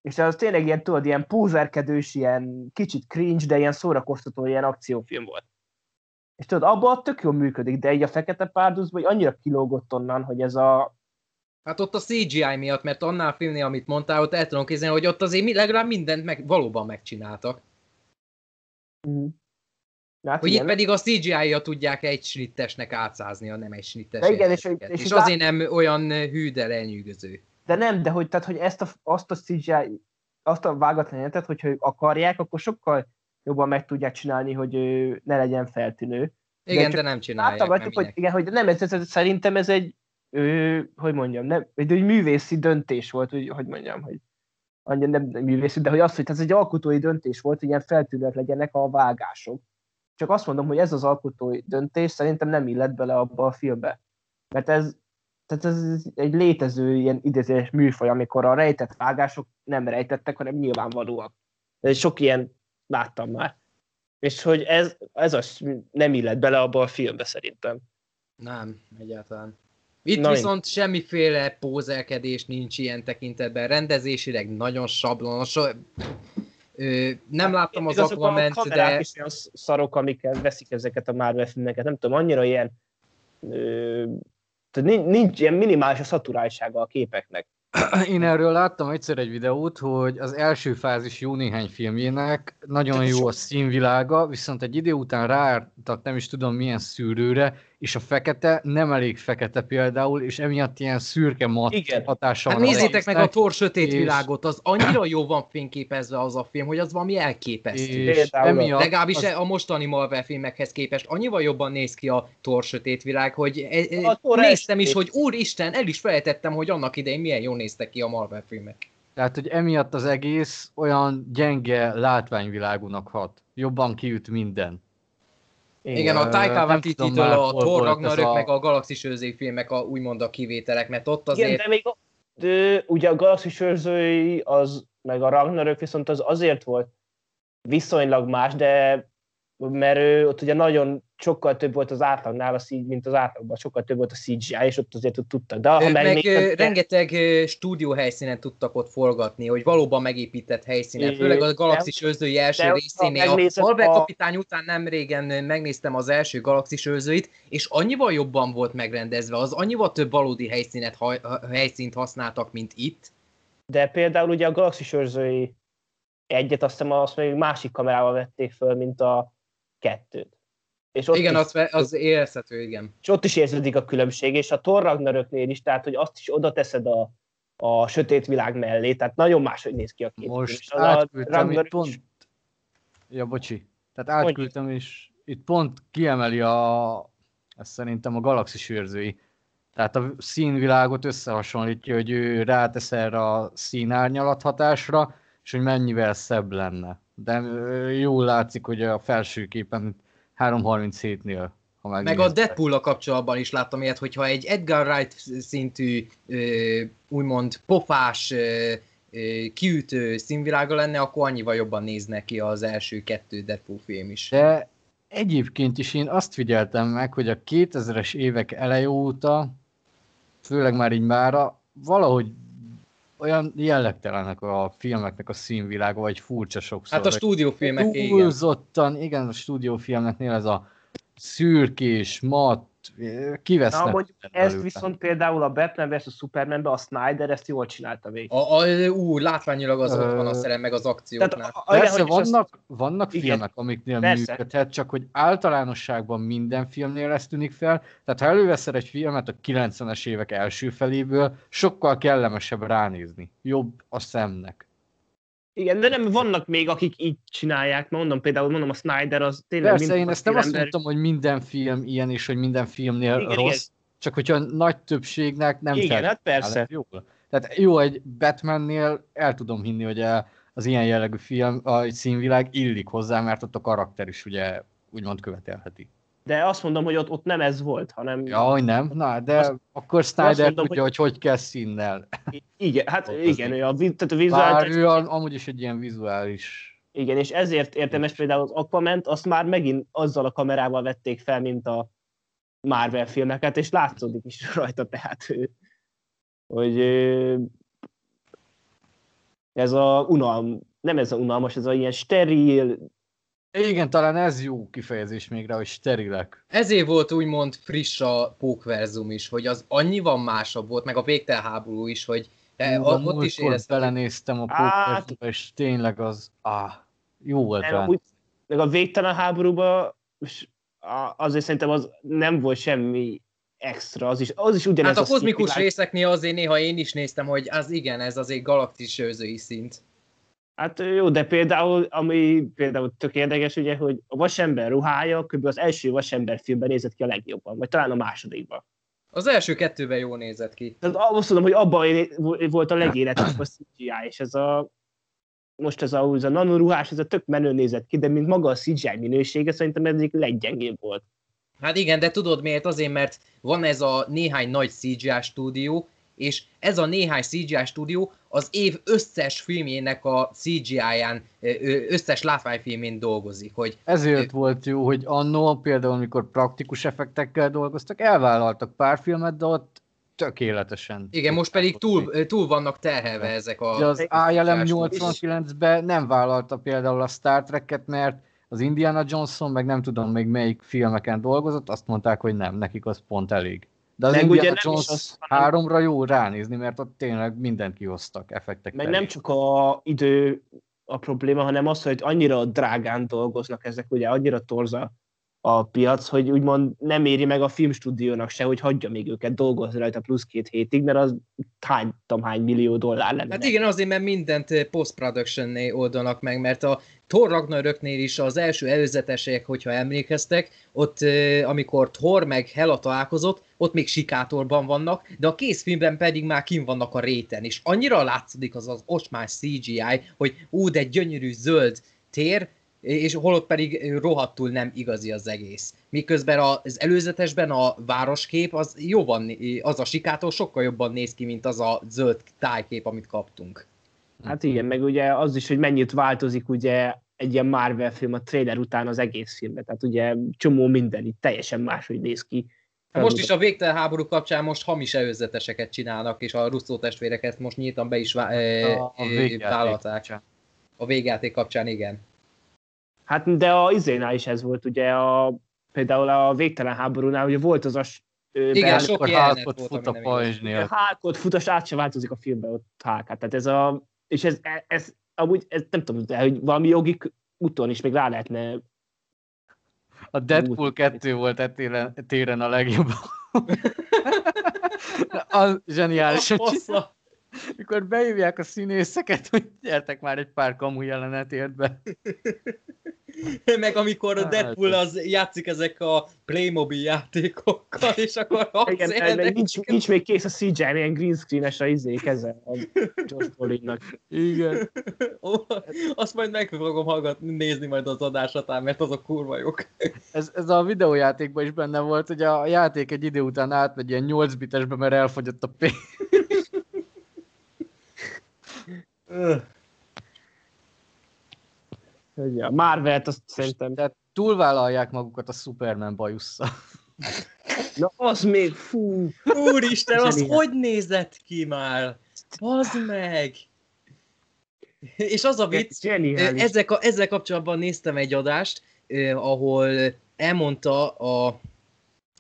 és az tényleg ilyen, tudod, ilyen púzerkedős, ilyen kicsit cringe, de ilyen szórakoztató ilyen akciófilm volt. És tudod, abban tök jól működik, de így a Fekete Párducban hogy annyira kilógott onnan, hogy ez a... Hát ott a CGI miatt, mert annál a filmnél, amit mondtál, ott el tudom képzelni, hogy ott azért legalább mindent meg, valóban megcsináltak. Hát Hogy igen, itt pedig a CGI-ja tudják egy snittesnek átszázni, a nem egy snittes De igen, és- és és, lá- azért nem olyan hű, de lenyűgöző. De nem, de hogy, tehát, hogy ezt a, azt a CGI, azt a vágatlan jelenetet, hogyha ők akarják, akkor sokkal jobban meg tudják csinálni, hogy ő ne legyen feltűnő. Igen, de, csak nem csinálják, Láttam nem hogy igen, hogy nem, ez, ez, ez, szerintem ez egy, ő, hogy mondjam, nem, egy, egy művészi döntés volt, hogy, hogy mondjam, hogy annyira nem, nem művészi, de hogy az, hogy ez egy alkotói döntés volt, hogy ilyen feltűnőek legyenek a vágások. Csak azt mondom, hogy ez az alkotói döntés szerintem nem illett bele abba a filmbe. Mert ez, tehát ez egy létező ilyen idézés műfaj, amikor a rejtett vágások nem rejtettek, hanem nyilvánvalóak. Ez sok ilyen láttam már. És hogy ez, ez az nem illett bele abba a filmbe szerintem. Nem, egyáltalán. Itt Na, viszont semmiféle pózelkedés nincs ilyen tekintetben, rendezésileg nagyon sablonos. Ö, nem láttam az Aquament, a kamerák de is olyan szarok, amikkel veszik ezeket a Marvel filmeket. Nem tudom, annyira ilyen... Ö, tehát nincs, ilyen minimális a szaturáltsága a képeknek. Én erről láttam egyszer egy videót, hogy az első fázis jó néhány filmjének nagyon jó a színvilága, viszont egy idő után ráálltak nem is tudom milyen szűrőre, és a fekete nem elég fekete például, és emiatt ilyen szürke mat Igen. hatása Hát van. nézzétek meg a tor sötét és- világot, az annyira jó van fényképezve az a film, hogy az valami elképesztő. és Például emiatt Legalábbis az, a mostani Marvel filmekhez képest annyival jobban néz ki a tor sötét világ, hogy e- e- A néztem is, hogy úristen, el is felejtettem, hogy annak idején milyen jól néztek ki a Marvel filmek. tehát, hogy emiatt az egész olyan gyenge látványvilágúnak hat. Jobban kiüt minden. Igen, a Ö, Taika Waititi-től már, a Thor Ragnarök, a- meg a Galaxis őrzői filmek a, úgymond a kivételek, mert ott azért... Igen, de még a, de, ugye a Galaxis őrzői, az, meg a Ragnarök viszont az azért volt viszonylag más, de mert ő, ott ugye nagyon sokkal több volt az átlagnál, a, mint az átlagban, sokkal több volt a CGI, és ott azért ott tudtak. De ha Meg megnézed, ö, rengeteg stúdió helyszínen tudtak ott forgatni, hogy valóban megépített helyszínen, főleg a Galaxis őrzői első de részénél. A Marvel a- kapitány után nem régen megnéztem az első Galaxis őrzőit, és annyival jobban volt megrendezve, az annyival több valódi helyszínet, helyszínt használtak, mint itt. de például ugye a Galaxis őrzői egyet, azt hiszem azt még másik kamerával vették föl, mint a kettőt. És ott igen, is, az, az érezhető, igen. és ott is érződik a különbség, és a Thor Ragnaröknél is, tehát hogy azt is oda teszed a, a sötét világ mellé, tehát nagyon máshogy néz ki a két. Most a átküldtem itt pont... is- Ja, bocsi. Tehát átküldtem, és itt pont kiemeli a... Ezt szerintem a galaxis őrzői. Tehát a színvilágot összehasonlítja, hogy ő rátesz erre a színárnyalat hatásra, és hogy mennyivel szebb lenne. De jól látszik, hogy a felső képen 3.37-nél, ha Meg a megnézed. deadpool kapcsolatban is láttam ilyet, hogyha egy Edgar Wright szintű, úgymond pofás, kiütő színvilága lenne, akkor annyival jobban néznek ki az első kettő Deadpool film is. De egyébként is én azt figyeltem meg, hogy a 2000-es évek eleje óta, főleg már így mára, valahogy olyan jellegtelenek a filmeknek a színvilága, vagy furcsa sokszor. Hát a stúdiófilmek, igen. Túlzottan, igen, a stúdiófilmeknél ez a szürkés, mat, kivesznek. Na, mondjuk ezt viszont például a Batman vs. Supermanben a Snyder ezt jól csinálta végig. A, a, ú, látványilag az ott van a szerem, meg az Tehát akcióknál. a, a, Persze igen, hogy is vannak, vannak Igen. filmek, amiknél Persze. működhet, csak hogy általánosságban minden filmnél ez tűnik fel. Tehát ha előveszel egy filmet a 90-es évek első feléből, sokkal kellemesebb ránézni. Jobb a szemnek. Igen, de nem vannak még, akik így csinálják. Mondom például, mondom, a Snyder az tényleg Persze, én ezt nem azt mondtam, hogy minden film ilyen, és hogy minden filmnél Igen, rossz, csak hogyha nagy többségnek nem Igen, hát persze. Jól. Tehát jó, egy Batmannél el tudom hinni, hogy az ilyen jellegű film, a színvilág illik hozzá, mert ott a karakter is ugye úgymond követelheti. De azt mondom, hogy ott, ott nem ez volt, hanem... Ja, hogy nem. Na, de Azt- akkor Snyder mondom, tudja, hogy... hogy hogy kell színnel. Igen, hát igen, ő a, tehát a Bár vizuális, ő a- amúgy is egy ilyen vizuális... igen, és ezért érdemes például az aquaman azt már megint azzal a kamerával vették fel, mint a Marvel filmeket, és látszódik is rajta, tehát hogy ez a unalm, nem ez a unalmas, ez a ilyen steril, Igen, talán ez jó kifejezés még rá, hogy sterilek. Ezért volt úgymond friss a pókverzum is, hogy az annyival másabb volt, meg a végtel háború is, hogy e, Hú, a, a ott is éreztem. belenéztem a Át- pókerbe, és tényleg az... Ah, jó volt nem, rá. úgy, meg a végtelen háborúban a- azért szerintem az nem volt semmi extra, az is, az is ugyanez Hát a kozmikus színvilág. részeknél azért néha én is néztem, hogy az igen, ez azért galaktis őzői szint. Hát jó, de például, ami például tök érdekes, ugye, hogy a vasember ruhája kb. az első vasember filmben nézett ki a legjobban, vagy talán a másodikban. Az első kettőben jól nézett ki. Tehát azt mondom, hogy abban volt a legéletesebb a CGI, és ez a most ez a, ez a nanoruhás, ez a tök menő nézett ki, de mint maga a CGI minősége szerintem ez egyik leggyengébb volt. Hát igen, de tudod miért? Azért, mert van ez a néhány nagy CGI stúdió, és ez a néhány CGI stúdió az év összes filmjének a ö, összes látványfilmén dolgozik, hogy Ezért volt jó, hogy annó például, amikor praktikus effektekkel dolgoztak, elvállaltak pár filmet, de ott tökéletesen. igen, most pedig túl, túl vannak terhelve ezek a... Ugye az ILM és- 89-ben nem vállalta például a Star Trek-et, mert az Indiana Johnson, meg nem tudom még melyik filmeken dolgozott, azt mondták, hogy nem, nekik az pont elég. De az Meg ugye Indiana nem is Jones az, hanem- háromra jó ránézni, mert ott tényleg mindent kihoztak effektek Meg terén. nem csak a idő a probléma, hanem az, hogy annyira drágán dolgoznak ezek, ugye annyira torza a piac, hogy úgymond nem éri meg a filmstúdiónak se, hogy hagyja még őket dolgozni rajta plusz két hétig, mert az hány, tudom, hány millió dollár lenne. Hát igen, azért, mert mindent eh, post-production oldanak meg, mert a Thor Ragnaröknél is az első előzetesek, hogyha emlékeztek, ott amikor Thor meg Hela találkozott, ott még sikátorban vannak, de a készfilmben pedig már kim vannak a réten, és annyira látszik az az osmás CGI, hogy ú, de gyönyörű zöld tér, és holott pedig rohadtul nem igazi az egész. Miközben az előzetesben a városkép az jobban, az a sikátor sokkal jobban néz ki, mint az a zöld tájkép, amit kaptunk. Hát igen, meg ugye az is, hogy mennyit változik ugye egy ilyen Marvel film a trailer után az egész filmben. Tehát ugye csomó minden itt teljesen máshogy néz ki. Hát Most is a végtelen háború kapcsán most hamis előzeteseket csinálnak, és a Russo testvéreket most nyíltan be is vá- e, A- a e, végjáték vállalták. kapcsán. A végjáték kapcsán igen. Hát de a izénál is ez volt, ugye a, például a végtelen háborúnál ugye volt az a Igen, sok volt, fut a pajzsnél. Hálkot futas át se változik a filmben ott hálkát. Tehát ez a, és ez, ez amúgy, ez nem tudom, de hogy valami jogi úton is még rá lehetne A Deadpool 2 volt e téren, téren a legjobb. az zseniális, hogy Hossza. Mikor beívják a színészeket, hogy gyertek már egy pár kamu jelenet ért be. Meg amikor a Deadpool az játszik ezek a Playmobil játékokkal, és akkor Igen, meg nincs, nincs, még kész a CGI, ilyen green screen-es a izé keze a Josh Brolinnak. Igen. Ó, azt majd meg fogom hallgatni, nézni majd az adásatán, mert azok kurva jók. Ez, ez a videójátékban is benne volt, hogy a játék egy idő után átmegy ilyen 8 bitesbe, mert elfogyott a pénz. Hogy a Marvelt azt szerintem, Tehát túlvállalják magukat a Superman bajusszal. na az még, fú, Úristen, az Zseniál. hogy nézett ki már? Bazd meg! És az a vicc, zseniális. ezzel, ezzel kapcsolatban néztem egy adást, eh, ahol elmondta a,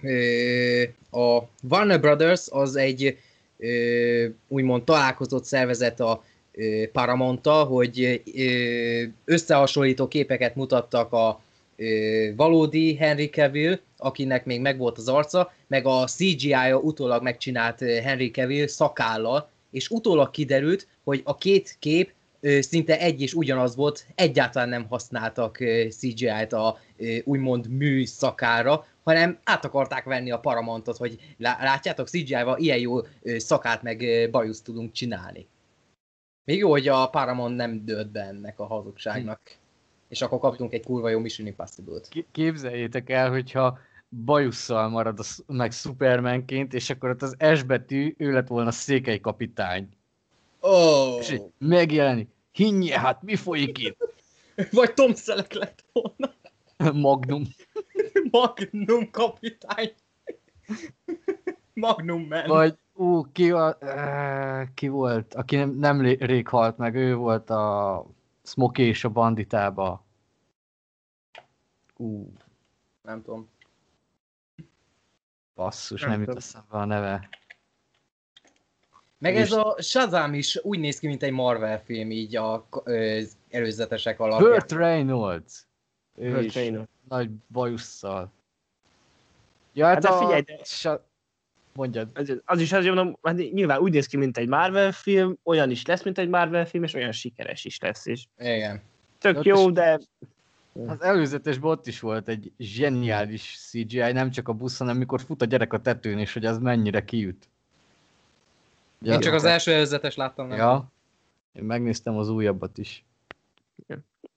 eh, a Warner Brothers, az egy eh, úgymond találkozott szervezet a Paramount-tal, hogy eh, összehasonlító képeket mutattak a valódi Henry Cavill, akinek még megvolt az arca, meg a CGI-ja utólag megcsinált Henry Cavill szakállal, és utólag kiderült, hogy a két kép szinte egy és ugyanaz volt, egyáltalán nem használtak CGI-t a úgymond műszakára, hanem át akarták venni a Paramountot, hogy lá- látjátok, CGI-val ilyen jó szakát meg bajuszt tudunk csinálni. Még jó, hogy a Paramount nem dőlt be ennek a hazugságnak. És akkor kaptunk egy kurva jó Mission Impossible-t. Képzeljétek el, hogyha bajusszal marad a, meg Supermanként, és akkor ott az S betű, ő lett volna székely kapitány. Oh. És megjelenik. Hinnye, hát mi folyik itt? Vagy Tom Selleck lett volna. Magnum. Magnum kapitány. Magnum man. Vagy, ú, ki, a, uh, ki volt, aki nem, nem ré- rég halt meg, ő volt a Smokey és a banditába. Ú, Nem tudom. basszus, Nem nem, jut eszembe a neve. Meg És- ez a Shazam is úgy néz ki, mint egy Marvel film, így a ö, az előzetesek alapján. Burt Reynolds. Ő Burt is Reynolds. nagy bajusszal. Ja, hát, Hát de a... figyelj, de- Sa... Mondjad. Az, az is azért mondom, hát nyilván úgy néz ki, mint egy Marvel film, olyan is lesz, mint egy Marvel film, és olyan sikeres is lesz, és Igen. tök Ott jó, is- de Az előzetesben ott is volt egy zseniális CGI, nem csak a busz, hanem mikor fut a gyerek a tetőn, és hogy az mennyire kiüt. Én csak az első előzetes láttam, nem? Ja. Én megnéztem az újabbat is.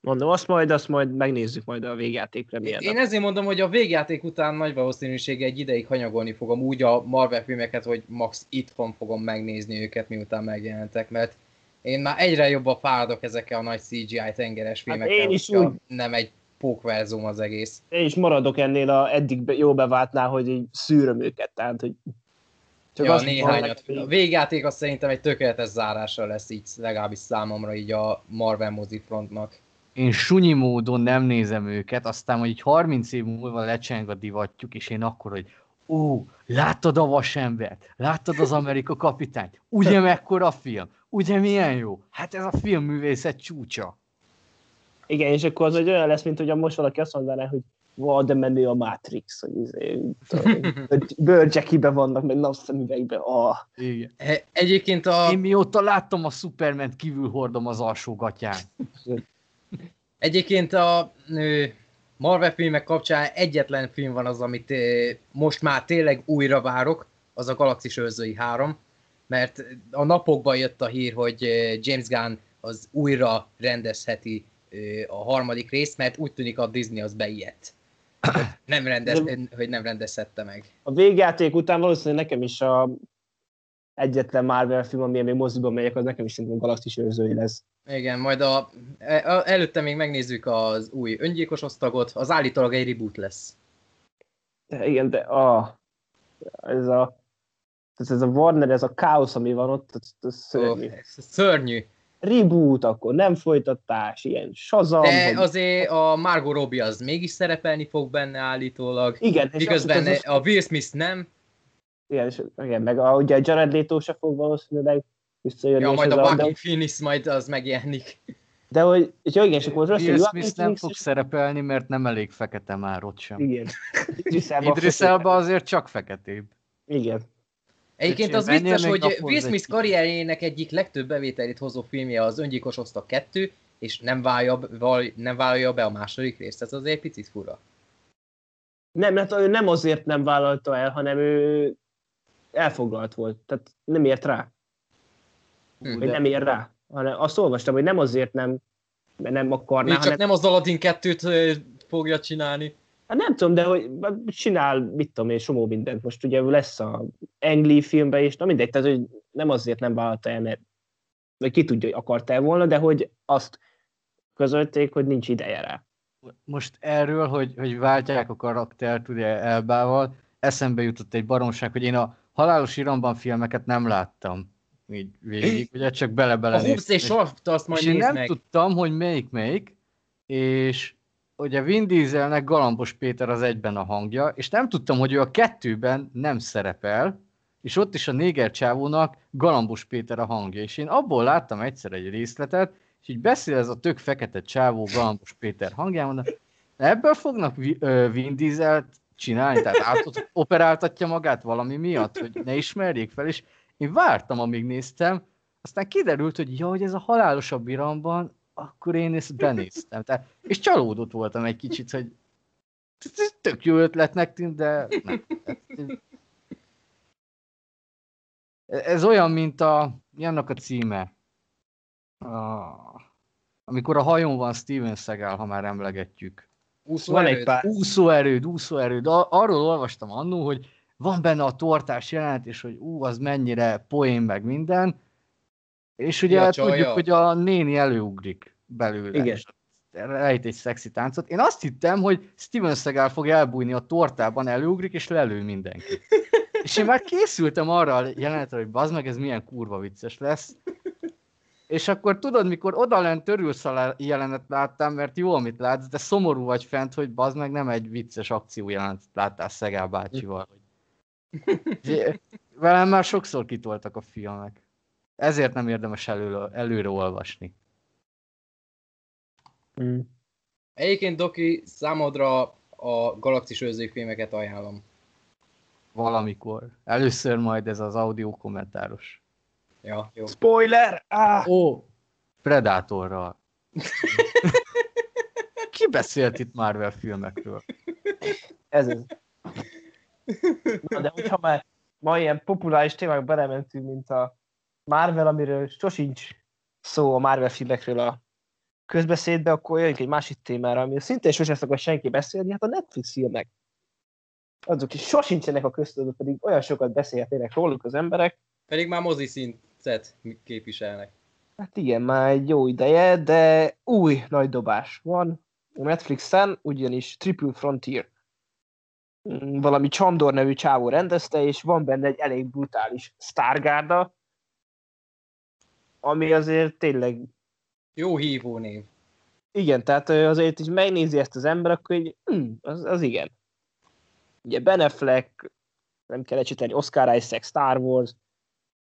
Mondom, azt majd, azt majd megnézzük majd a végjáték premiért. Én ezért mondom, hogy a végjáték után nagy valószínűséggel egy ideig hanyagolni fogom úgy a Marvel filmeket, hogy max itthon fogom megnézni őket, miután megjelentek, mert én már egyre jobban fáradok ezekkel a nagy CGI tengeres filmekkel, Hát én is úgy. nem egy pókverzum az egész. Én is maradok ennél a eddig jó beváltnál, hogy így szűröm őket, tehát hogy Csak ja, azt néhányat. mondom, A végjáték az szerintem egy tökéletes zárása lesz így, legalábbis számomra így a Marvel mozifrontnak. Én sunyi módon nem nézem őket, aztán, hogy így 30 év múlva lecseng a divatjuk, és én akkor, hogy Ó, láttad a vasembert? Láttad az Amerika kapitányt? Ugye mekkora film? Ugye milyen jó? Hát ez a filmművészet csúcsa. Igen, és akkor az egy olyan lesz, mint hogy most valaki azt mondaná, hogy van, de menő a Matrix, hogy izé, bőrcsekibe vannak, meg napszemüvegbe. Ah. Igen. E- Egyébként a, Én mióta láttam a Superman kívül hordom az alsó gatyán. egyébként a ö, Marvel filmek kapcsán egyetlen film van az, amit most már tényleg újra várok, az a Galaxis Őrzői 3, mert a napokban jött a hír, hogy James Gunn az újra rendezheti a harmadik részt, mert úgy tűnik a Disney az beijedt. Nem, rendez, hogy nem rendezhette meg. A végjáték után valószínűleg nekem is a egyetlen Marvel film, amilyen még moziba megyek, az nekem is szerintem Galaxis őrzői lesz. Igen, majd a, a, előtte még megnézzük az új öngyilkos osztagot, az állítólag egy reboot lesz. De igen, de a, ez a ez, ez a Warner, ez a káosz, ami van ott, ez, ez szörnyű. Ó, ez szörnyű. Reboot, akkor nem folytatás, ilyen Shazam. De vagy- azért a Margot Robbie az mégis szerepelni fog benne állítólag. Igen, és Miközben ez a Will Smith nem. Igen, és, igen, meg a, ugye a Jared Leto se fog valószínűleg visszajönni. Ja, és majd a de, Joaquin Phoenix majd az megjelenik. de hogy, és jó, igen, és akkor most Will Smith nem fog szerepelni, mert nem elég fekete már ott sem. Igen. Idris Elba azért csak feketébb. Igen. Egyébként az biztos, hogy Will Smith karrierjének egyik legtöbb bevételét hozó filmje az Öngyilkos Osztag 2, és nem vállalja, val- nem vállalja be a második részt. Ez azért egy picit fura. Nem, hát ő nem azért nem vállalta el, hanem ő elfoglalt volt. Tehát nem ért rá. Hm. Vagy nem ér rá. Hanem azt olvastam, hogy nem azért nem, mert nem akarná, Még csak hanem... nem az Aladdin 2-t fogja csinálni. Hát nem tudom, de hogy csinál, mit tudom én, somó mindent. Most ugye lesz a Engli filmbe is, na mindegy, tehát hogy nem azért nem vállalta el, mert vagy ki tudja, hogy akarta volna, de hogy azt közölték, hogy nincs ideje rá. Most erről, hogy, hogy váltják a karaktert ugye Elbával, eszembe jutott egy baromság, hogy én a Halálos Iramban filmeket nem láttam így végig, ugye csak bele-bele A Húsz és Saft azt majd és én nem meg. tudtam, hogy melyik melyik, és ugye Vin Dieselnek Galambos Péter az egyben a hangja, és nem tudtam, hogy ő a kettőben nem szerepel, és ott is a néger csávónak Galambos Péter a hangja, és én abból láttam egyszer egy részletet, és így beszél ez a tök fekete csávó Galambos Péter hangján, mondom, ebből fognak Vin Dieselt csinálni, tehát át operáltatja magát valami miatt, hogy ne ismerjék fel, és én vártam, amíg néztem, aztán kiderült, hogy ja, hogy ez a halálosabb iramban, akkor én ezt benéztem. Tehát, és csalódott voltam egy kicsit, hogy ez tök jó ötletnek tűnt, de nem. Ez olyan, mint a, mi annak a címe? A, amikor a hajón van Steven Seagal, ha már emlegetjük. Úszó Van egy erőd. pár. Úszóerőd, úszóerőd. A- Arról olvastam annó, hogy van benne a tortás jelenet, és hogy ú, az mennyire poén meg minden. És ugye Ja, csalja. tudjuk, hogy a néni előugrik belőle. Igen. És rejt egy szexi táncot. Én azt hittem, hogy Steven Seagal fog elbújni a tortában, előugrik, és lelő mindenkit. és én már készültem arra a jelenetre, hogy bazd meg, ez milyen kurva vicces lesz. És akkor tudod, mikor odalent törülsz a jelenet láttam, mert jó, amit látsz, de szomorú vagy fent, hogy bazd meg nem egy vicces akció jelenetet láttál Szegál bácsival. Velem már sokszor kitoltak a filmek. Ezért nem érdemes előre, előre olvasni. Mm. Egyébként Doki, számodra a Galaxis filmeket ajánlom. Valamikor. Először majd ez az audio kommentáros. Ja, jó. Spoiler! Ah! Ó, Predatorral. Ki beszélt itt Marvel filmekről? Ez az. Na, de hogyha már ma ilyen populáris témák belementünk, mint a Marvel, amiről sosincs szó a Marvel filmekről a közbeszédbe, akkor jöjjünk egy másik témára, ami szintén sosem szokott senki beszélni, hát a Netflix filmek. Azok is sosincsenek a köztudatban, pedig olyan sokat beszélhetnének róluk az emberek. Pedig már mozi szintet képviselnek. Hát igen, már egy jó ideje, de új nagy dobás van a Netflixen, ugyanis Triple Frontier. Mm, Valami Csamdor nevű csávó rendezte, és van benne egy elég brutális Stargarda, ami azért tényleg, Jó hívó név. igen, tehát azért is megnézi ezt az ember, akkor így, hm, az, az igen. Ugye Ben Affleck, nem kell ecsételni, Oscar Isaac, Star Wars,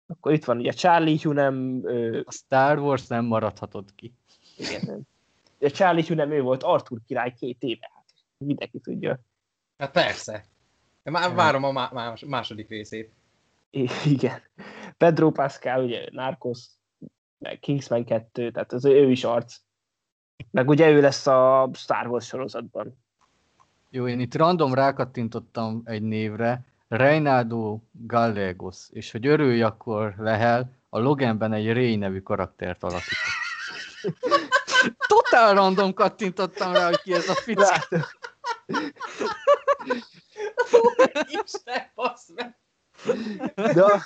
akkor itt van ugye Charlie Hunnam, ö, A Star Wars nem maradhatod ki. igen, nem. Ugye Charlie Hunnam, ő volt Arthur király két éve, hát mindenki tudja. Hát persze. Már várom a má- más- második részét. I- igen. Pedro Pascal, ugye Narcos, meg Kingsman 2, tehát az ő is arc. Meg ugye ő lesz a Star Wars sorozatban. Jó, én itt random rákattintottam egy névre, Reinaldo Gallegos, és hogy örülj, akkor Lehel, a Loganben egy Ray nevű karaktert alakított. Totál random kattintottam rá, hogy ki ez a fickó. Isten, bassz meg! De a,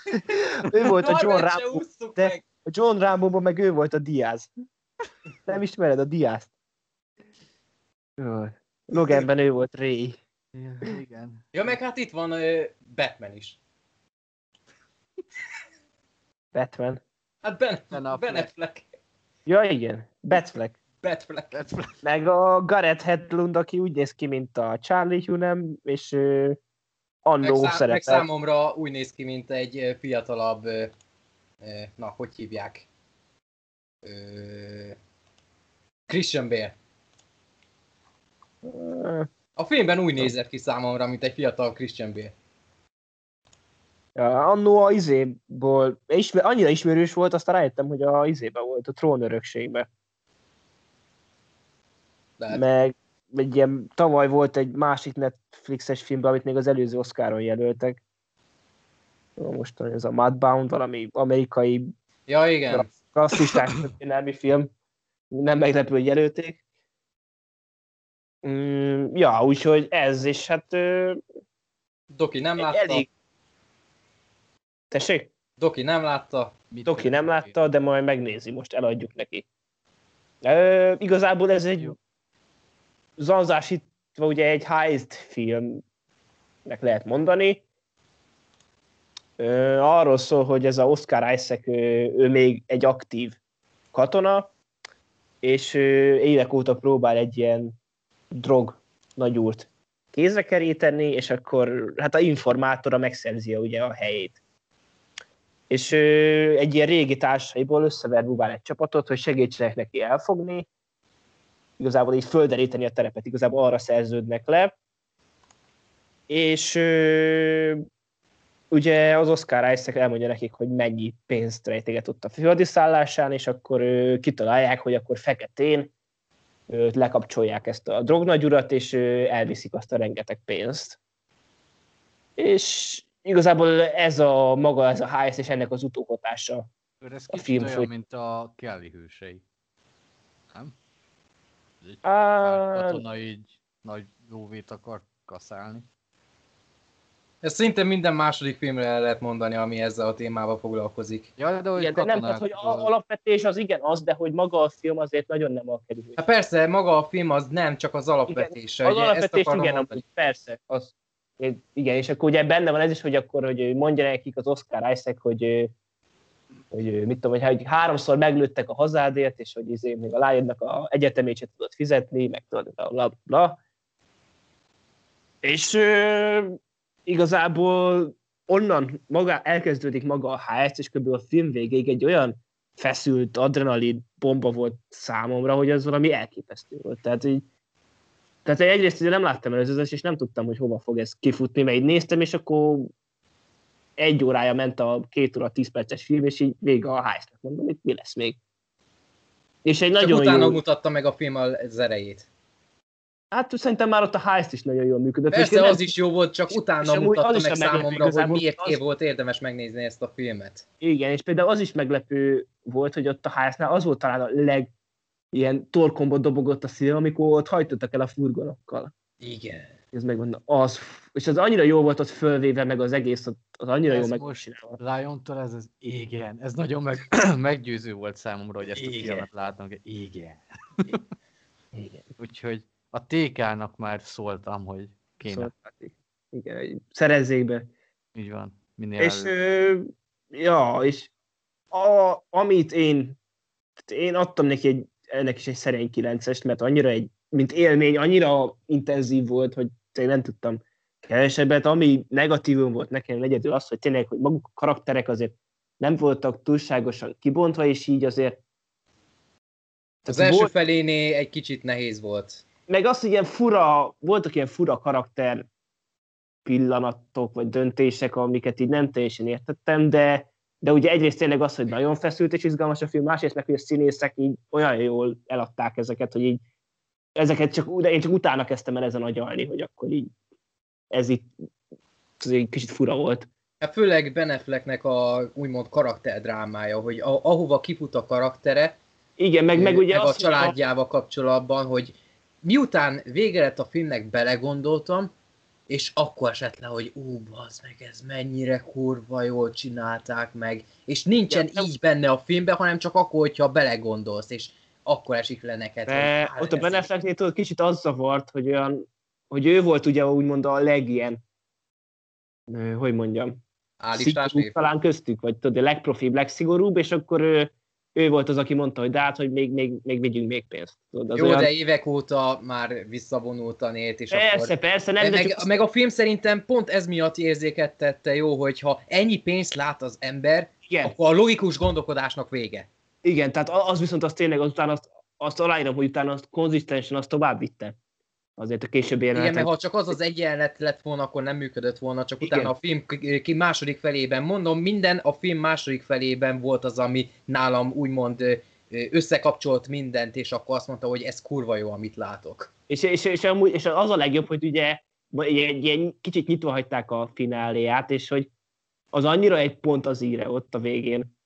ő volt a John Rambo, de- meg. A John rambo meg ő volt a Diaz. Nem ismered a Diaz? Loganben ő volt Ray. Igen. Ja, meg hát itt van Batman is. Batman. Hát Ben, Ben ben, Affleck. ben Affleck. Ja igen, Batfleck. Batfleck. Meg a Gareth Hedlund, aki úgy néz ki, mint a Charlie Hunnam, és Meg, annó szá- meg szerepel. számomra úgy néz ki, mint egy fiatalabb, ö, na, hogy hívják? Christian Bale. A filmben úgy nézett ki számomra, mint egy fiatal Christian Bale. Ja, annó a izéból, ismer, annyira ismerős volt, aztán rájöttem, hogy a izébe volt, a trónörökségbe. De Meg egy ilyen, tavaly volt egy másik Netflixes film, amit még az előző Oscaron jelöltek. Most ez a Mudbound, valami amerikai Ja, igen. klasszisták történelmi film. Nem meglepő, hogy jelölték. Mm, ja, úgyhogy ez, és hát ö, Doki nem látta. elég... Tessék? Doki nem látta. Mit Doki nem látta, de majd megnézi, most eladjuk neki. Ö, igazából ez egy zanzásítva ugye egy heist filmnek lehet mondani. Arról szól, hogy ez a Oscar Isaac, ő, ő még egy aktív katona, és ő évek óta próbál egy ilyen drog nagyúrt kézre keríteni, és akkor hát a informátora megszerzi ugye a helyét. És ő egy ilyen régi társaiból összeverbuvál egy csapatot, hogy segítsenek neki elfogni, igazából így földeríteni a terepet, igazából arra szerződnek le, és ugye az Oscar Isaac elmondja nekik, hogy mennyi pénzt rejteget ott a főhadiszállásán, és akkor ö, kitalálják, hogy akkor feketén ö, lekapcsolják ezt a drognagyurat, és elviszik azt a rengeteg pénzt. És igazából ez a maga, ez a heist, és ennek az utóhatása. Ez a film olyan, mint a Kelly hősei. Nem? Egy Á, katona így nagy lóvét akar kaszálni. Ez szinte minden második filmre el lehet mondani, ami ezzel a témával foglalkozik. Ja, de hogy igen, de nem, tehát, hogy a- alapvetés az igen az, de hogy maga a film azért nagyon nem a kerülő. Hát persze, maga a film az nem, csak az alapvetése. Az ugye, ezt alapvetés akarom igen, mondani. amúgy, persze. Az, igen, és akkor ugye benne van ez is, hogy akkor hogy mondja nekik az Oscar Isaac, hogy, hogy mit tudom, hogy, hogy háromszor meglőttek a hazádért, és hogy izé, még a lányodnak a egyetemét sem tudod fizetni, meg tudod, bla, bla, bla. És igazából onnan maga, elkezdődik maga a HS, és kb. a film végéig egy olyan feszült adrenalin bomba volt számomra, hogy az valami elképesztő volt. Tehát így, tehát egyrészt ugye nem láttam előzőzést, és nem tudtam, hogy hova fog ez kifutni, mert így néztem, és akkor egy órája ment a két óra, tíz perces film, és így vége a heistnek mondom, itt mi lesz még. És egy Csak nagyon utána jó... mutatta meg a film az erejét. Hát szerintem már ott a heist is nagyon jól működött. Persze, az is jó volt, csak utána mutatta az meg a számomra, hogy miért az- volt érdemes megnézni ezt a filmet. Igen, és például az is meglepő volt, hogy ott a háznál az volt talán a leg ilyen torkomba dobogott a szív, amikor ott hajtottak el a furgonokkal. Igen. Ez megmondom, az, és az annyira jó volt ott fölvéve, meg az egész, az annyira jó Ez meg most. Lion-tól ez az igen. Ez nagyon meg, meggyőző volt számomra, hogy ezt a Igen. filmet látom. hogy Igen. Igen. Úgyhogy a TK-nak már szóltam, hogy kéne. Szóval, hát igen, hogy szerezzék be. Így van. Minél És, előbb. ö, ja, és a, amit én, én adtam neki egy, ennek is egy szerény kilencest, mert annyira egy, mint élmény, annyira intenzív volt, hogy tényleg nem tudtam kevesebbet. Ami negatívum volt nekem egyedül az, hogy tényleg, hogy maguk a karakterek azért nem voltak túlságosan kibontva, és így azért... Az első volt, feléné egy kicsit nehéz volt. Meg az, hogy ilyen fura, voltak ilyen fura karakter pillanatok, vagy döntések, amiket így nem teljesen értettem, de, de ugye egyrészt tényleg az, hogy nagyon feszült és izgalmas a film, másrészt meg, hogy a színészek így olyan jól eladták ezeket, hogy így ezeket csak, de én csak utána kezdtem el ezen agyalni, hogy akkor így ez itt ez egy kicsit fura volt. Hát főleg Benefleknek a úgymond karakterdrámája, hogy a, ahova kifut a karaktere, igen, meg, meg ugye meg a családjával a... kapcsolatban, hogy miután vége lett a filmnek belegondoltam, és akkor esett le, hogy ú, az meg, ez mennyire kurva jól csinálták meg, és nincsen ja, így benne a filmben, hanem csak akkor, hogyha belegondolsz, és akkor esik le neked. De hogy, ott a Benefleknél tudod, kicsit az zavart, hogy olyan, hogy ő volt ugye úgymond a legilyen, hogy mondjam, szigorúbb talán köztük, vagy tudod, a legprofibb, legszigorúbb, és akkor ő, ő volt az, aki mondta, hogy de hát, hogy még, még, még vigyünk még pénzt. Tudod, az Jó, olyan... de évek óta már visszavonultan élt, és persze, akkor... Persze, nem, meg, csak... meg, a film szerintem pont ez miatt érzékettette jó, hogyha ennyi pénzt lát az ember, Igen. akkor a logikus gondolkodásnak vége. Igen, tehát az viszont az tényleg azután azt, azt aláírom, hogy utána azt konzisztensen azt tovább vitte. Azért a későbbi jelenetek... Igen, mert ha csak az az egy jelenet lett volna, akkor nem működött volna, csak Igen. utána a film ki második felében, mondom, minden a film második felében volt az, ami nálam úgymond összekapcsolt mindent, és akkor azt mondta, hogy ez kurva jó, amit látok. És, és, és, amúgy, és az a legjobb, hogy ugye egy, egy kicsit nyitva hagyták a fináléját, és hogy az annyira egy pont az íre ott a végén,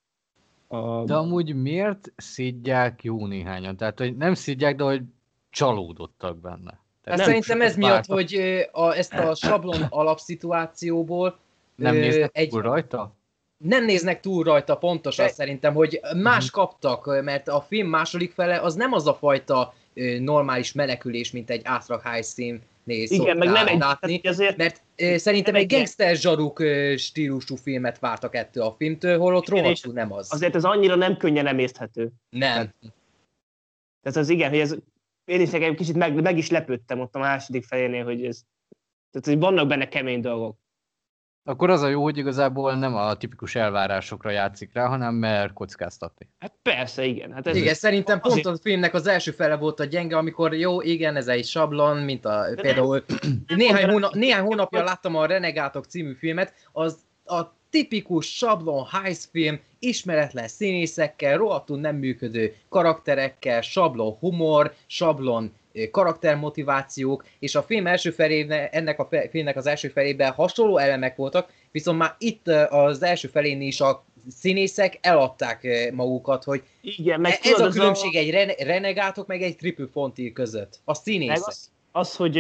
a... De amúgy miért szidják jó néhányan? Tehát, hogy nem szidják, de hogy csalódottak benne. Tehát nem szerintem ez miatt, hogy a, ezt a sablon alapszituációból nem néznek egy... túl rajta? Nem néznek túl rajta, pontosan de... szerintem, hogy más uh-huh. kaptak, mert a film második fele az nem az a fajta normális menekülés, mint egy high scene néz Igen, meg nem látni, ezért... mert szerintem egy gangster zsaruk stílusú filmet vártak ettől a filmtől, holott rohadtul nem az. Azért ez annyira nem könnyen emészthető. Nem. Tehát az igen, hogy ez, én is egy kicsit meg, meg is lepődtem ott a második felénél, hogy ez, tehát hogy vannak benne kemény dolgok. Akkor az a jó, hogy igazából nem a tipikus elvárásokra játszik rá, hanem mer kockáztatni. Hát persze, igen. Hát ez igen, ez szerintem pont azért... a filmnek az első fele volt a gyenge, amikor jó, igen, ez egy sablon, mint a De például nem, néhány, hóna, néhány hónapja láttam a Renegátok című filmet, az a tipikus sablon heist film, ismeretlen színészekkel, rohadtul nem működő karakterekkel, sablon humor, sablon karaktermotivációk, és a film első felében, ennek a filmnek az első felében hasonló elemek voltak, viszont már itt az első felén is a színészek eladták magukat, hogy Igen, meg ez tudod, a különbség a... egy renegátok meg egy triple fonti között. A színészek. Az, az, hogy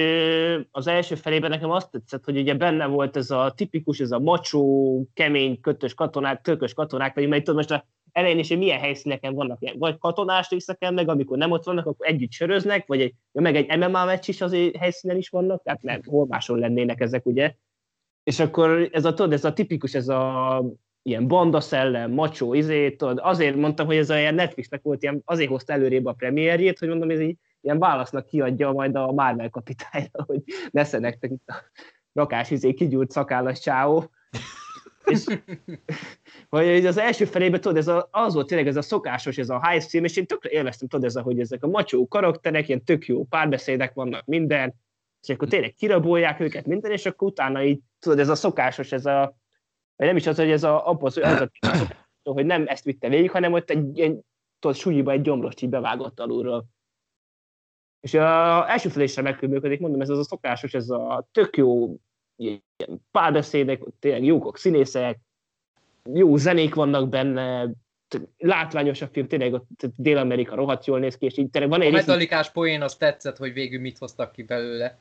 az első felében nekem azt tetszett, hogy ugye benne volt ez a tipikus, ez a macsó, kemény, kötös katonák, tökös katonák, vagy mert tudod most a elején is, hogy milyen helyszíneken vannak, vagy katonás részeken, meg amikor nem ott vannak, akkor együtt söröznek, vagy egy, meg egy MMA meccs is az helyszínen is vannak, tehát nem, hol máshol lennének ezek, ugye. És akkor ez a, tudod, ez a tipikus, ez a ilyen banda szellem, macsó, izé, azért mondtam, hogy ez a ilyen Netflixnek volt ilyen, azért hozta előrébb a premierjét, hogy mondom, ez így ilyen válasznak kiadja majd a Marvel kapitányra, hogy nesze nektek itt a rakás izé kigyúrt szakállas csáó. és, hogy az első felében, tudod, ez a, az volt tényleg ez a szokásos, ez a high stream, és én tökre élveztem, tudod, ez a, hogy ezek a macsó karakterek, ilyen tök jó párbeszédek vannak, minden, és akkor tényleg kirabolják őket minden, és akkor utána így, tudod, ez a szokásos, ez a, vagy nem is az, hogy ez a, az, az a, hogy nem ezt vitte végig, hanem ott egy, egy tudod, súlyiba egy gyomrost így bevágott alulról. És a első felésre megkülműködik, mondom, ez az a szokásos, ez a tök jó ilyen párbeszédek, tényleg jókok színészek, jó zenék vannak benne, látványos a film, tényleg ott Dél-Amerika rohadt jól néz ki, és így tényleg van egy... A metalikás poén az tetszett, hogy végül mit hoztak ki belőle.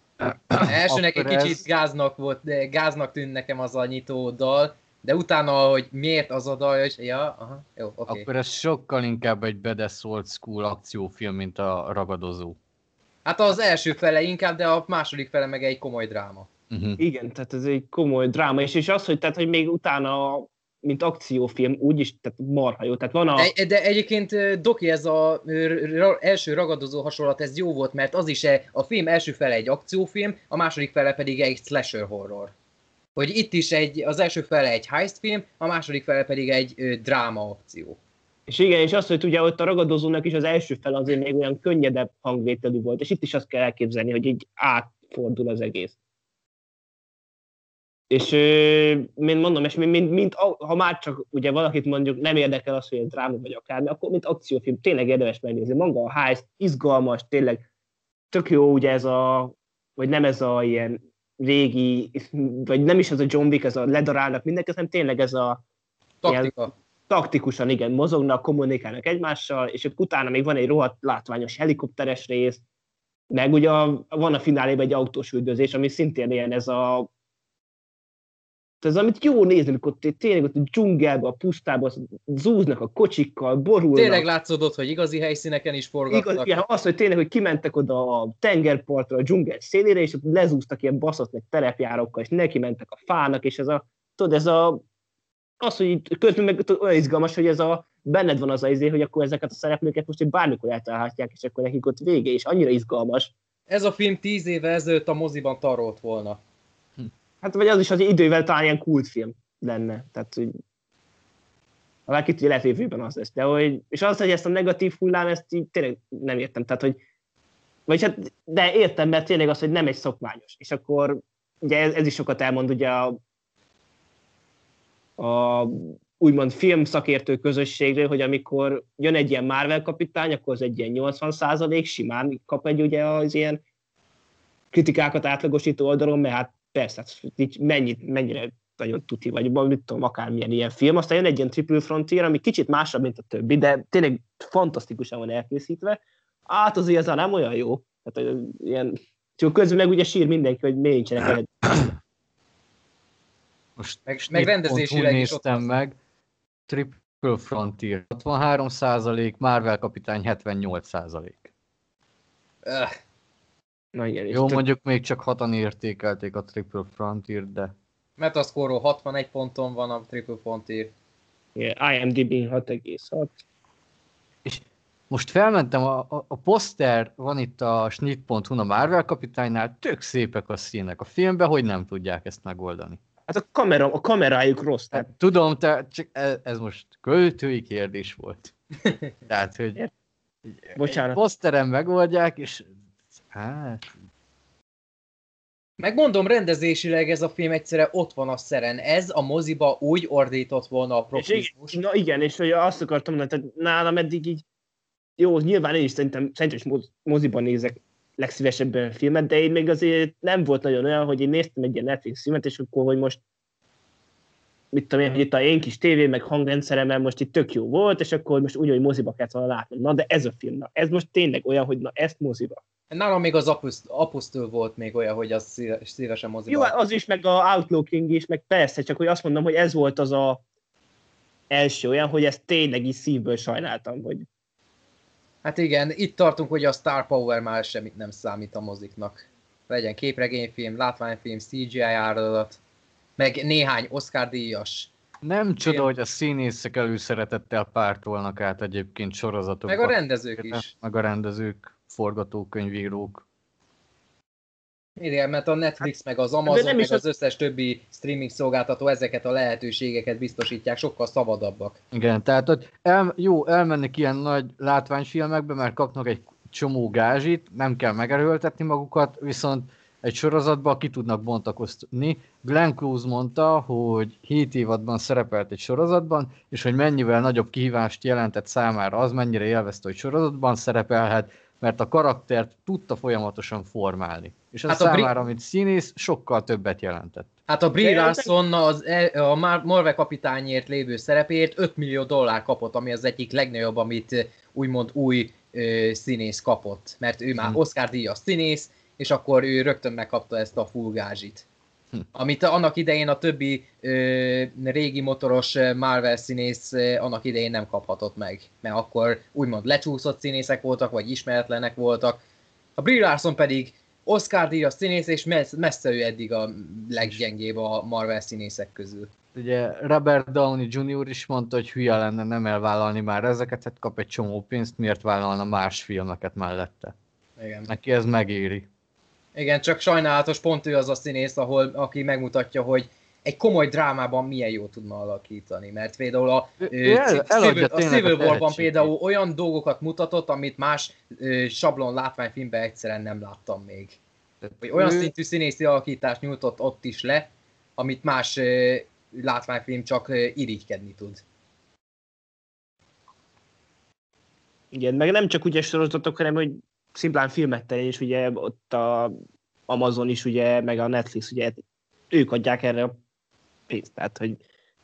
Elsőnek egy kicsit ez... gáznak volt, de gáznak tűnt nekem az a nyitó dal, de utána, hogy miért az a dal, és ja, aha, jó, oké. Okay. Akkor ez sokkal inkább egy Badass Old School akciófilm, mint a Ragadozó. Hát az első fele inkább, de a második fele meg egy komoly dráma. Uh-huh. Igen, tehát ez egy komoly dráma, és, és az, hogy, tehát, hogy még utána mint akciófilm úgy is, tehát marha jó. Tehát van a... De, de egyébként Doki, ez a ö, ra, első ragadozó hasonlat, ez jó volt, mert az is e- a film első fele egy akciófilm, a második fele pedig egy slasher horror. Hogy itt is egy, az első fele egy heist film, a második fele pedig egy ö, dráma akció. És igen, és azt, hogy ugye ott a ragadozónak is az első fel azért még olyan könnyedebb hangvételű volt, és itt is azt kell elképzelni, hogy így átfordul az egész. És mint mondom, és mint, mint, mint, ha már csak ugye valakit mondjuk nem érdekel az, hogy ez dráma vagy akármi, akkor mint akciófilm tényleg érdemes megnézni. Maga a heist, izgalmas, tényleg tök jó ugye ez a, vagy nem ez a ilyen régi, vagy nem is az a John Wick, ez a ledarálnak mindenki, hanem tényleg ez a Taktika. Ilyen, taktikusan, igen, mozognak, kommunikálnak egymással, és ott utána még van egy rohadt látványos helikopteres rész, meg ugye a, van a finálében egy autós üldözés, ami szintén ilyen ez a ez amit jó nézni, amikor tényleg ott a dzsungelben, a pusztában zúznak a kocsikkal, borulnak. Tényleg látszódott, hogy igazi helyszíneken is forgattak. Igaz, igen, az, hogy tényleg, hogy kimentek oda a tengerpartra, a dzsungel szélére, és ott lezúztak ilyen baszott meg terepjárokkal, és neki mentek a fának, és ez a, tudod, ez a, az, hogy itt közben meg olyan izgalmas, hogy ez a, benned van az a izé, hogy akkor ezeket a szereplőket most bármikor eltalálhatják, és akkor nekik ott vége, és annyira izgalmas. Ez a film tíz éve ezelőtt a moziban tarolt volna. Hát vagy az is az idővel talán ilyen kultfilm lenne. Tehát, hogy valaki itt lehet jövőben az lesz. De hogy, és az, hogy ezt a negatív hullám, ezt így tényleg nem értem. Tehát, hogy vagy hát, de értem, mert tényleg az, hogy nem egy szokványos. És akkor ugye ez, ez is sokat elmond ugye a, a úgymond film szakértő közösségről, hogy amikor jön egy ilyen Marvel kapitány, akkor az egy ilyen 80 százalék, simán kap egy ugye az ilyen kritikákat átlagosító oldalon, mert hát persze, hát így mennyit, mennyire nagyon tuti, vagy mit tudom, akármilyen ilyen film. Aztán jön egy ilyen Triple Frontier, ami kicsit másabb, mint a többi, de tényleg fantasztikusan van elkészítve. Hát azért ez nem olyan jó. Tehát ilyen, csak közben meg ugye sír mindenki, hogy miért nincsenek. Most meg, meg rendezésileg is néztem meg. Triple Frontier 63 százalék, Marvel kapitány 78 százalék. Öh. Na igen, Jó, mondjuk még csak hatan értékelték a Triple Frontier, de... Metascore 61 ponton van a Triple Frontier. Yeah, IMDb 6,6. És most felmentem, a, a, a poszter van itt a snit.hu a Marvel kapitánynál, tök szépek a színek. A filmben hogy nem tudják ezt megoldani? Hát a, kamera, a kamerájuk rossz. Tehát... Hát, tudom, te, csak ez, ez most költői kérdés volt. Tehát, hogy Bocsánat. poszteren megoldják, és hát... Megmondom, rendezésileg ez a film egyszerre ott van a szeren. Ez a moziba úgy ordított volna a profizmus. És, na igen, és hogy azt akartam mondani, tehát nálam eddig így, jó, nyilván én is szerintem, szerintem is moziban nézek legszívesebben filmet, de én még azért nem volt nagyon olyan, hogy én néztem egy ilyen Netflix filmet, és akkor, hogy most mit tudom én, hogy itt a én kis tévé, meg hangrendszeremben most itt tök jó volt, és akkor most úgy, hogy moziba kellett volna látni. Na, de ez a film, na, ez most tényleg olyan, hogy na, ezt moziba. Nálam még az Apusztől volt még olyan, hogy az szívesen moziba. Jó, az is, meg a Outlaw King is, meg persze, csak hogy azt mondom, hogy ez volt az a első olyan, hogy ezt tényleg is szívből sajnáltam, hogy Hát igen, itt tartunk, hogy a Star Power már semmit nem számít a moziknak. Legyen képregényfilm, látványfilm, CGI áradat, meg néhány Oscar díjas. Nem csoda, hogy a színészek előszeretettel pártolnak át egyébként sorozatokba. Meg a rendezők is. Meg a rendezők, forgatókönyvírók. Igen, mert a Netflix, hát, meg az Amazon, nem meg az összes többi streaming szolgáltató ezeket a lehetőségeket biztosítják, sokkal szabadabbak. Igen, tehát hogy el, jó, elmennek ilyen nagy látványfilmekbe, mert kapnak egy csomó gázsit, nem kell megerőltetni magukat, viszont egy sorozatba ki tudnak bontakozni. Glenn Close mondta, hogy 7 évadban szerepelt egy sorozatban, és hogy mennyivel nagyobb kihívást jelentett számára az, mennyire élvezte, hogy sorozatban szerepelhet, mert a karaktert tudta folyamatosan formálni. És ez hát számára, Bri- mint színész, sokkal többet jelentett. Hát a Brie Larson az, e- a Marvel kapitányért lévő szerepért 5 millió dollár kapott, ami az egyik legnagyobb, amit úgymond új ö, színész kapott. Mert ő már hmm. Oscar díjas színész, és akkor ő rögtön megkapta ezt a full gázsit. Hm. Amit annak idején a többi ö, régi motoros Marvel színész ö, annak idején nem kaphatott meg, mert akkor úgymond lecsúszott színészek voltak, vagy ismeretlenek voltak. A Brie Larson pedig Oscar díjas színész, és messze ő eddig a leggyengébb a Marvel színészek közül. ugye Robert Downey Jr. is mondta, hogy hülye lenne nem elvállalni már ezeket, hát kap egy csomó pénzt, miért vállalna más filmeket mellette. Igen. Neki ez megéri. Igen, csak sajnálatos pont ő az a színész, ahol, aki megmutatja, hogy egy komoly drámában milyen jó tudna alakítani, mert például a, Ő- el- Civil, a Civil War-ban például olyan dolgokat mutatott, amit más ö, sablon látványfilmben egyszerűen nem láttam még. Hogy olyan ő, szintű színészi alakítást nyújtott ott is le, amit más ö, látványfilm csak ö, irigykedni tud. Igen, meg nem csak ugye sorozatok, hanem hogy szimplán filmet terén is, ugye ott a Amazon is, ugye, meg a Netflix, ugye ők adják erre a pénzt. Tehát, hogy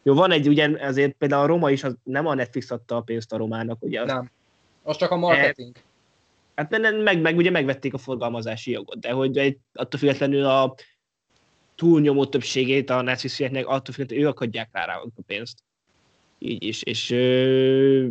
jó, van egy, ugye azért például a Roma is, az nem a Netflix adta a pénzt a Romának, ugye, az, Nem. Az csak a marketing. hát meg, meg, meg, ugye megvették a forgalmazási jogot, de hogy egy, attól függetlenül a túlnyomó többségét a Netflix filmeknek, attól függetlenül ők adják rá, rá a pénzt. Így is, és ö,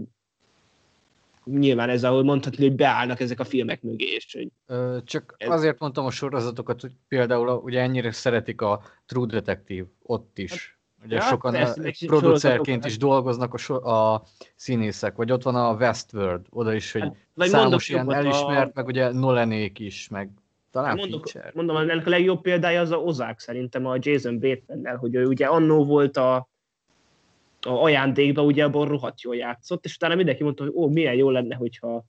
nyilván ez, ahol mondhatni, hogy beállnak ezek a filmek mögé, és hogy ö, csak ez- azért mondtam a sorozatokat, hogy például ugye ennyire szeretik a True Detective ott is. Ugye Ja, sokan persze, a- producerként is dolgoznak a, so- a színészek, vagy ott van a Westworld, oda is, hogy Hát, vagy számos ilyen elismert, a- meg ugye Nolanék is, meg talán mondok, Fincher. mondom, ennek a legjobb példája az a Ozák szerintem a Jason bateman hogy ő ugye annó volt a, a ajándékban, ugye abban rohadt jól játszott, és utána mindenki mondta, hogy ó, milyen jó lenne, hogyha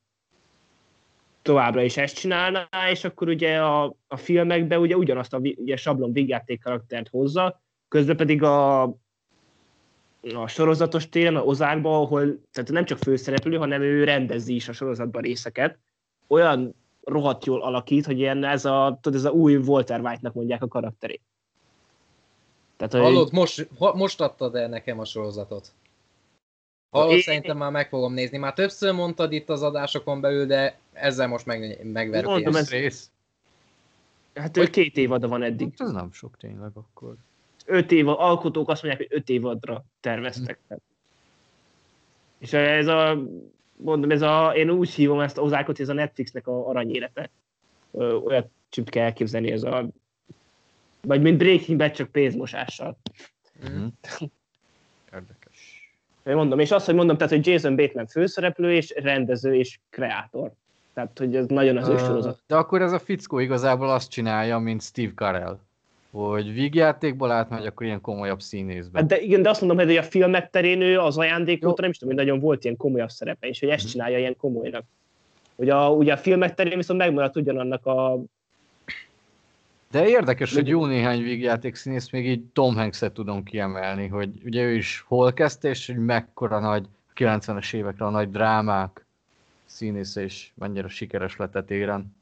továbbra is ezt csinálná, és akkor ugye a, a filmekben ugye ugyanazt a ugye sablon vígjáték karaktert hozza, közben pedig a, a sorozatos téren, a Ozákban, ahol tehát nem csak főszereplő, hanem ő rendezi is a sorozatban részeket, olyan rohadt jól alakít, hogy ilyen ez a, tudod, ez a új Walter White-nak mondják a karakterét. Tehát, hogy Hallod, most, most adtad el nekem a sorozatot. Hallod, Én- szerintem már meg fogom nézni. Már többször mondtad itt az adásokon belül, de ezzel most meg, megvertél. Mondom, ez- rész. hát ő két évada van eddig. Hát ez nem sok tényleg akkor. Öt év, alkotók azt mondják, hogy öt évadra terveztek. Tehát. És ez a, mondom, ez a, én úgy hívom ezt a ozákot, hogy ez a Netflixnek a aranyélete. Olyat csak kell elképzelni, ez a, vagy mint Breaking Bad, csak pénzmosással. Mm. Érdekes. Én mondom, és azt, hogy mondom, tehát, hogy Jason Bateman főszereplő, és rendező, és kreátor. Tehát, hogy ez nagyon az ő sorozat. De akkor ez a fickó igazából azt csinálja, mint Steve Carell. Hogy vígjátékból átmegy, akkor ilyen komolyabb színészbe. Hát de igen, de azt mondom, hogy a filmek terén ő az ajándék óta nem is tudom, hogy nagyon volt ilyen komolyabb szerepe, és hogy ezt Mhm. csinálja ilyen komolynak. Hogy a, ugye a filmek terén viszont megmaradt ugyanannak a... De érdekes, hogy jó néhány vígjáték színész még így Tom Hanks-et tudom kiemelni, hogy ugye ő is hol kezdte, és hogy mekkora nagy 90-es évekre a nagy drámák színésze, és mennyire sikeres lett a téren.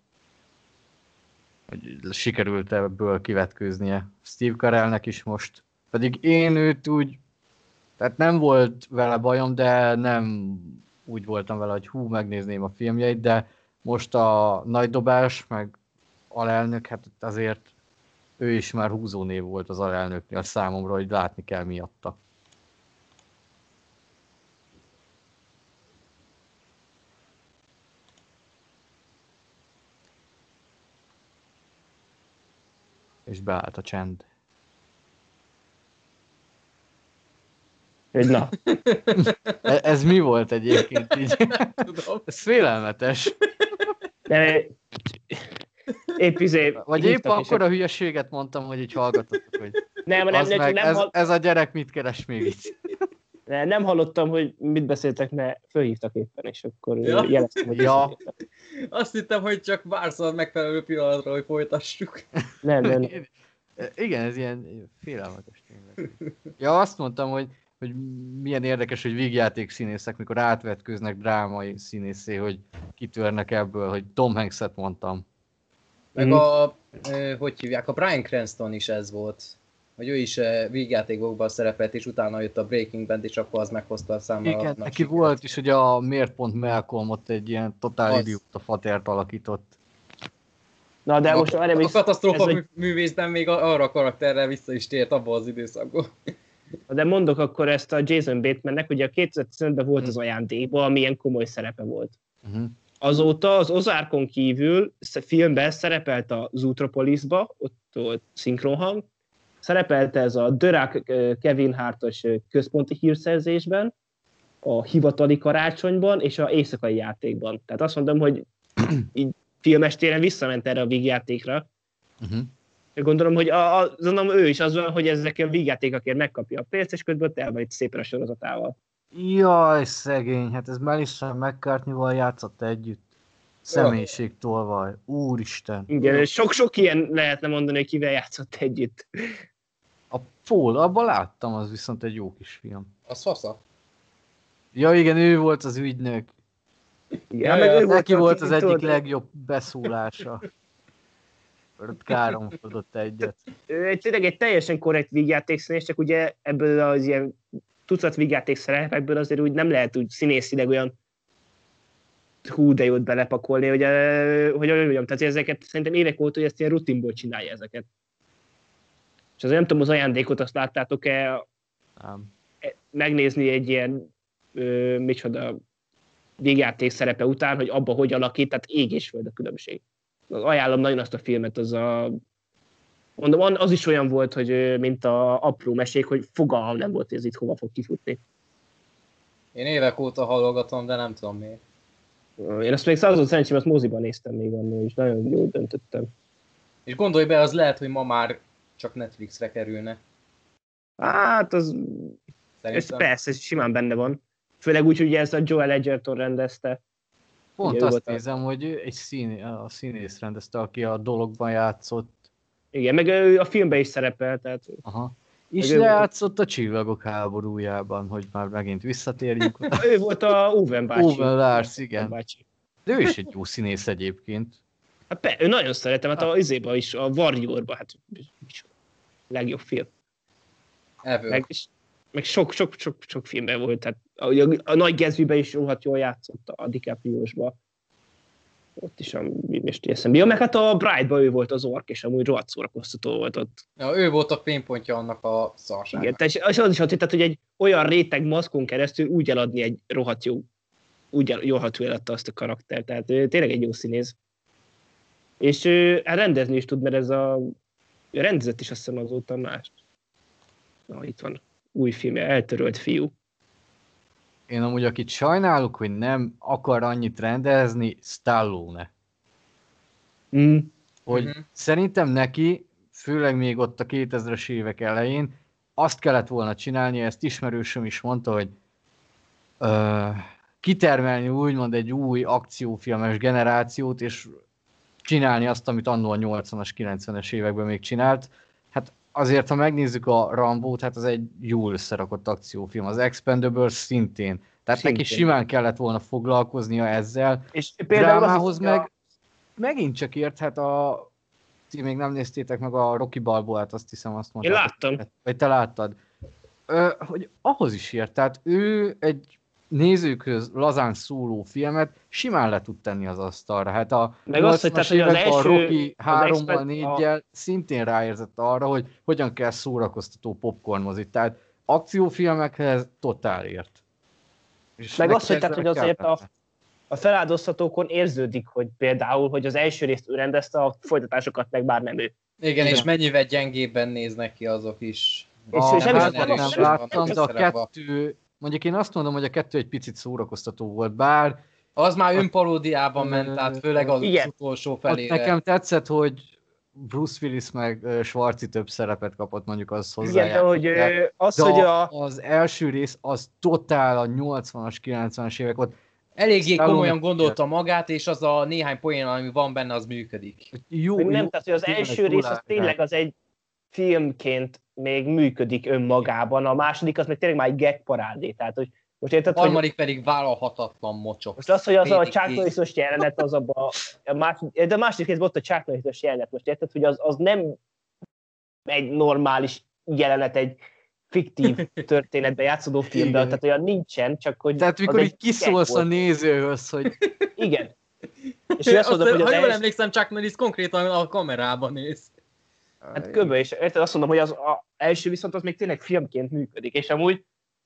Hogy sikerült ebből kivetkőznie Steve Carellnek is most. Pedig én őt úgy, tehát nem volt vele bajom, de nem úgy voltam vele, hogy hú, megnézném a filmjeit, de most a nagy dobás, meg alelnök, hát azért ő is már húzónév volt az alelnöknél számomra, hogy látni kell miatta. És beállt a csend. Hogy na, E- Ez mi volt egyébként így? Tudom. Ez félelmetes. de épp izé... Vagy épp akkor a hülyeséget mondtam, hogy így hallgatotok, hogy Nem, nem, nem, meg, nem, ez, hall, ez a gyerek mit keres még itt? nem, nem hallottam, hogy mit beszéltek, mert fölhívtak éppen, és akkor Ja. jeleztem, hogy Ja. Azt hittem, hogy csak vársz a megfelelő pillanatra, hogy folytassuk. Nem, nem, nem. Igen, ez ilyen félelmetes tényleg. Ja, azt mondtam, hogy, hogy milyen érdekes, hogy vígjáték színészek, mikor átvetkőznek drámai színészé, hogy kitörnek ebből, hogy Tom Hanks-et mondtam. Meg Mhm. a, hogy hívják, a Brian Cranston is ez volt. Hogy ő is ö, vígjátékokban szerepelt, és utána jött a Breaking Bad, és akkor az meghozta a számára. Igen, neki sikert. volt is, hogy a miért pont Malcolm ott egy ilyen totál Az. idióta fatert alakított. Na, de a, most arra a katasztrófa ez mű- művészben még arra a karakterre vissza is tért abban az időszakban. de mondok akkor ezt a Jason Batemannek, ugye a 2015-ben volt az ajándékban, ami ilyen komoly szerepe volt. Uh-huh. Azóta az Ozárkon kívül filmben szerepelt a Zootropolisba, ott volt szinkronhang, szerepelt ez a Dörak Kevin Hartos központi hírszerzésben, a hivatali karácsonyban és a éjszakai játékban. Tehát azt mondom, hogy így filmestéren visszament erre a vígjátékra. Uh-huh. Gondolom, hogy a, a, gondolom, ő is az van, hogy ezek a vígjátékokért megkapja a pénzt, és közben el van itt szépen a sorozatával. Jaj, szegény, hát ez Melissa McCartney-val játszott együtt. Személyiségtolvaj. Úristen. Igen, sok-sok ilyen lehetne mondani, hogy kivel játszott együtt. A Paul, abban láttam, az viszont egy jó kis film. Az fasza. Ja igen, ő volt az ügynök. Igen, ja, meg ő ő neki volt az egyik tudod, legjobb beszólása. Ott káromkodott egyet. ő egy, tényleg egy teljesen korrekt vígjátékszínész, csak ugye ebből az ilyen tucat vígjáték szerepekből azért úgy nem lehet úgy színészileg olyan hú, de jót belepakolni, hogy, eh, hogy olyan mondjam, tehát ezeket szerintem évek óta, hogy ezt ilyen rutinból csinálja ezeket. És azért nem tudom, az ajándékot azt láttátok-e Nem. megnézni egy ilyen, ö, micsoda, végjáték szerepe után, hogy abba hogy alakít, tehát ég és föld a különbség. Az ajánlom nagyon azt a filmet, az a mondom, az is olyan volt, hogy mint a apró mesék, hogy fogalmam nem volt, hogy ez itt hova fog kifutni. Én évek óta hallgatom, de nem tudom miért. Én azt még század szerencsém, azt moziban néztem még annól, és nagyon jól döntöttem. És gondolj be, az lehet, hogy ma már csak Netflixre kerülne. Hát, az, ez Szerintem. persze, ez simán benne van. Főleg úgy, hogy ez a Joel Edgerton rendezte. Pont Ugye azt volt a- nézem, hogy egy szín, a színész rendezte, aki a dologban játszott. Igen, meg ő a filmben is szerepel, tehát Aha. És lejátszott a csillagok háborújában, hogy már megint visszatérjünk. ő volt a Owen bácsi. Owen Lars, igen. Bácsi. De ő is egy jó színész egyébként. Hát pe, ő nagyon szeretem, hát a izéba is, a Warriorba, hát legjobb film. Ever. Meg, meg sok, sok, sok, sok filmben volt, tehát a, a, a Nagy Gatsby-ben is rohadt jól játszott a DiCaprio-sba. Ott is a most eszembe. Ja, meg hát a Bride-ban ő volt az ork, és amúgy rohadt szórakoztató volt ott. Ja, ő volt a fénypontja annak a szarságnak. Igen, és az is ott, tehát, hogy egy olyan réteg maszkon keresztül úgy eladni egy rohadt jó, úgy el, jól ható eladta azt a karaktert, tehát ő tényleg egy jó színész. És ő, hát rendezni is tud, mert ez a ő rendezett is azt hiszem azóta mást. Na, itt van új filmje, Eltörölt fiú. Én amúgy akit sajnálok, hogy nem akar annyit rendezni, Stallone. Mm. Hogy Mhm. szerintem neki, főleg még ott a 2000-es évek elején, azt kellett volna csinálni, ezt ismerősöm is mondta, hogy ö, kitermelni úgymond egy új akciófilmes generációt, és csinálni azt, amit annól a 80-as, 90-es években még csinált. Azért, ha megnézzük a Rambót, hát az egy jól összerakott akciófilm. Az Expendables szintén. Tehát neki Szintén. simán kellett volna foglalkoznia ezzel. És Drámához az, meg megint csak ért, hát a ti még nem néztétek meg a Rocky Balboát, azt hiszem azt Én mondtad. láttam. Vagy te láttad. Ö, hogy ahhoz is ért, tehát ő egy nézőköz lazán szóló filmet simán le tud tenni az asztalra. Hát a Meg azt, hogy 80-as tehát, hogy az első- a Rocky az 3-mal, Expert- 4 szintén ráérzett arra, hogy hogyan kell szórakoztató popcorn mozit. Tehát akciófilmekhez totál ért. És Meg az, hogy, tehát, hogy azért a, a feláldozhatókon érződik, hogy például, hogy az első részt ő rendezte, a folytatásokat meg bár nem ő. Igen, Igen. és mennyivel gyengébben néznek ki azok is. És- a és nem nem is- nem nem nem de a összerakva. kettő, mondjuk én azt mondom, hogy a kettő egy picit szórakoztató volt, bár Az már önparódiában ment, tehát főleg az igen. utolsó ott felére. nekem tetszett, hogy Bruce Willis meg Schwarzi több szerepet kapott, mondjuk az Igen, hozzá. de hogy ö, az, de hogy a, az első rész az totál a 80-as, 90-es évek volt. Eléggé Stallone- komolyan gondolta magát, és az a néhány poén, ami van benne, az működik. Jó, jó, nem, tehát hogy az első rész az tényleg az egy filmként még működik önmagában, a második az meg tényleg már egy gag parádé, tehát hogy most érted, A hogy harmadik pedig vállalhatatlan mocsok. most az, hogy az a Chuck kész. Norris-os jelenet, az abba, a második, de a második részben ott a Chuck Norris-os jelenet, most érted, hogy az, az nem egy normális jelenet, egy fiktív történetben játszódó filmben, tehát olyan nincsen, csak hogy Tehát mikor így kiszólsz a nézőhöz, hogy Igen. És azt Azt, mondom, hogy ha jól első, emlékszem, Chuck Norris konkrétan a kamerában néz. Hát kb. és érted, azt mondom, hogy az a első viszont az még tényleg filmként működik, és amúgy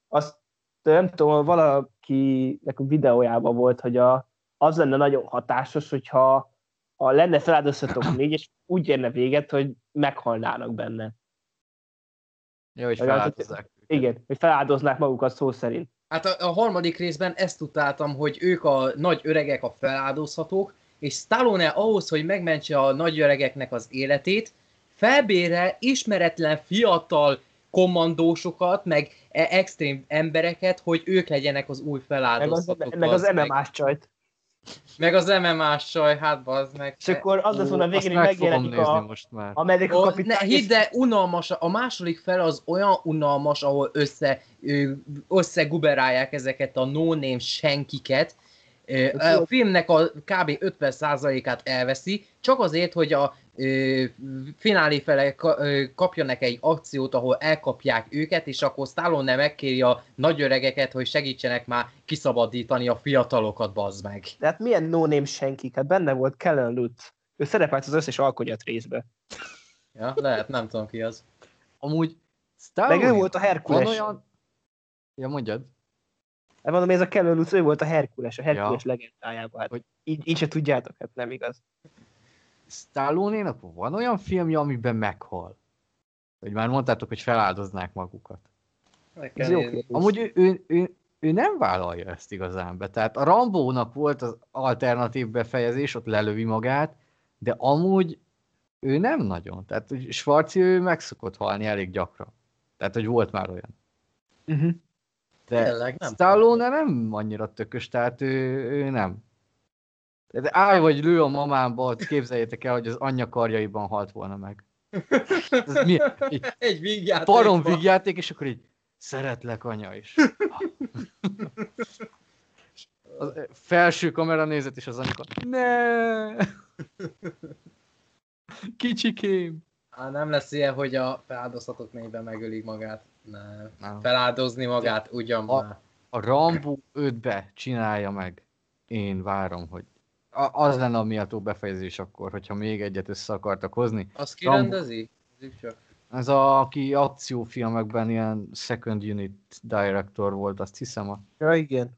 azt nem tudom, valakinek a videójában volt, hogy a, az lenne nagyon hatásos, hogyha a lenne feláldozhatók négy, és úgy érne véget, hogy meghalnának benne. Ja, hogy feláldozzák. Igen, hogy feláldoznák magukat szó szerint. Hát a, a harmadik részben ezt tudáltam, hogy ők a nagy öregek a feláldozhatók, és Stallone ahhoz, hogy megmentse a nagy öregeknek az életét, felbére ismeretlen fiatal kommandósokat, meg e- extrém embereket, hogy ők legyenek az új Meg az, meg az MMA-s csajt. Meg az MMA-s saj, hát bazd meg. És akkor az lesz volna a Azt végén, hogy megjelenik nézni a most már. Amerika ne, kapitány. hidd, de unalmas, a második fel az olyan unalmas, ahol össze, összeguberálják ezeket a no-name senkiket. A filmnek a kb. 50%-át elveszi, csak azért, hogy a ö, finálé fele kapjanak egy akciót, ahol elkapják őket, és akkor Stallone megkéri a nagyöregeket, hogy segítsenek már kiszabadítani a fiatalokat, bazd meg. De hát milyen no-name senkik? Hát benne volt Kellen Lutz. Ő szerepelt az összes alkonyat részbe. Ja, lehet, nem tudom ki az. Amúgy Meg Stallone, ő volt a Herkules. van olyan... Ja, mondjad. Hát mondom, ez a Lutz, ő volt a Herkules, a Herkules Ja. legendájában. Hát, Hogy- így, így se tudjátok, hát nem igaz. Stallone-nak van olyan filmje, amiben meghal? Hogy már mondtátok, hogy feláldoznák magukat. Ez jó. Amúgy ő, ő, ő, ő nem vállalja ezt igazán be. Tehát a Rambónak volt az alternatív befejezés, ott lelövi magát, de amúgy ő nem nagyon. Tehát Schwarzi ő meg szokott halni elég gyakran. Tehát, hogy volt már olyan. Uh-huh. De Tényleg, nem Stallone nem annyira tökös, tehát ő, ő nem. De állj vagy lő a mamámba, képzeljétek el, hogy az anyja karjaiban halt volna meg. Ez mi? Egy Egy vígjáték barom van. vígjáték, és akkor így szeretlek anya is. A felső kamera nézet, és az anyuka, ne! Kicsikém! Á, nem lesz ilyen, hogy a feláldozhatók mélyben megölik magát. Nem. Nem. Feláldozni magát, ugyan A- már. A Rambo 5-be csinálja meg. Én várom, hogy a- az lenne a méltó befejezés akkor, hogyha még egyet össze akartak hozni. Azt Rambo. kirendezi? Nézzük csak. Ez a, aki akciófilmekben ilyen second unit director volt, azt hiszem, a, Ja, igen.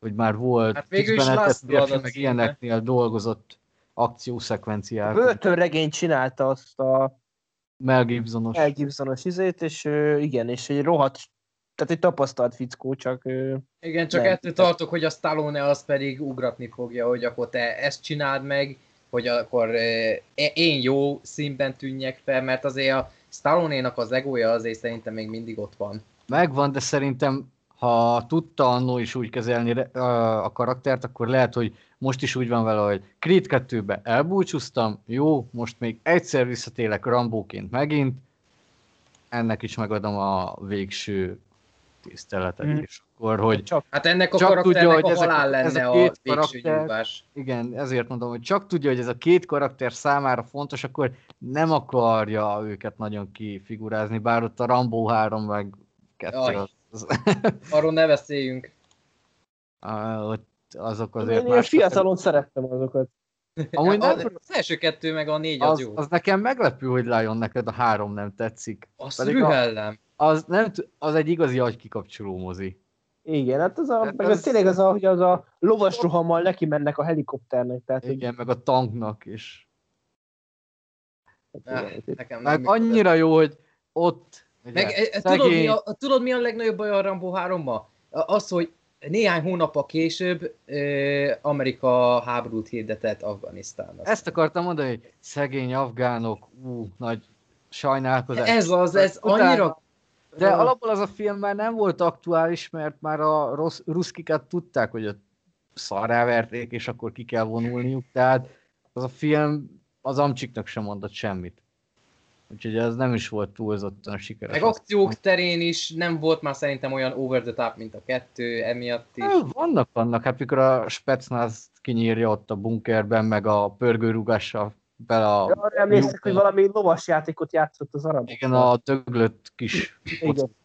hogy már volt. Hát végül is Last Blood meg ilyeneknél dolgozott A akciószekvenciák. börtönregény csinálta azt a Mel Gibsonos. Mel Gibsonos izét, és igen, és egy rohadt, tehát egy tapasztalt fickó, csak Igen, csak Nem. ettől tartok, hogy a Stallone az pedig ugratni fogja, hogy akkor te ezt csináld meg, hogy akkor én jó színben tűnjek fel, mert azért a Stallone-nak az egója azért szerintem még mindig ott van. Megvan, de szerintem ha tudta annó is úgy kezelni a karaktert, akkor lehet, hogy most is úgy van vele, hogy Creed 2-be elbúcsúztam, jó, most még egyszer visszatélek Rambóként megint, ennek is megadom a végső tiszteletet, Mhm. és akkor, hogy csak Hát ennek a Csak tudja, hogy a ezek a- halál ez a lenne a, két végső karakter- igen, ezért mondom, hogy csak tudja, hogy ez a két karakter számára fontos, akkor nem akarja őket nagyon kifigurázni, bár ott a Rambo 3 meg 2 Jaj. az, Arról ne beszéljünk. Á, ott azok én azért ilyen más. fiatalon szerettem azokat. Amúgy nem, az, az első kettő meg a négy az, az, jó. az nekem meglepő, hogy Lion neked a három nem tetszik. Az pedig a- rühellem. Az, nem, az egy igazi agykikapcsoló mozi. Igen, hát az a, Hát meg az- az tényleg az a, hogy az a lovas rohammal neki mennek a helikopternek, tehát hogy- Igen, meg a tanknak is. Igen, nekem nem Meg működött. annyira jó, hogy ott ugye, Meg, eh, tudod, mi a, tudod, mi a legnagyobb baj a Rambo 3 Az, hogy néhány hónappal később Amerika háborút hirdetett Afganisztánnak. Ezt akartam mondani, hogy szegény afgánok, ú, nagy sajnálkozás. Ez az, ez Utána- annyira... De alapból az a film már nem volt aktuális, mert már a rossz, ruszkikat tudták, hogy ott szarrá verték, és akkor ki kell vonulniuk, tehát az a film az amcsiknak sem mondott semmit. Úgyhogy ez nem is volt túlzottan sikeres. Meg akciók terén is nem volt már szerintem olyan over the top, mint a kettő, emiatt is. Há, Vannak, vannak. Hát mikor a Spetsnaz kinyírja ott a bunkerben, meg a pörgőrugással bele a... Arra emlékszek, hogy valami lovas játékot játszott az arab. Igen, a döglött kis... Igen.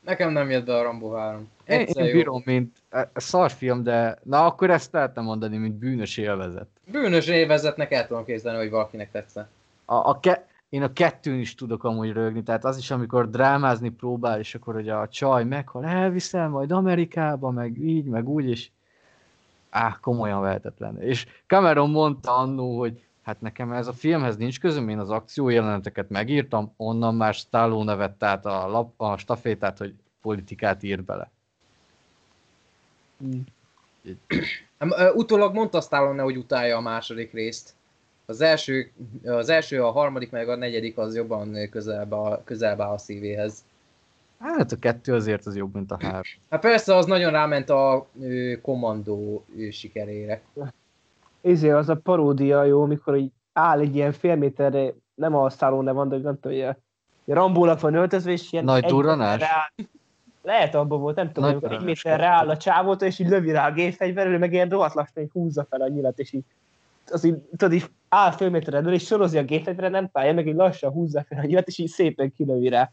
Nekem nem jött be a Rambo 3. Én, Egyszer én jó. bírom, mint e, szarfilm, de na akkor ezt lehetne mondani, mint bűnös élvezet. Bűnös évezetnek el tudom képzelni, hogy valakinek tetszett. A, a ke, én a kettőn is tudok amúgy rögni, tehát az is, amikor drámázni próbál, és akkor hogy a csaj meghal, elviszel majd Amerikába, meg így, meg úgy, és áh, komolyan vehetetlen. És Cameron mondta annó, hogy Hát nekem ez a filmhez nincs közöm, én az akció jeleneteket megírtam, onnan már Stallone vett át a, lap, a stafétát, hogy politikát ír bele. Ö, Utólag mondta Stallone, hogy utálja a második részt. Az első, az első, a harmadik, meg a negyedik az jobban közelbe, a- közelbe a szívéhez. Hát a kettő azért az jobb, mint a három. Hát persze, az nagyon ráment a ö, kommandó ö, sikerére. Izé, az a paródia jó, amikor így áll egy ilyen fél méterre, nem a Stallone van, de nem tudom, a Rambónak van öltözve, és ilyen Nagy egy durranás? Lehet abban volt, nem tudom, Nagy egy méterre áll a csávótól, és így lövi rá a gépfegyverről, meg ilyen rohadt lassan így húzza fel a nyilat, és így az így, tudod, így áll fél méterre elől, és sorozi a gépfegyverre, nem találja, meg így lassan húzza fel a nyilat, és így szépen kilövi rá.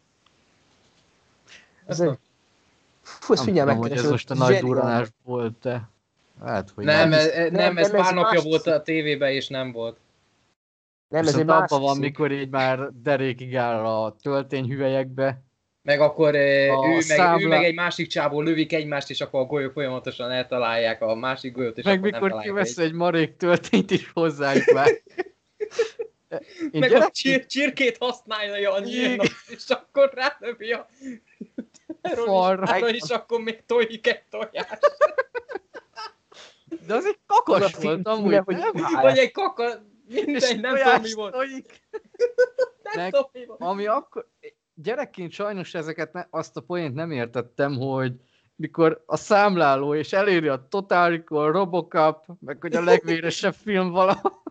Ez egy... Fú, ezt figyelj meg, hogy ez most a nagy durranás volt, de hát, hogy Nem, nem. ez, nem, nem, ez nem, pár ez napja más- volt a tévében, és nem volt. Nem, ez egy abban van, mikor így már derékig áll a töltényhüvelyekbe. Meg akkor ö, A ő, meg, számla- ő meg egy másik csávó lövik egymást, és akkor a golyók folyamatosan eltalálják a másik golyót, és Meg akkor nem mikor találják kivesz egy. egy marék töltényt is hozzájuk már. Én Meg a gyerek, csir- csirkét használja a Igen. nyírnak, és akkor rálövi a terroristára, és akkor még tojik egy tojást. de az egy Az a kakas film volt amúgy, nem? Vagy egy kaka, És mindegy, nem tudom tojás mi volt. tojik. Nem Meg- tudom mi volt. Ami akkor, gyerekként sajnos ezeket, ne, azt a poént nem értettem, hogy mikor a számláló és eléri a Total Recall, Robocop, meg hogy a legvéresebb film valaha.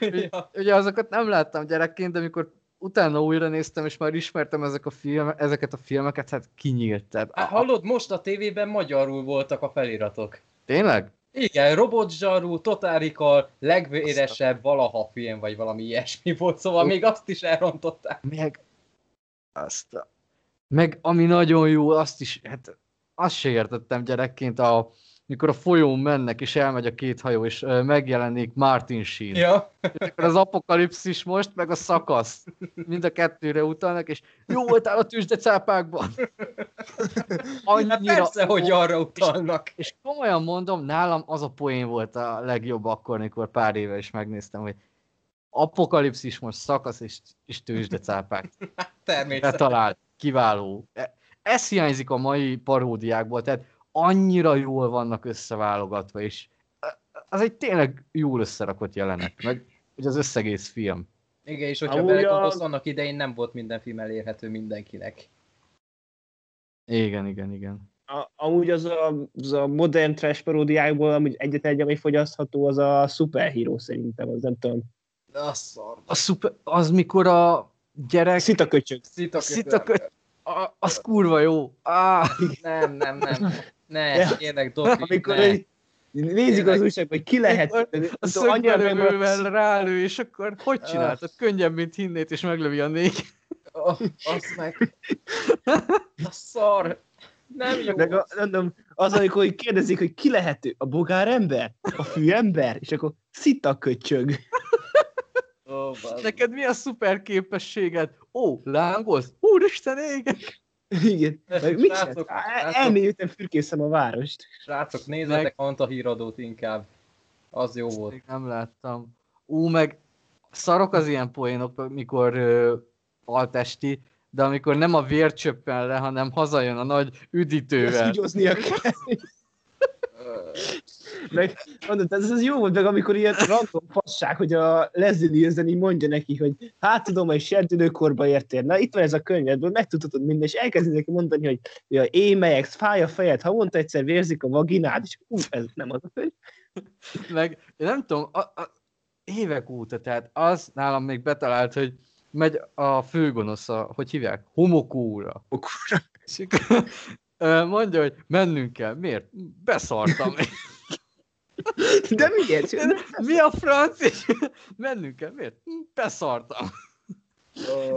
Ja. Ugye azokat nem láttam gyerekként, de amikor utána újra néztem, és már ismertem ezek a film, ezeket a filmeket, hát kinyílt. Tehát, Hát, hallod, most a tévében magyarul voltak a feliratok. tényleg? Igen, robotzsarú, totárikal, legvéresebb valaha film, vagy valami ilyesmi volt, szóval még azt is elrontották. Meg azt a... Meg ami nagyon jó, azt is, hát azt se értettem gyerekként, a, mikor a folyón mennek, és elmegy a két hajó, és megjelenik Martin Sheen. Ja. Akkor az apokalipszis most, meg a szakasz. Mind a kettőre utalnak, és jó voltál a tüzsdecápákban. Hát Annyira, persze, hogy arra utalnak. és komolyan mondom, nálam az a poén volt a legjobb akkor, amikor pár éve is megnéztem, hogy apokalipszis most szakasz és, és tőzsdecápák. Természetesen. Betalált, kiváló. Ez hiányzik a mai paródiákból, tehát annyira jól vannak összeválogatva, és az egy tényleg jól összerakott jelenet, meg ugye az összegész film. Igen, és hogyha belegondolsz, annak idején nem volt minden film elérhető mindenkinek. Igen, igen, igen. A, amúgy az a, az a modern trash paródiákból amúgy egyetlen egy, ami fogyasztható, az a superhíró szerintem, az nem tudom. A szar. A szuper, az mikor a gyerek, Szita köcsög. Szita Szita köt- a, az kurva jó. Ah, Nem, nem, nem. Ne, Ja. Doki, Amikor ne. így nézik az újságban, hogy ki lehet. A szögverővel rálő, és akkor hogy csináltad? Könnyebb, mint hinnét, és meglövi a négy. Oh, azt meg. A szar. Nem jó. Meg a, nem tudom, az, amikor kérdezik, hogy ki lehető, a bogár ember, a fűember, és akkor szita köcsög. Bazd. Neked mi a szuper képességed? Ó, lángolsz? Úristen, égek! Igen. Meg mit Srácok, srácok. Elmélyültem, fürkészem a várost. Srácok, nézzetek Meg- Anta híradót inkább. Az jó volt. Nem láttam. Ú, meg szarok az ilyen poénok, mikor ö, altesti, de amikor nem a vér csöppen le, hanem hazajön a nagy Ezt üdítővel. ügyoznia kell. Meg, mondod, ez, ez jó volt, meg amikor ilyen random fasság, hogy a Leslie Nielsen így mondja neki, hogy hát tudom, hogy serdülőkorba értél. Na itt van ez a könyvedből, megtudhatod minden, és elkezdi neki mondani, hogy ja, émelyeksz, fáj a fejed, havonta egyszer vérzik a vaginád, és ú, ez nem az a könyv. Meg én nem tudom, a, a, évek óta, tehát az nálam még betalált, hogy megy a főgonosz, a, hogy hívják? Homokóra. Okura. És akkor, ö, mondja, hogy mennünk kell. Miért? Beszartam. De miért? Mi a franc? Mennünk kell. Miért? Beszartam.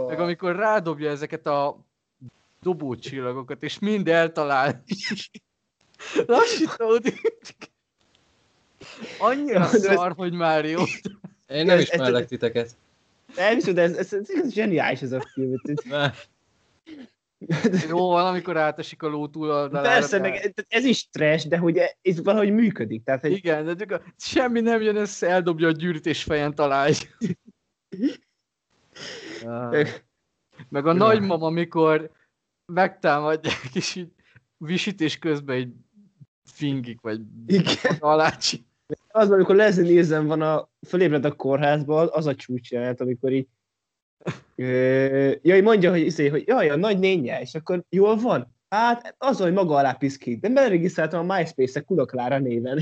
Meg amikor rádobja ezeket a dobócsillagokat, és mind eltalál. Lassítódik. Annyira ez- szar, hogy már jó. Én nem ismerlek titeket. Nem is, de ez, ez, ez, ez zseniális ez a film. Jó van, amikor átesik a ló túloldalára. Persze, meg ez is trash, de hogy ez valahogy működik. Tehát, hogy... Igen, de csak a, semmi nem jön össze, eldobja a gyűrűt és fejen találj. meg a nagymama, amikor megtámadják, és így visítés közben egy fingik, vagy Igen. alácsi. Az, amikor Leslie Nielsen van a, fölébred a kórházban, az a csúcs jelent, amikor így jaj, mondja, hogy, izé, hogy jaj, a nagy nénye, és akkor jól van? Hát az, hogy maga alá piszkít, de beregisztráltam a MySpace-e Kulaklára néven.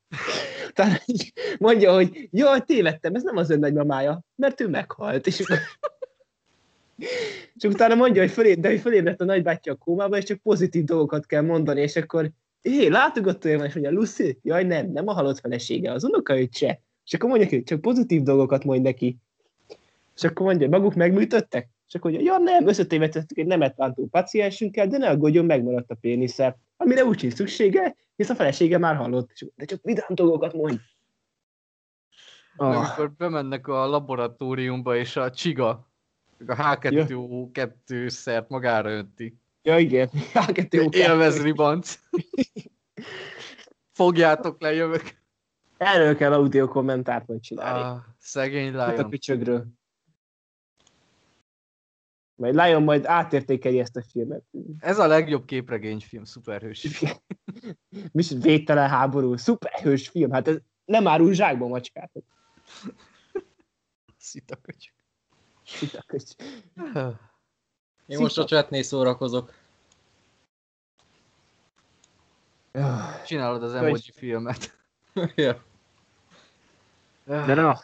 Tehát mondja, hogy jaj, tévedtem, ez nem az ön nagymamája, mert ő meghalt. És, és utána mondja, hogy fölé, de hogy fölébredt a nagybátyja a kómába, és csak pozitív dolgokat kell mondani, és akkor hé, látogató van, és mondja, Lucy, jaj nem, nem a halott felesége, az unokaöccse. És akkor mondja, hogy csak pozitív dolgokat mond neki. És akkor mondja, maguk megműtöttek? És akkor mondja, ja nem, összetévedtettük egy nemet bántó paciensünkkel, de ne aggódjon, megmaradt a pénisze. Amire úgy sincs szüksége, hisz a felesége már halott. És, de csak vidám dolgokat mondj. Oh. Amikor bemennek a laboratóriumba, és a csiga, a H2O2 szert magára önti. Ja, igen. H2O2. Élvez ribanc. Fogjátok le, jövök. Erről kell audio kommentárt majd csinálni. Ah, szegény Hát a picsögről. Majd Lion majd átértékeli ezt a filmet. Ez a legjobb képregényfilm, szuperhős. Mi is végtelen háború, szuperhős film. Hát ez nem árul zsákba macskát. Szitaköcsök. Szitaköcs. Én most a chatnél szórakozok. Csinálod az emoji filmet. ja. De na,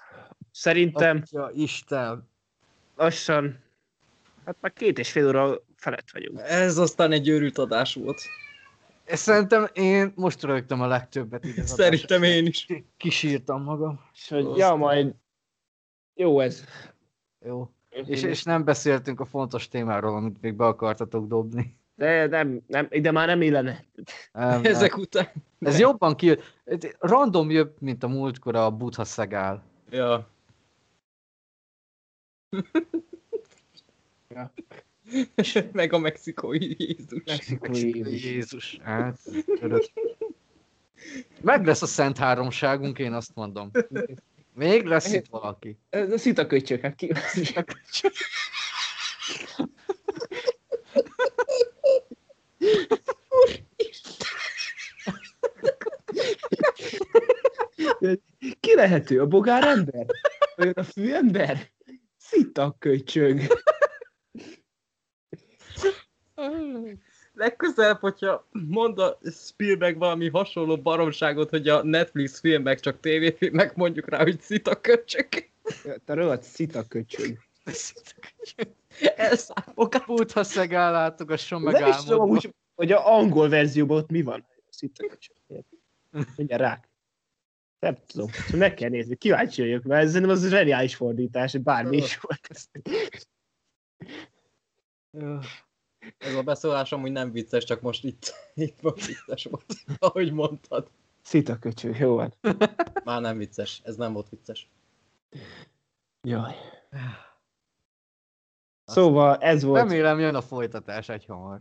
szerintem Atya Isten. lassan, hát már két és fél óra felett vagyunk. Ez aztán egy őrült adás volt. Szerintem én most rögtem a legtöbbet. így az Szerintem én is. Kisírtam magam. És hogy, ja, majd jó ez. Jó. És, és nem beszéltünk a fontos témáról, amit még be akartatok dobni. De nem, nem, ide már nem illene. Nem, Ezek után. nem. Ez jobban ki... Random jobb, mint a múltkor a Buddha szegál. Ja. Ja. Meg a mexikói Jézus. Mexikói Jézus. Jézus. Hát. Meg lesz a Szent Háromságunk, én azt mondom. Még lesz itt valaki. Ez a szitaköcsök, hát ki... Ki lehető? A bogár ember? Vagy a fűember? Szitaköcsög. Legközelebb, hogyha mond a Spielberg valami hasonló baromságot, hogy a Netflix filmek csak tévéfilmek, mondjuk rá, hogy szitaköcsök. Te rohadt szitaköcsög. Elszállok Buddha szegál látogasson meg Nem is tudom, amúgy, hogy a angol verzióban ott mi van. Szitaköcsög. Mindjárt rák. Nem tudom. Szóval meg kell nézni. Kíváncsi vagyok, mert ez szerintem az zseniális fordítás, bármi is volt. Ez a beszólás amúgy nem vicces, csak most itt, itt most vicces volt, ahogy mondtad. Szitaköcsög, jó van. Már nem vicces, ez nem volt vicces. Jaj. Szóval ez volt. Remélem jön a folytatás egy hamar.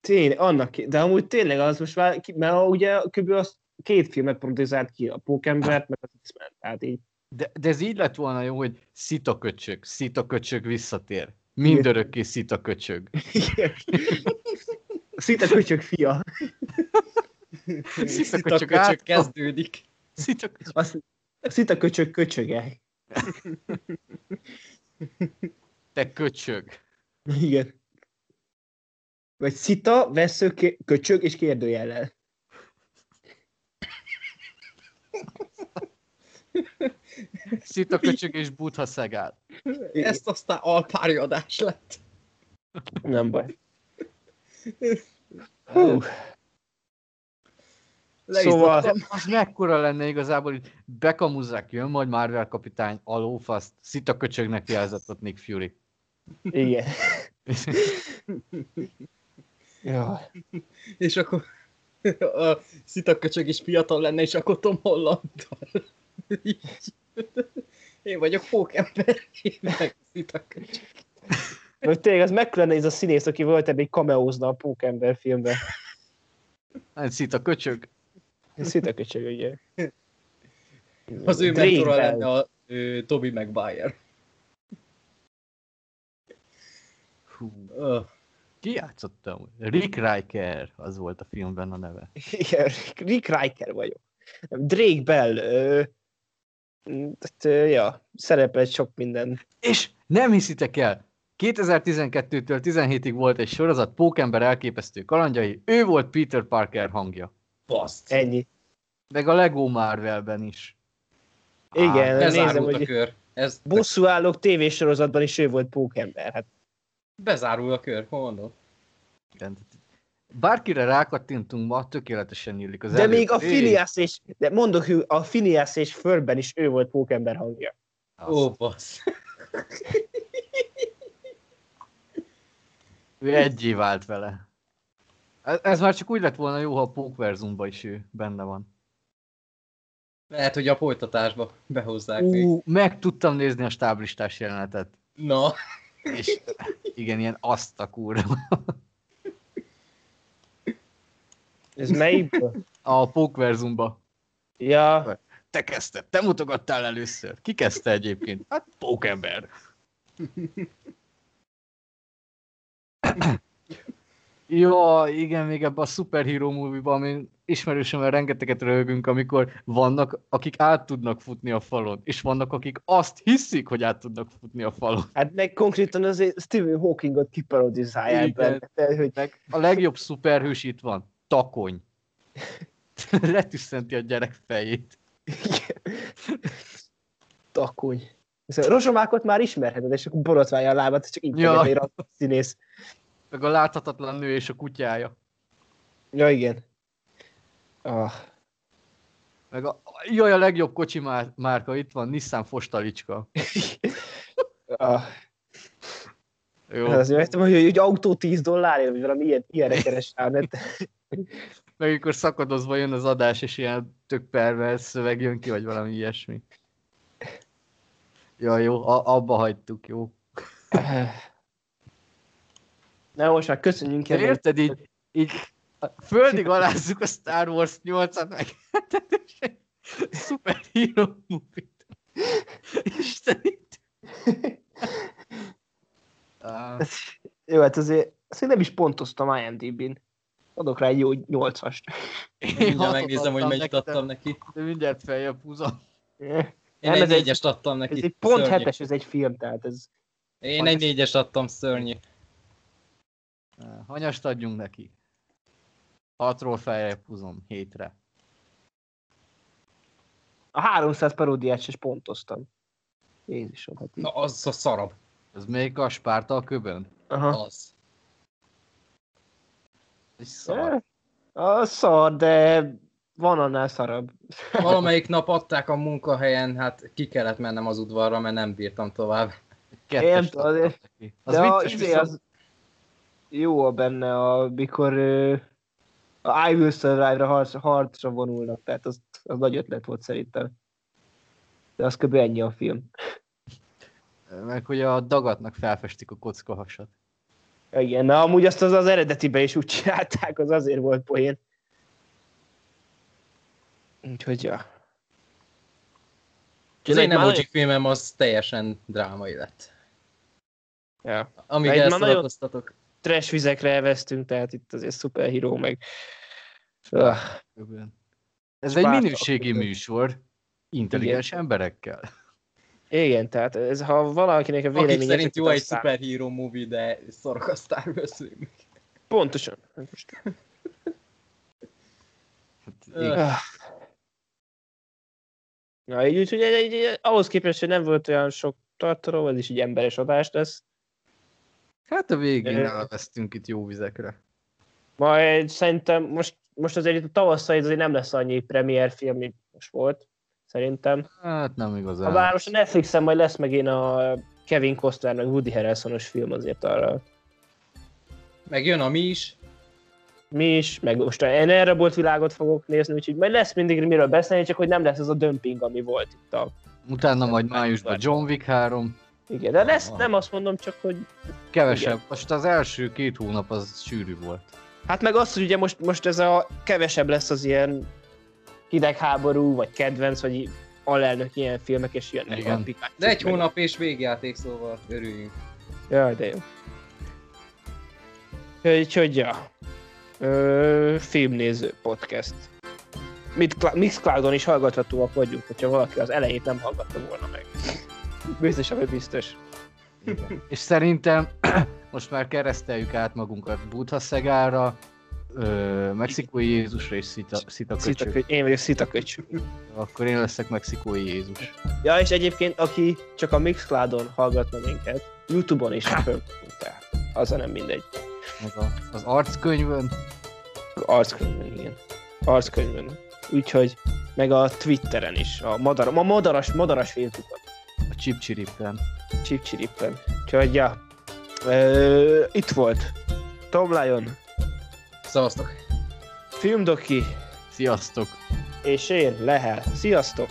Tényleg, annak, de amúgy tényleg az most már, mert ugye kb. az két filmet producizált ki, a Pókembert, meg az X-Men, tehát így. De, de ez így lett volna jó, hogy szitaköcsög, szitaköcsög visszatér. Mindörökké szitaköcsög. Szinte köcsög fia. Szitaköcsög Szitaköcsök át- kezdődik. Szitaköcsög. Azt, a szita köcsög köcsöge. Te köcsög. Igen. Vagy szita, vesző, köcsög és kérdőjellel. Szitaköcsög és Buddha szegál. Ezt aztán alpári adás lett. Nem baj. Hú, Szóval-. Az mekkora lenne igazából, hogy bekamuzzák, jön majd Marvel kapitány, a lófaszt, szitaköcsögnek jelzett ott Nick Fury. igen. Jaj. És akkor a szitaköcsög is fiatal lenne, és akkor Tom Hollandtal. Én vagyok pókember, én meg szitaköcsög. Vagy tényleg, az mekkora ez a színész, aki volt ebben egy cameózna a Pókember filmben. Hát szita köcsög. Szita köcsög, ugye. Az ő Drake mentora Bell. lenne a ö, Toby Maguire. Hú. Öh. Ki játszottam? Rick Riker, az volt a filmben a neve. Igen, Rick- Rick Riker vagyok. Drake Bell. Ö, tehát, ja, szerepelt sok minden. És nem hiszitek el, 2012-től 17-ig volt egy sorozat, Pókember elképesztő kalandjai, ő volt Peter Parker hangja. Baszt. Ennyi. Meg a Lego Marvelben is. Igen, nézem, Bezárult a hogy kör. Ez bosszúállók tévésorozatban is ő volt Pókember. Hát bezárul a kör, hol mondod? Igen. Bárkire rákattintunk ma, tökéletesen illik az de elő- még a Phineas és, de mondok, hogy a Phineas és Förbben is ő volt Pókember hangja. Ó, bassz. Ő egyé vált vele. Ez, már csak úgy lett volna jó, ha a Pókverzumban is ő benne van. Lehet, hogy a folytatásba behozzák még. Ú, meg tudtam nézni a stáblistás jelenetet. Na, És igen, ilyen azt a kurva. Ez melyikből? A Pókverzumba. ja, Te kezdted, te mutogattál először. Ki kezdte egyébként? Hát Pókember. Jó, igen, még ebben a Superhero movie-ban, ami ismerősömmel rengeteget röhögünk, amikor vannak, akik át tudnak futni a falon, és vannak, akik azt hiszik, hogy át tudnak futni a falon. hát meg konkrétan azért Stephen Hawkingot kiparodizálják benne. Hogy Meg a legjobb szuperhős itt van, takony. Letüsszenti a gyerek fejét. takony. Szóval Rozsomákot már ismerheted, és akkor borotválja a lábát, csak így ja. a színész. Meg a láthatatlan nő és a kutyája. Ja, igen. Ah. Meg a, jaj, a legjobb kocsi már, márka itt van, Nissan Fostalicska. Ah. Jó. Hát azért hogy, hogy autó 10 dollárért, vagy valami ilyen, ilyenre keres rá. Meg amikor szakadozva jön az adás, és ilyen tök pervers szöveg jön ki, vagy valami ilyesmi. Ja, jó, a, abba hagytuk, jó. Na most már köszönjünk el. érted, így, így földig alázzuk a Star Wars 8-at, meg és egy superhero movie-t. Istenít. Ah, Jó, hát azért, azért nem is pontoztam IMDb-n. Adok rá egy jó 8-ast. én mindjárt megnézem, hogy mennyit adtam neki. De mindjárt feljebb húzom. Én Nem, egy négyest adtam neki. Ez egy pont szörnyű. hetes, ez egy film, tehát ez... Én egy négyest adtam, szörnyű. Hanyast adjunk neki? Hatról feljebb húzom, hétre. A 300 paródiát is pontoztam. Jézusom, hát így. Na, az a szarab. Ez még a Spárta a köbön? Aha. Az. Egy szar. Eh, A szar, de van annál szarabb. Valamelyik nap adták a munkahelyen, hát ki kellett mennem az udvarra, mert nem bírtam tovább. Kettest Én neki. Az de vicces izé, viszont, az jó a benne, amikor a I Will Survive-ra harc, harcra vonulnak, tehát az, az nagy ötlet volt szerintem. De az kb. ennyi a film. meg hogy a dagatnak felfestik a kocka hasat. Igen, na amúgy azt az, az eredetibe is úgy csinálták, az azért volt poén. Úgyhogy ja. Az én már emoji filmem az teljesen drámai lett. Ja. Amíg Na, nagyon- elszórakoztatok. Trash vizekre elvesztünk, tehát itt azért szuperhíró meg... Köbön. Ez egy Spárta minőségi műsor, intelligens emberekkel. Igen, tehát ez, ha valakinek a Akik véleménye... szerint jó egy szuperhíró movie, de szarok a Star Wars. Pontosan. Most, Hát, Öh. igen. Ah. Na, így úgyhogy egy, egy, egy, ahhoz képest, hogy nem volt olyan sok tartalom, ez is egy emberes adás lesz. hát a végén Ö. elvesztünk itt jó vizekre. Majd szerintem most, most azért itt a tavasszal azért nem lesz annyi premier film, mint most volt, szerintem. Hát nem igazán. Bár most a Netflixen majd lesz megint a Kevin Costner meg Woody Harrelsonos film azért arra. Meg jön a mi is. Mi is, meg most én erre volt világot fogok nézni, úgyhogy majd lesz mindig miről beszélni, csak hogy nem lesz ez a dömping, ami volt itt a... Utána majd májusban John Wick 3. Igen, de ezt nem azt mondom, csak hogy Kevesebb. Igen. Most az első két hónap az sűrű volt. Hát meg azt, hogy ugye most, most ez a kevesebb lesz az ilyen hidegháború, vagy kedvenc, vagy alelnök ilyen filmek, és jönnek Igen. a Pikachu. De egy hónap és végjáték, szóval örüljünk. Jaj, de jó. Úgyhogy, ja. Ö, filmnéző podcast. Mit, Mixcloudon is hallgathatóak vagyunk, hogyha valaki az elejét nem hallgatta volna meg. Biztos, hogy biztos. És szerintem most már kereszteljük át magunkat Buddha Szegára, ö, Mexikói Jézusra és Szita, Szita Köcsög. Szitaköcs, én vagyok Szitaköcs. Akkor én leszek Mexikói Jézus. Ja, és egyébként, aki csak a Mixcloudon hallgatna minket, Youtube-on is föl tehát az nem mindegy. Meg a, az arckönyvön, Arckönyvön, igen. Arckönyvön. Úgyhogy, meg a Twitteren is, a, madar, a madaras, madaras Facebookon. a Csipcsirippen. Csipcsirippen. Úgyhogy, ja. Ö, itt volt Tom Lion, Szavaztok! Filmdoki, Sziasztok! és én, Lehel. Sziasztok!